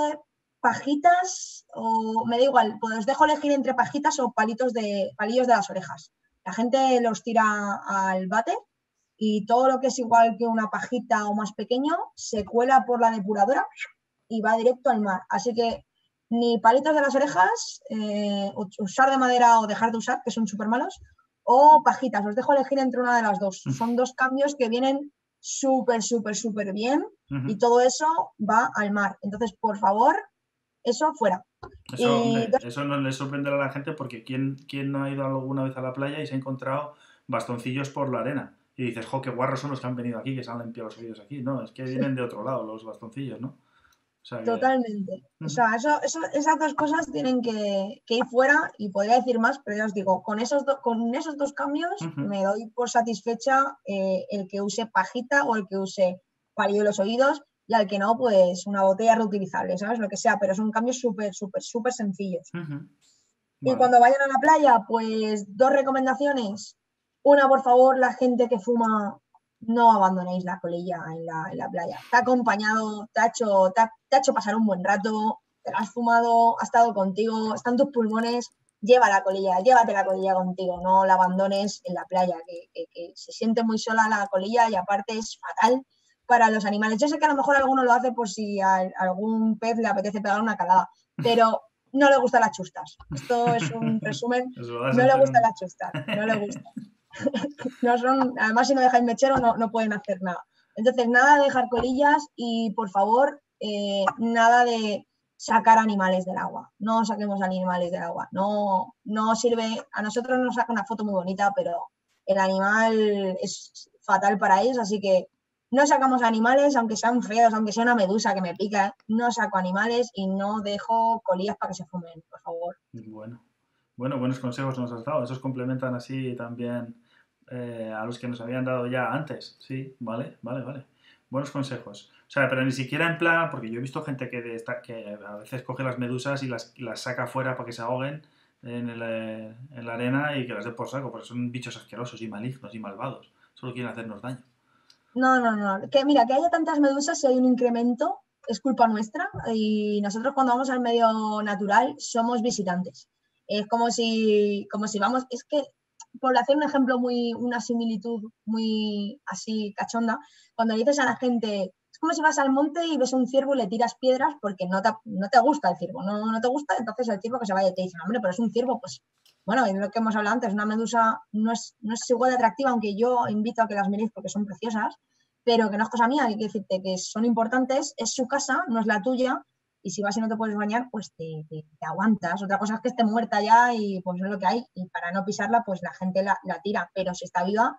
pajitas o me da igual, pues os dejo elegir entre pajitas o palitos de palillos de las orejas. La gente los tira al váter y todo lo que es igual que una pajita o más pequeño se cuela por la depuradora y va directo al mar. Así que ni palitos de las orejas, eh, usar de madera o dejar de usar, que son súper malos, o pajitas. Os dejo elegir entre una de las dos. Son dos cambios que vienen súper, súper, súper bien y todo eso va al mar. Entonces, por favor, eso fuera. Eso, no le sorprenderá a la gente porque ¿quién, ¿quién no ha ido alguna vez a la playa y se ha encontrado bastoncillos por la arena? Y dices, jo, qué guarros son los que han venido aquí, que se han limpiado los oídos aquí. No, es que vienen de otro lado los bastoncillos, ¿no? Totalmente. O sea, eso, esas dos cosas tienen que, ir fuera y podría decir más, pero ya os digo, con esos, con esos dos cambios me doy por satisfecha eh, el que use pajita o el que use palillo de los oídos y al que no, pues una botella reutilizable, ¿sabes? Lo que sea, pero son cambios súper, súper, súper sencillos. Y cuando vayan a la playa, pues dos recomendaciones. Una, por favor, la gente que fuma no abandonéis la colilla en la, playa. Te ha acompañado, te ha, hecho, te, ha, hecho pasar un buen rato, te la has fumado, ha estado contigo, están tus pulmones, lleva la colilla, llévate la colilla contigo, no la abandones en la playa, que, se siente muy sola la colilla y aparte es fatal para los animales. Yo sé que a lo mejor alguno lo hace por si a algún pez le apetece pegar una calada, pero no le gustan las chustas. Esto es un resumen. No le gustan las chustas, no le gusta. No son, además, si no dejáis mechero, no, no pueden hacer nada. Entonces, nada de dejar colillas y, por favor, eh, nada de sacar animales del agua. No saquemos animales del agua. No, no sirve, a nosotros nos saca una foto muy bonita, pero el animal es fatal para ellos, así que no sacamos animales, aunque sean feos, aunque sea una medusa que me pica, no saco animales y no dejo colillas para que se fumen, por favor. Bueno, bueno, buenos consejos nos has dado. Esos complementan así también eh, a los que nos habían dado ya antes. Sí, vale, vale, vale. Buenos consejos. O sea, pero ni siquiera en plan, porque yo he visto gente que, de que a veces coge las medusas y las, las saca fuera para que se ahoguen en, el, eh, en, la arena y que las dé por saco, porque son bichos asquerosos y malignos y malvados. Solo quieren hacernos daño. No, no, no. Que mira, que haya tantas medusas si hay un incremento es culpa nuestra y nosotros cuando vamos al medio natural somos visitantes. Es como si, como si vamos, es que por hacer un ejemplo muy, una similitud muy así cachonda, cuando le dices a la gente, es como si vas al monte y ves un ciervo y le tiras piedras porque no te, no te gusta el ciervo, no, no te gusta, entonces el ciervo que se vaya y te dice, hombre, pero es un ciervo, pues bueno, es lo que hemos hablado antes, una medusa no es, no es igual de atractiva, aunque yo invito a que las miréis porque son preciosas, pero que no es cosa mía, hay que decirte que son importantes, es su casa, no es la tuya, y si vas y no te puedes bañar, pues te, aguantas. Otra cosa es que esté muerta ya y pues es lo que hay. Y para no pisarla, pues la gente la, tira. Pero si está viva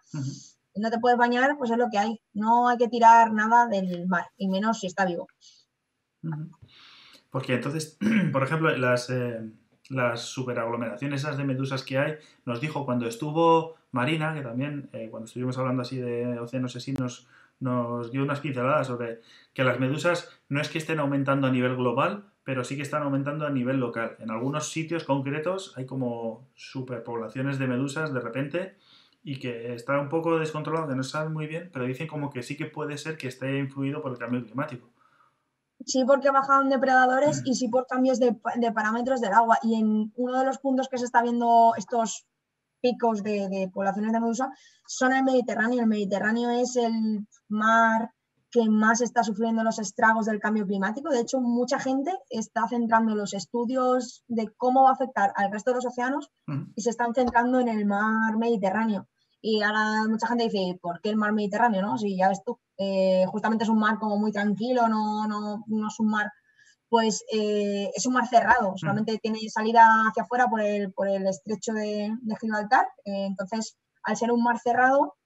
y no te puedes bañar, pues es lo que hay. No hay que tirar nada del mar, y menos si está vivo. Porque entonces, por ejemplo, las, eh, las superaglomeraciones esas de medusas que hay, nos dijo cuando estuvo Marina, que también eh, cuando estuvimos hablando así de océanos asesinos, nos dio unas pinceladas sobre que las medusas no es que estén aumentando a nivel global, pero sí que están aumentando a nivel local. En algunos sitios concretos hay como superpoblaciones de medusas de repente y que está un poco descontrolado, que no saben muy bien, pero dicen como que sí que puede ser que esté influido por el cambio climático. Sí, porque bajaron depredadores y sí por cambios de, de parámetros del agua. Y en uno de los puntos que se está viendo estos picos de, poblaciones de medusa son el Mediterráneo. El Mediterráneo es el mar que más está sufriendo los estragos del cambio climático. De hecho, mucha gente está centrando los estudios de cómo va a afectar al resto de los océanos y se están centrando en el mar Mediterráneo. Y ahora mucha gente dice, ¿por qué el mar Mediterráneo? No? Si ya ves tú, eh, justamente es un mar como muy tranquilo, no, no, no es un mar pues eh, es un mar cerrado, mm. solamente tiene salida hacia afuera por el, por el estrecho de, Gibraltar. Eh, entonces, al ser un mar cerrado,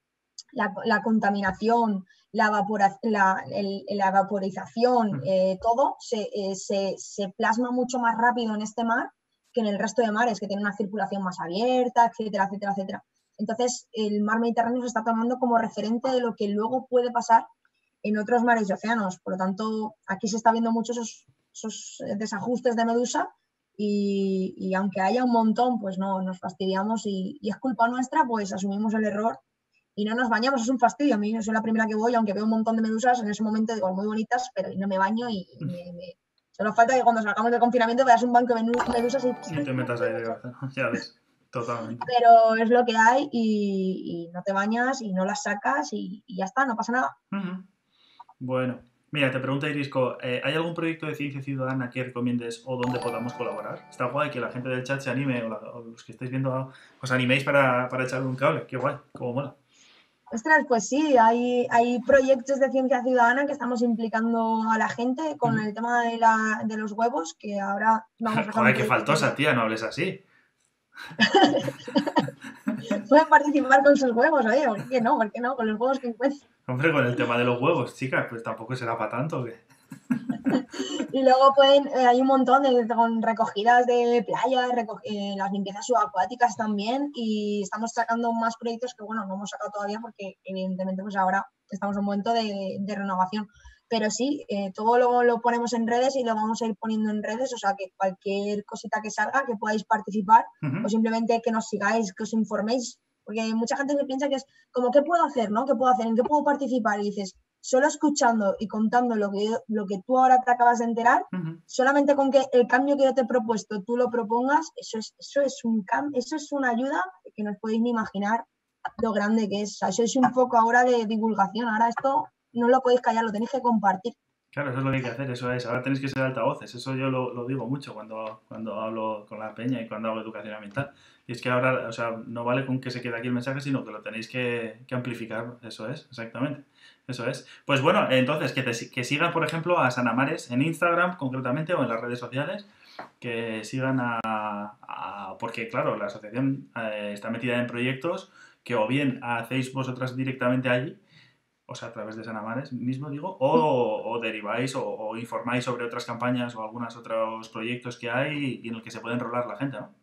la, contaminación la, la, la vaporización, eh, todo eh, se, se, plasma mucho más rápido en este mar que en el resto de mares, que tienen una circulación más abierta, etcétera, etcétera, etcétera. Entonces, el mar Mediterráneo se está tomando como referente de lo que luego puede pasar en otros mares y océanos. Por lo tanto, aquí se está viendo muchos esos, esos desajustes de medusa y, y, aunque haya un montón, pues no nos fastidiamos y, y, es culpa nuestra, pues asumimos el error y no nos bañamos. Es un fastidio. A mí yo soy la primera que voy, aunque veo un montón de medusas, en ese momento digo, muy bonitas, pero no me baño y me, me... Solo falta que cuando salgamos del confinamiento veas un banco de medusas y... Te metas ahí de cabeza, ya ves. Totalmente. Pero es lo que hay y, y no te bañas y no las sacas y, y ya está, no pasa nada. Uh -huh. Bueno, mira, te pregunta Irisco, eh, ¿hay algún proyecto de ciencia ciudadana que recomiendes o donde podamos colaborar? Está guay que la gente del chat se anime o, la, o los que estáis viendo os animéis para, para echarle un cable. Qué guay, cómo mola. Ostras, pues sí, hay, hay proyectos de ciencia ciudadana que estamos implicando a la gente con mm. el tema de, la, de, los huevos, que ahora vamos a... Joder, qué faltosa, tía, no hables así. Pueden participar con sus huevos, oye, ¿por qué no? ¿Por qué no? Con los huevos que encuentren. Hombre, con el tema de los huevos, chicas, pues tampoco será para tanto, ¿qué? y luego pueden, eh, hay un montón de con recogidas de playas, eh, las limpiezas subacuáticas también, y estamos sacando más proyectos que, bueno, no hemos sacado todavía porque evidentemente pues ahora estamos en un momento de, de renovación. Pero sí, eh, todo lo, lo, ponemos en redes y lo vamos a ir poniendo en redes, o sea que cualquier cosita que salga, que podáis participar, uh -huh. o simplemente que nos sigáis, que os informéis, porque mucha gente se piensa que es como, ¿qué puedo hacer? ¿no? ¿Qué puedo hacer? ¿En qué puedo participar? Y dices, solo escuchando y contando lo que, lo que tú ahora te acabas de enterar, uh -huh. solamente con que el cambio que yo te he propuesto tú lo propongas, eso es, eso es, un eso es una ayuda que no os podéis ni imaginar lo grande que es. O sea, eso es un poco ahora de divulgación. Ahora esto no lo podéis callar, lo tenéis que compartir. Claro, eso es lo que hay que hacer, eso es. Ahora tenéis que ser altavoces, eso yo lo, digo mucho cuando, cuando hablo con la peña y cuando hago educación ambiental. Y es que ahora, o sea, no vale con que se quede aquí el mensaje, sino que lo tenéis que, amplificar, eso es, exactamente. Eso es. Pues bueno, entonces, que, te, que sigan, por ejemplo, a Sanamares en Instagram, concretamente, o en las redes sociales, que sigan a... a porque, claro, la asociación eh, está metida en proyectos que o bien hacéis vosotras directamente allí, o sea, a través de Sanamares mismo, digo, o, o deriváis o, o, informáis sobre otras campañas o algunos otros proyectos que hay y en el que se puede enrolar la gente, ¿no?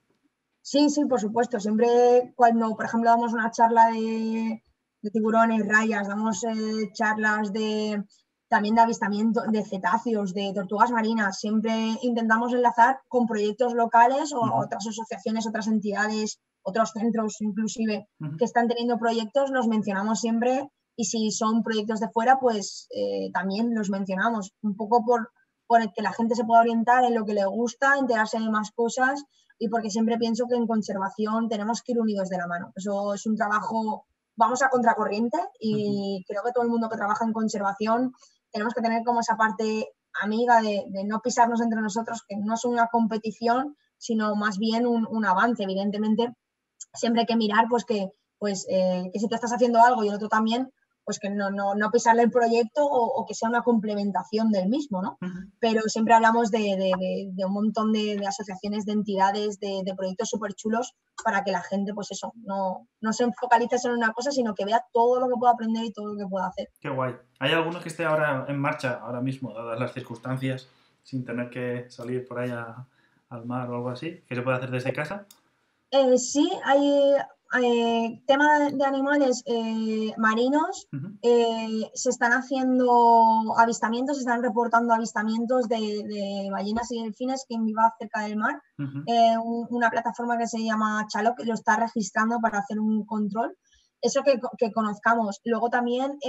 Sí, sí, por supuesto. Siempre cuando, por ejemplo, damos una charla de, de tiburones, rayas, damos eh, charlas de también de avistamiento de cetáceos, de tortugas marinas, siempre intentamos enlazar con proyectos locales o otras asociaciones, otras entidades, otros centros inclusive uh -huh. que están teniendo proyectos, los mencionamos siempre y si son proyectos de fuera, pues eh, también los mencionamos, un poco por, por el que la gente se pueda orientar en lo que le gusta, enterarse de más cosas y porque siempre pienso que en conservación tenemos que ir unidos de la mano. Eso es un trabajo, vamos a contracorriente y uh -huh. creo que todo el mundo que trabaja en conservación tenemos que tener como esa parte amiga de, de no pisarnos entre nosotros, que no es una competición, sino más bien un, un avance. Evidentemente, siempre hay que mirar pues que, pues, eh, que si tú estás haciendo algo y el otro también, pues que no, no, no pisarle el proyecto o, o, que sea una complementación del mismo, ¿no? Uh -huh. Pero siempre hablamos de, de, de, de un montón de, asociaciones, de entidades, de, proyectos súper chulos para que la gente, pues eso, no, no se focalice solo en una cosa, sino que vea todo lo que pueda aprender y todo lo que pueda hacer. Qué guay. ¿Hay alguno que esté ahora en marcha, ahora mismo, dadas las circunstancias, sin tener que salir por ahí a, al mar o algo así, que se puede hacer desde casa? Eh, sí, hay eh, tema de animales eh, marinos, uh -huh. eh, se están haciendo avistamientos, se están reportando avistamientos de, de ballenas y delfines que viva cerca del mar. Uh -huh. un, una plataforma que se llama Chaloc lo está registrando para hacer un control. Eso que, que conozcamos. Luego también,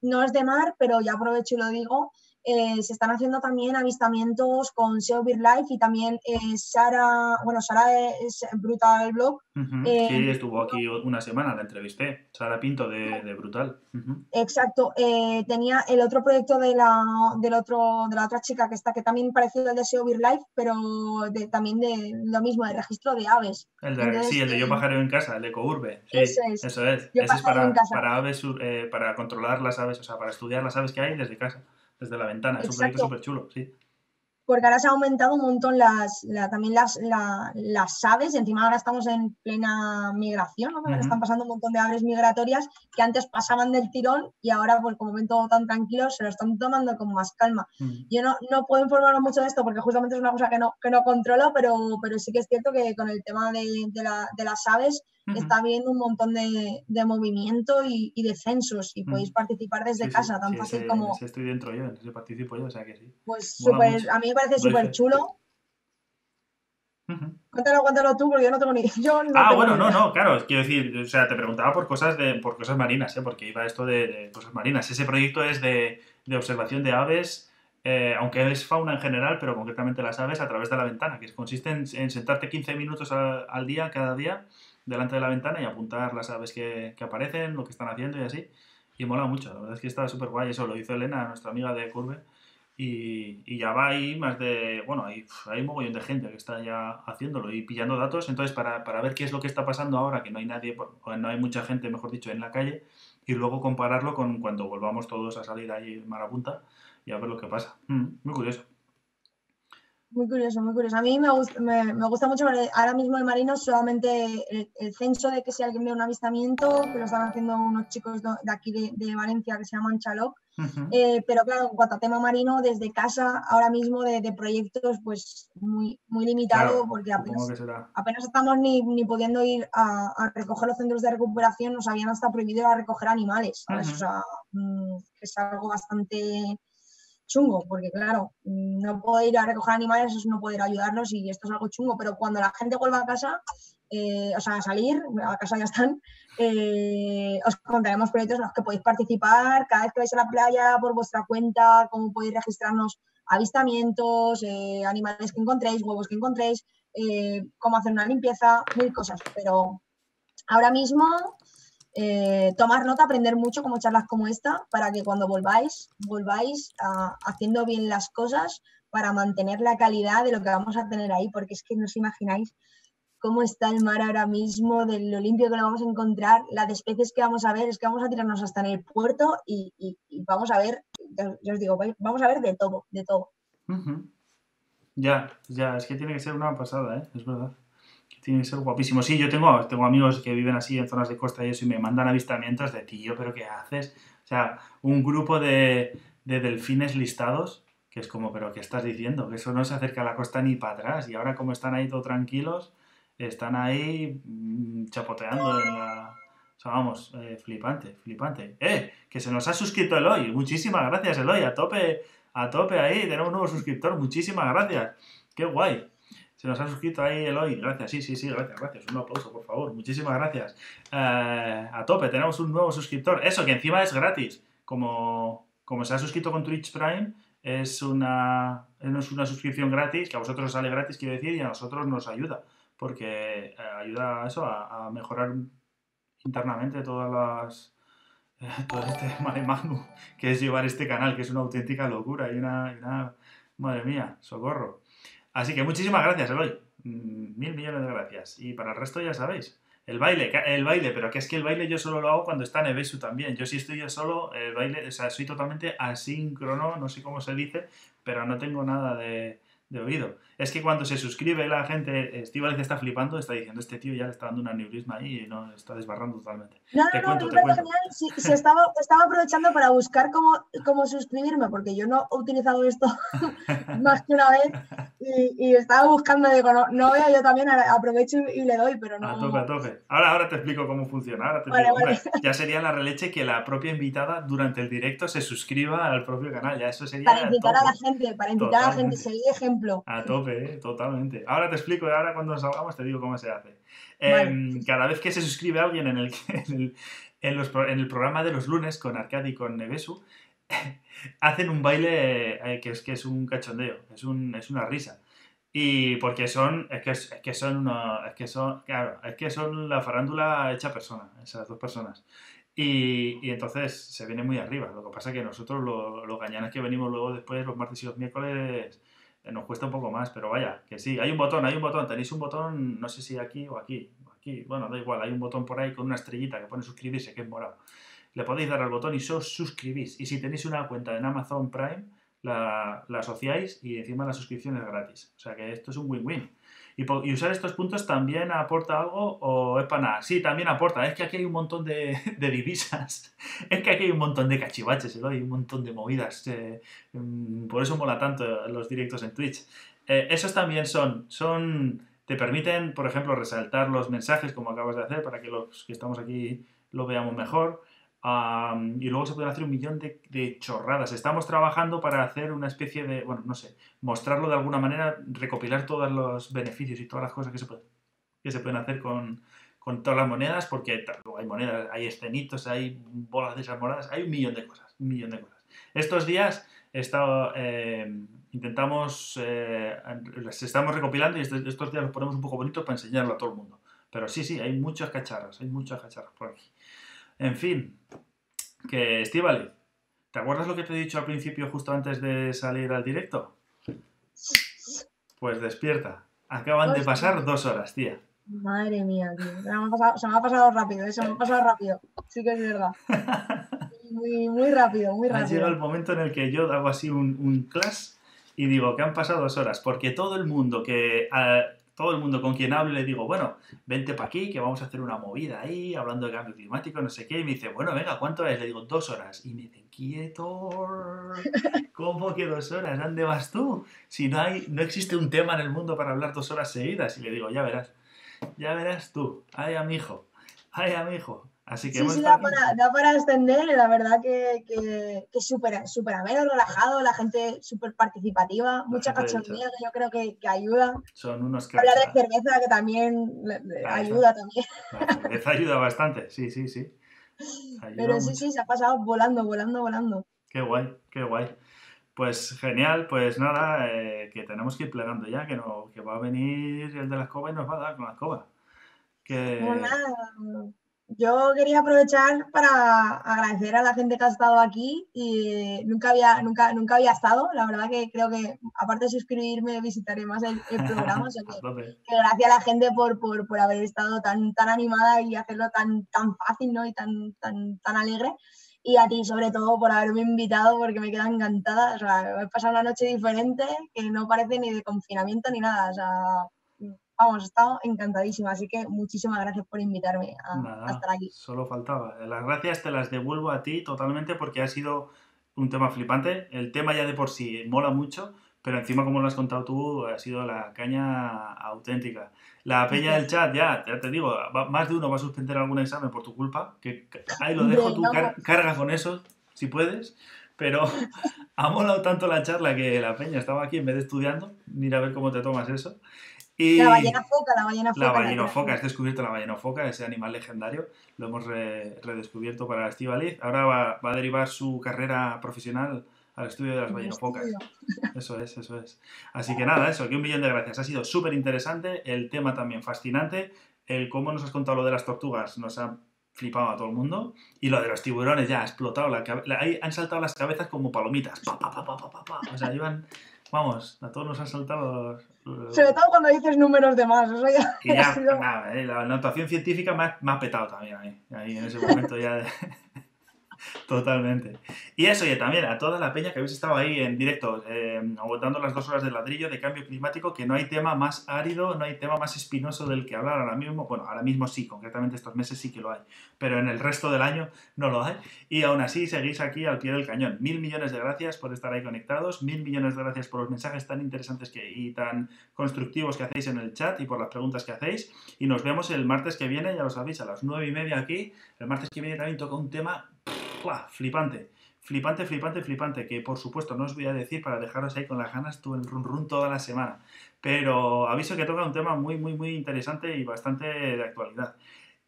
no es de mar, pero ya aprovecho y lo digo, eh, se están haciendo también avistamientos con SEO BirdLife y también eh, Sara, bueno, Sara es Brutal Blog. Uh -huh. eh, sí, estuvo aquí una semana, la entrevisté, Sara Pinto de, de Brutal. Uh -huh. Exacto, eh, tenía el otro proyecto de la, del otro, de la otra chica que está, que también pareció el de SEO BirdLife, pero de, también de lo mismo, de registro de aves. El de, Entonces, sí, el de Yo Pajareo en Casa, el de Courbe. Sí, eso es. Eso es, Ese es para, para, aves, eh, para controlar las aves, o sea, para estudiar las aves que hay desde casa desde la ventana. Es un proyecto súper chulo, sí. porque ahora se ha aumentado un montón las, también las, las aves, encima ahora estamos en plena migración, ¿no? están pasando un montón de aves migratorias que antes pasaban del tirón y ahora, pues como ven todo tan tranquilo, se lo están tomando con más calma. Yo no, no puedo informarme mucho de esto porque justamente es una cosa que no, que no controlo, pero, pero sí que es cierto que con el tema de, de, las aves está habiendo un montón de, de movimiento y, y, de censos y podéis mm. participar desde casa, tan fácil como... estoy dentro yo, entonces participo yo, o sea que sí. Pues súper, a mí me parece súper chulo. Cuéntalo, cuéntalo tú, porque yo no tengo ni. Yo ah, bueno, no, no, claro, quiero decir, o sea, te preguntaba por cosas de, por cosas marinas, ¿eh? porque iba esto de, cosas marinas. Ese proyecto es de, de observación de aves, eh, aunque es fauna en general, pero concretamente las aves a través de la ventana, que consiste en, sentarte 15 minutos al día, cada día, delante de la ventana y apuntar las aves que, aparecen, lo que están haciendo y así. Y mola mucho, la verdad es que está súper guay. Eso lo hizo Elena, nuestra amiga de Curve y, ya va ahí más de, bueno, hay, hay un mogollón de gente que está ya haciéndolo y pillando datos, entonces para, para, ver qué es lo que está pasando ahora, que no hay nadie, o no hay mucha gente, mejor dicho, en la calle, y luego compararlo con cuando volvamos todos a salir ahí mar a punta y a ver lo que pasa. Mm, muy curioso. Muy curioso, muy curioso. A mí me gusta, me, gusta mucho, ahora mismo en Marino solamente el, censo de que si alguien ve un avistamiento, que lo están haciendo unos chicos de aquí de, Valencia que se llaman Chaloc, eh, pero claro, en cuanto a tema marino, desde casa ahora mismo de, proyectos pues muy, muy limitado porque apenas, apenas, estamos ni, ni pudiendo ir a, recoger los centros de recuperación, nos habían hasta prohibido a recoger animales, O sea, mm, es algo bastante chungo, porque claro, no puedo ir a recoger animales, eso no poder ayudarlos y esto es algo chungo, pero cuando la gente vuelva a casa, eh, o sea, a salir, a casa ya están, eh, os contaremos proyectos en los que podéis participar cada vez que vais a la playa por vuestra cuenta, cómo podéis registrarnos avistamientos, eh, animales que encontréis, huevos que encontréis, cómo hacer una limpieza, mil cosas, pero ahora mismo eh, tomar nota, aprender mucho como charlas como esta, para que cuando volváis, volváis haciendo bien las cosas para mantener la calidad de lo que vamos a tener ahí, porque es que no os imagináis cómo está el mar ahora mismo, de lo limpio que lo vamos a encontrar, las especies que vamos a ver, es que vamos a tirarnos hasta en el puerto y, vamos a ver, ya, os digo, vamos a ver de todo, de todo. Ya, ya, es que tiene que ser una pasada, ¿eh? es verdad tiene que ser guapísimo. Sí, yo tengo, tengo amigos que viven así en zonas de costa y eso y me mandan avistamientos de tío, pero ¿qué haces? O sea, un grupo de, delfines listados, que es como, pero ¿qué estás diciendo? Que eso no se acerca a la costa ni para atrás. Y ahora como están ahí todo tranquilos, están ahí mm, chapoteando en la... O sea, vamos, eh, flipante, flipante. ¡Eh! Que se nos ha suscrito Eloy. Muchísimas gracias, Eloy. A tope, a tope ahí. Tenemos un nuevo suscriptor. Muchísimas gracias. ¡Qué guay! Se nos ha suscrito ahí Eloy. Gracias, sí, sí, sí, gracias, gracias. Un aplauso, por favor. Muchísimas gracias. Eh, a tope, tenemos un nuevo suscriptor. Eso, que encima es gratis. Como, como se ha suscrito con Twitch Prime, es una, es una suscripción gratis, que a vosotros os sale gratis, quiero decir, y a nosotros nos ayuda. Porque eh, ayuda a eso, a, mejorar internamente todas las todo este maremango que es llevar este canal, que es una auténtica locura y y una madre mía, socorro. Así que muchísimas gracias, Eloy. Mm, mil millones de gracias. Y para el resto ya sabéis. El baile, el baile, pero que es que el baile yo solo lo hago cuando está Nevesu también. Yo si estoy yo solo, el baile, o sea, soy totalmente asíncrono, no sé cómo se dice, pero no tengo nada de oído. Es que cuando se suscribe la gente, Estivaliz está flipando, está diciendo, este tío ya le está dando un aneurisma ahí y no está desbarrando totalmente. No, no, no, te cuento. Si, estaba, estaba, aprovechando para buscar cómo, cómo suscribirme, porque yo no he utilizado esto más que una vez y, estaba buscando, digo, no, no veo, yo también aprovecho y, le doy, pero no. A tope, a tope. Ahora, ahora te explico cómo funciona. Ahora te ya sería la releche que la propia invitada durante el directo se suscriba al propio canal. Ya eso sería. Para invitar a la gente, para invitar a la gente, seguir ejemplo. A tope, ¿eh? totalmente. Ahora te explico y ahora cuando salgamos te digo cómo se hace. Em, cada vez que se suscribe alguien en el, en, los, en el programa de los lunes con Arcadi y con Nevesu, hacen un baile eh, que, es, que es un cachondeo, es, un, es una risa. Y porque son, es que, es, que son, es que son, claro, es que son la farándula hecha persona, esas dos personas. Y, y, entonces se viene muy arriba. Lo que pasa es que nosotros, los gañanes que venimos luego después, los martes y los miércoles, eh, nos cuesta un poco más, pero vaya, que sí, hay un botón, hay un botón, tenéis un botón, no sé si aquí o aquí, aquí, bueno, da igual, hay un botón por ahí con una estrellita que pone suscribirse, que es morado. Le podéis dar al botón y os suscribís. Y si tenéis una cuenta en Amazon Prime, la, la asociáis y encima la suscripción es gratis. O sea que esto es un win-win. Y, usar estos puntos también aporta algo o es para nada. Sí, también aporta. Es que aquí hay un montón de, de divisas. Es que aquí hay un montón de cachivaches, ¿no? hay un montón de movidas. eh, mm, por eso mola tanto los directos en Twitch. Eh, esos también son, son, te permiten, por ejemplo, resaltar los mensajes como acabas de hacer para que los que estamos aquí lo veamos mejor. Am, y luego se pueden hacer un millón de, chorradas. Estamos trabajando para hacer una especie de, bueno, no sé, mostrarlo de alguna manera, recopilar todos los beneficios y todas las cosas que se pueden, que se pueden hacer con, con todas las monedas, porque hay monedas, hay escenitos, hay bolas de esas moradas, hay un millón de cosas, un millón de cosas. Estos días he eh, intentamos, eh, les estamos recopilando y estos, días los ponemos un poco bonitos para enseñarlo a todo el mundo. Pero sí, sí, hay muchos cacharros, hay muchos cacharros por aquí. En fin, que Estivali, ¿te acuerdas lo que te he dicho al principio justo antes de salir al directo? Pues despierta. Acaban de pasar dos horas, tía. Madre mía, tío. Se me ha pasado, se me ha pasado rápido, eh, se me ha pasado rápido. Sí que es verdad. Muy, muy rápido, muy Ha llegado el rápido. momento en el que yo hago así un, un clash y digo que han pasado dos horas, porque todo el mundo que a todo el mundo con quien hablo le digo, bueno, vente para aquí, que vamos a hacer una movida ahí, hablando de cambio climático, no sé qué, y me dice, bueno, venga, ¿cuánto es? Le digo, dos horas. Y me dice, quieto, ¿cómo que dos horas? ¿Dónde vas tú? Si no hay, no existe un tema en el mundo para hablar dos horas seguidas. Y le digo, ya verás, ya verás tú, ay, amigo, ay, amigo. Así que Sí, sí, da para, da para extender, la verdad que, que, que es súper súper ameno, relajado, la gente súper participativa, mucha cachondía que yo creo que, que ayuda. son unos que Hablar de cerveza que también ayuda también. La cerveza ayuda bastante, sí, sí, sí. Ayuda Pero sí, mucho. sí, se ha pasado volando, volando, volando. Qué guay, qué guay. Pues genial, pues nada, eh, que tenemos que ir plegando ya, que, no, que va a venir el de la escoba y nos va a dar con la escoba. Que... Nada, yo quería aprovechar para agradecer a la gente que ha estado aquí y nunca había, nunca, nunca había estado. La verdad que creo que aparte de suscribirme visitaré más el, el programa. o sea que, que gracias a la gente por, por, por haber estado tan, tan animada y hacerlo tan, tan fácil ¿no? y tan, tan, tan alegre. Y a ti sobre todo por haberme invitado porque me queda encantada. O sea, he pasado una noche diferente que no parece ni de confinamiento ni nada. O sea, vamos, he estado encantadísima. Así que muchísimas gracias por invitarme a, a Nada, estar aquí. solo faltaba. Las gracias te las devuelvo a ti totalmente porque ha sido un tema flipante. El tema ya de por sí mola mucho, pero encima, como lo has contado tú, ha sido la caña auténtica. La peña del chat, ya, ya te digo, va- más de uno va a suspender algún examen por tu culpa, que ahí lo dejo, tú car- carga con eso, si puedes, pero ha molado tanto la charla que la peña estaba aquí en vez de estudiando, mira a ver cómo te tomas eso. Y... La ballena foca, la ballena foca. La la ballenofoca, has descubierto la ballenofoca, ese animal legendario. Lo hemos re- redescubierto para Estivaliz. Ahora va, va a derivar su carrera profesional al estudio de las ballenofocas. Eso es, eso es. Así que nada, eso, que un millón de gracias. Ha sido súper interesante, el tema también fascinante. El cómo nos has contado lo de las tortugas nos ha flipado a todo el mundo. Y lo de los tiburones ya ha explotado. La, la- ahí han saltado las cabezas como palomitas. Pa, pa, pa, pa, pa, pa, pa. O sea, iban, vamos, a todos nos han saltado los- Sobre todo cuando dices números de más. Eso ya, y ya, ha sido- nada, eh, la notación científica me ha, me ha petado también ahí, ahí en ese momento ya. de- Totalmente. Y eso, y también a toda la peña que habéis estado ahí en directo, eh, aguantando las dos horas del ladrillo de cambio climático, que no hay tema más árido, no hay tema más espinoso del que hablar ahora mismo. Bueno, ahora mismo sí, concretamente estos meses sí que lo hay, pero en el resto del año no lo hay. Y aún así seguís aquí al pie del cañón. Mil millones de gracias por estar ahí conectados, mil millones de gracias por los mensajes tan interesantes y tan constructivos que hacéis en el chat y por las preguntas que hacéis. Y nos vemos el martes que viene, ya lo sabéis, a las nueve y media aquí. El martes que viene también toca un tema flipante. Flipante, flipante, flipante, que por supuesto no os voy a decir para dejaros ahí con las ganas tú el run run toda la semana. Pero aviso que toca un tema muy, muy, muy interesante y bastante de actualidad.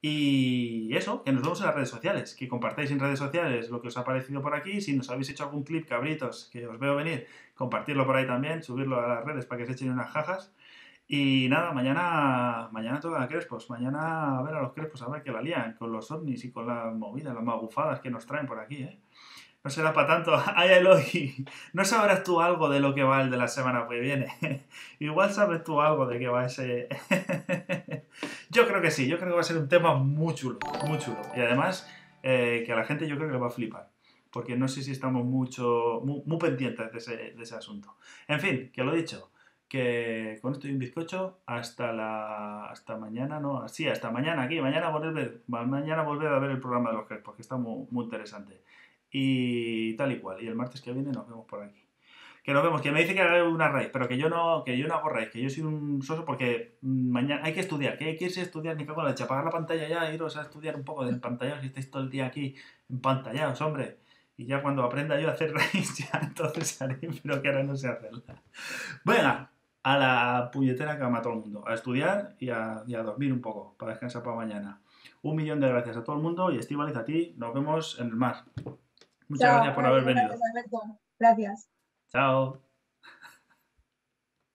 Y eso, que nos vemos en las redes sociales, que compartáis en redes sociales lo que os ha parecido por aquí. Si nos habéis hecho algún clip, cabritos, que os veo venir, compartirlo por ahí también, subirlo a las redes para que se echen unas jajas. Y nada, mañana, mañana toca Crespos. Mañana a ver a los Crespos, a ver que la lían con los ovnis y con las movidas, las magufadas que nos traen por aquí, ¿eh? No será para tanto. Ay, Eloy, ¿no sabrás tú algo de lo que va el de la semana que viene? Igual sabes tú algo de qué va ese... yo creo que sí, yo creo que va a ser un tema muy chulo, muy chulo. Y además, eh, que a la gente yo creo que le va a flipar. porque no sé si estamos mucho, muy, muy pendientes de ese, de ese asunto. En fin, que lo he dicho, que con esto y un bizcocho hasta la hasta mañana, no, sí, hasta mañana aquí, mañana volver, mañana volver a ver el programa de los que porque está muy, muy interesante. Y tal y cual, y el martes que viene nos vemos por aquí. Que nos vemos, que me dice que haga una raíz, pero que yo no, que yo no hago raíz, que yo soy un soso porque mañana hay que estudiar, que hay que irse a estudiar, ni que con la apagar la pantalla ya, iros a estudiar un poco del pantalla, si estáis todo el día aquí en pantallados, hombre. Y ya cuando aprenda yo a hacer raíz, ya entonces haré, pero que ahora no sé hacerla. Venga, a la puñetera cama todo el mundo, a estudiar y a, y a dormir un poco, para descansar para mañana. Un millón de gracias a todo el mundo y Estivaliz a ti, nos vemos en el mar. Muchas Chao, gracias por haber venido. Gracias. Chao.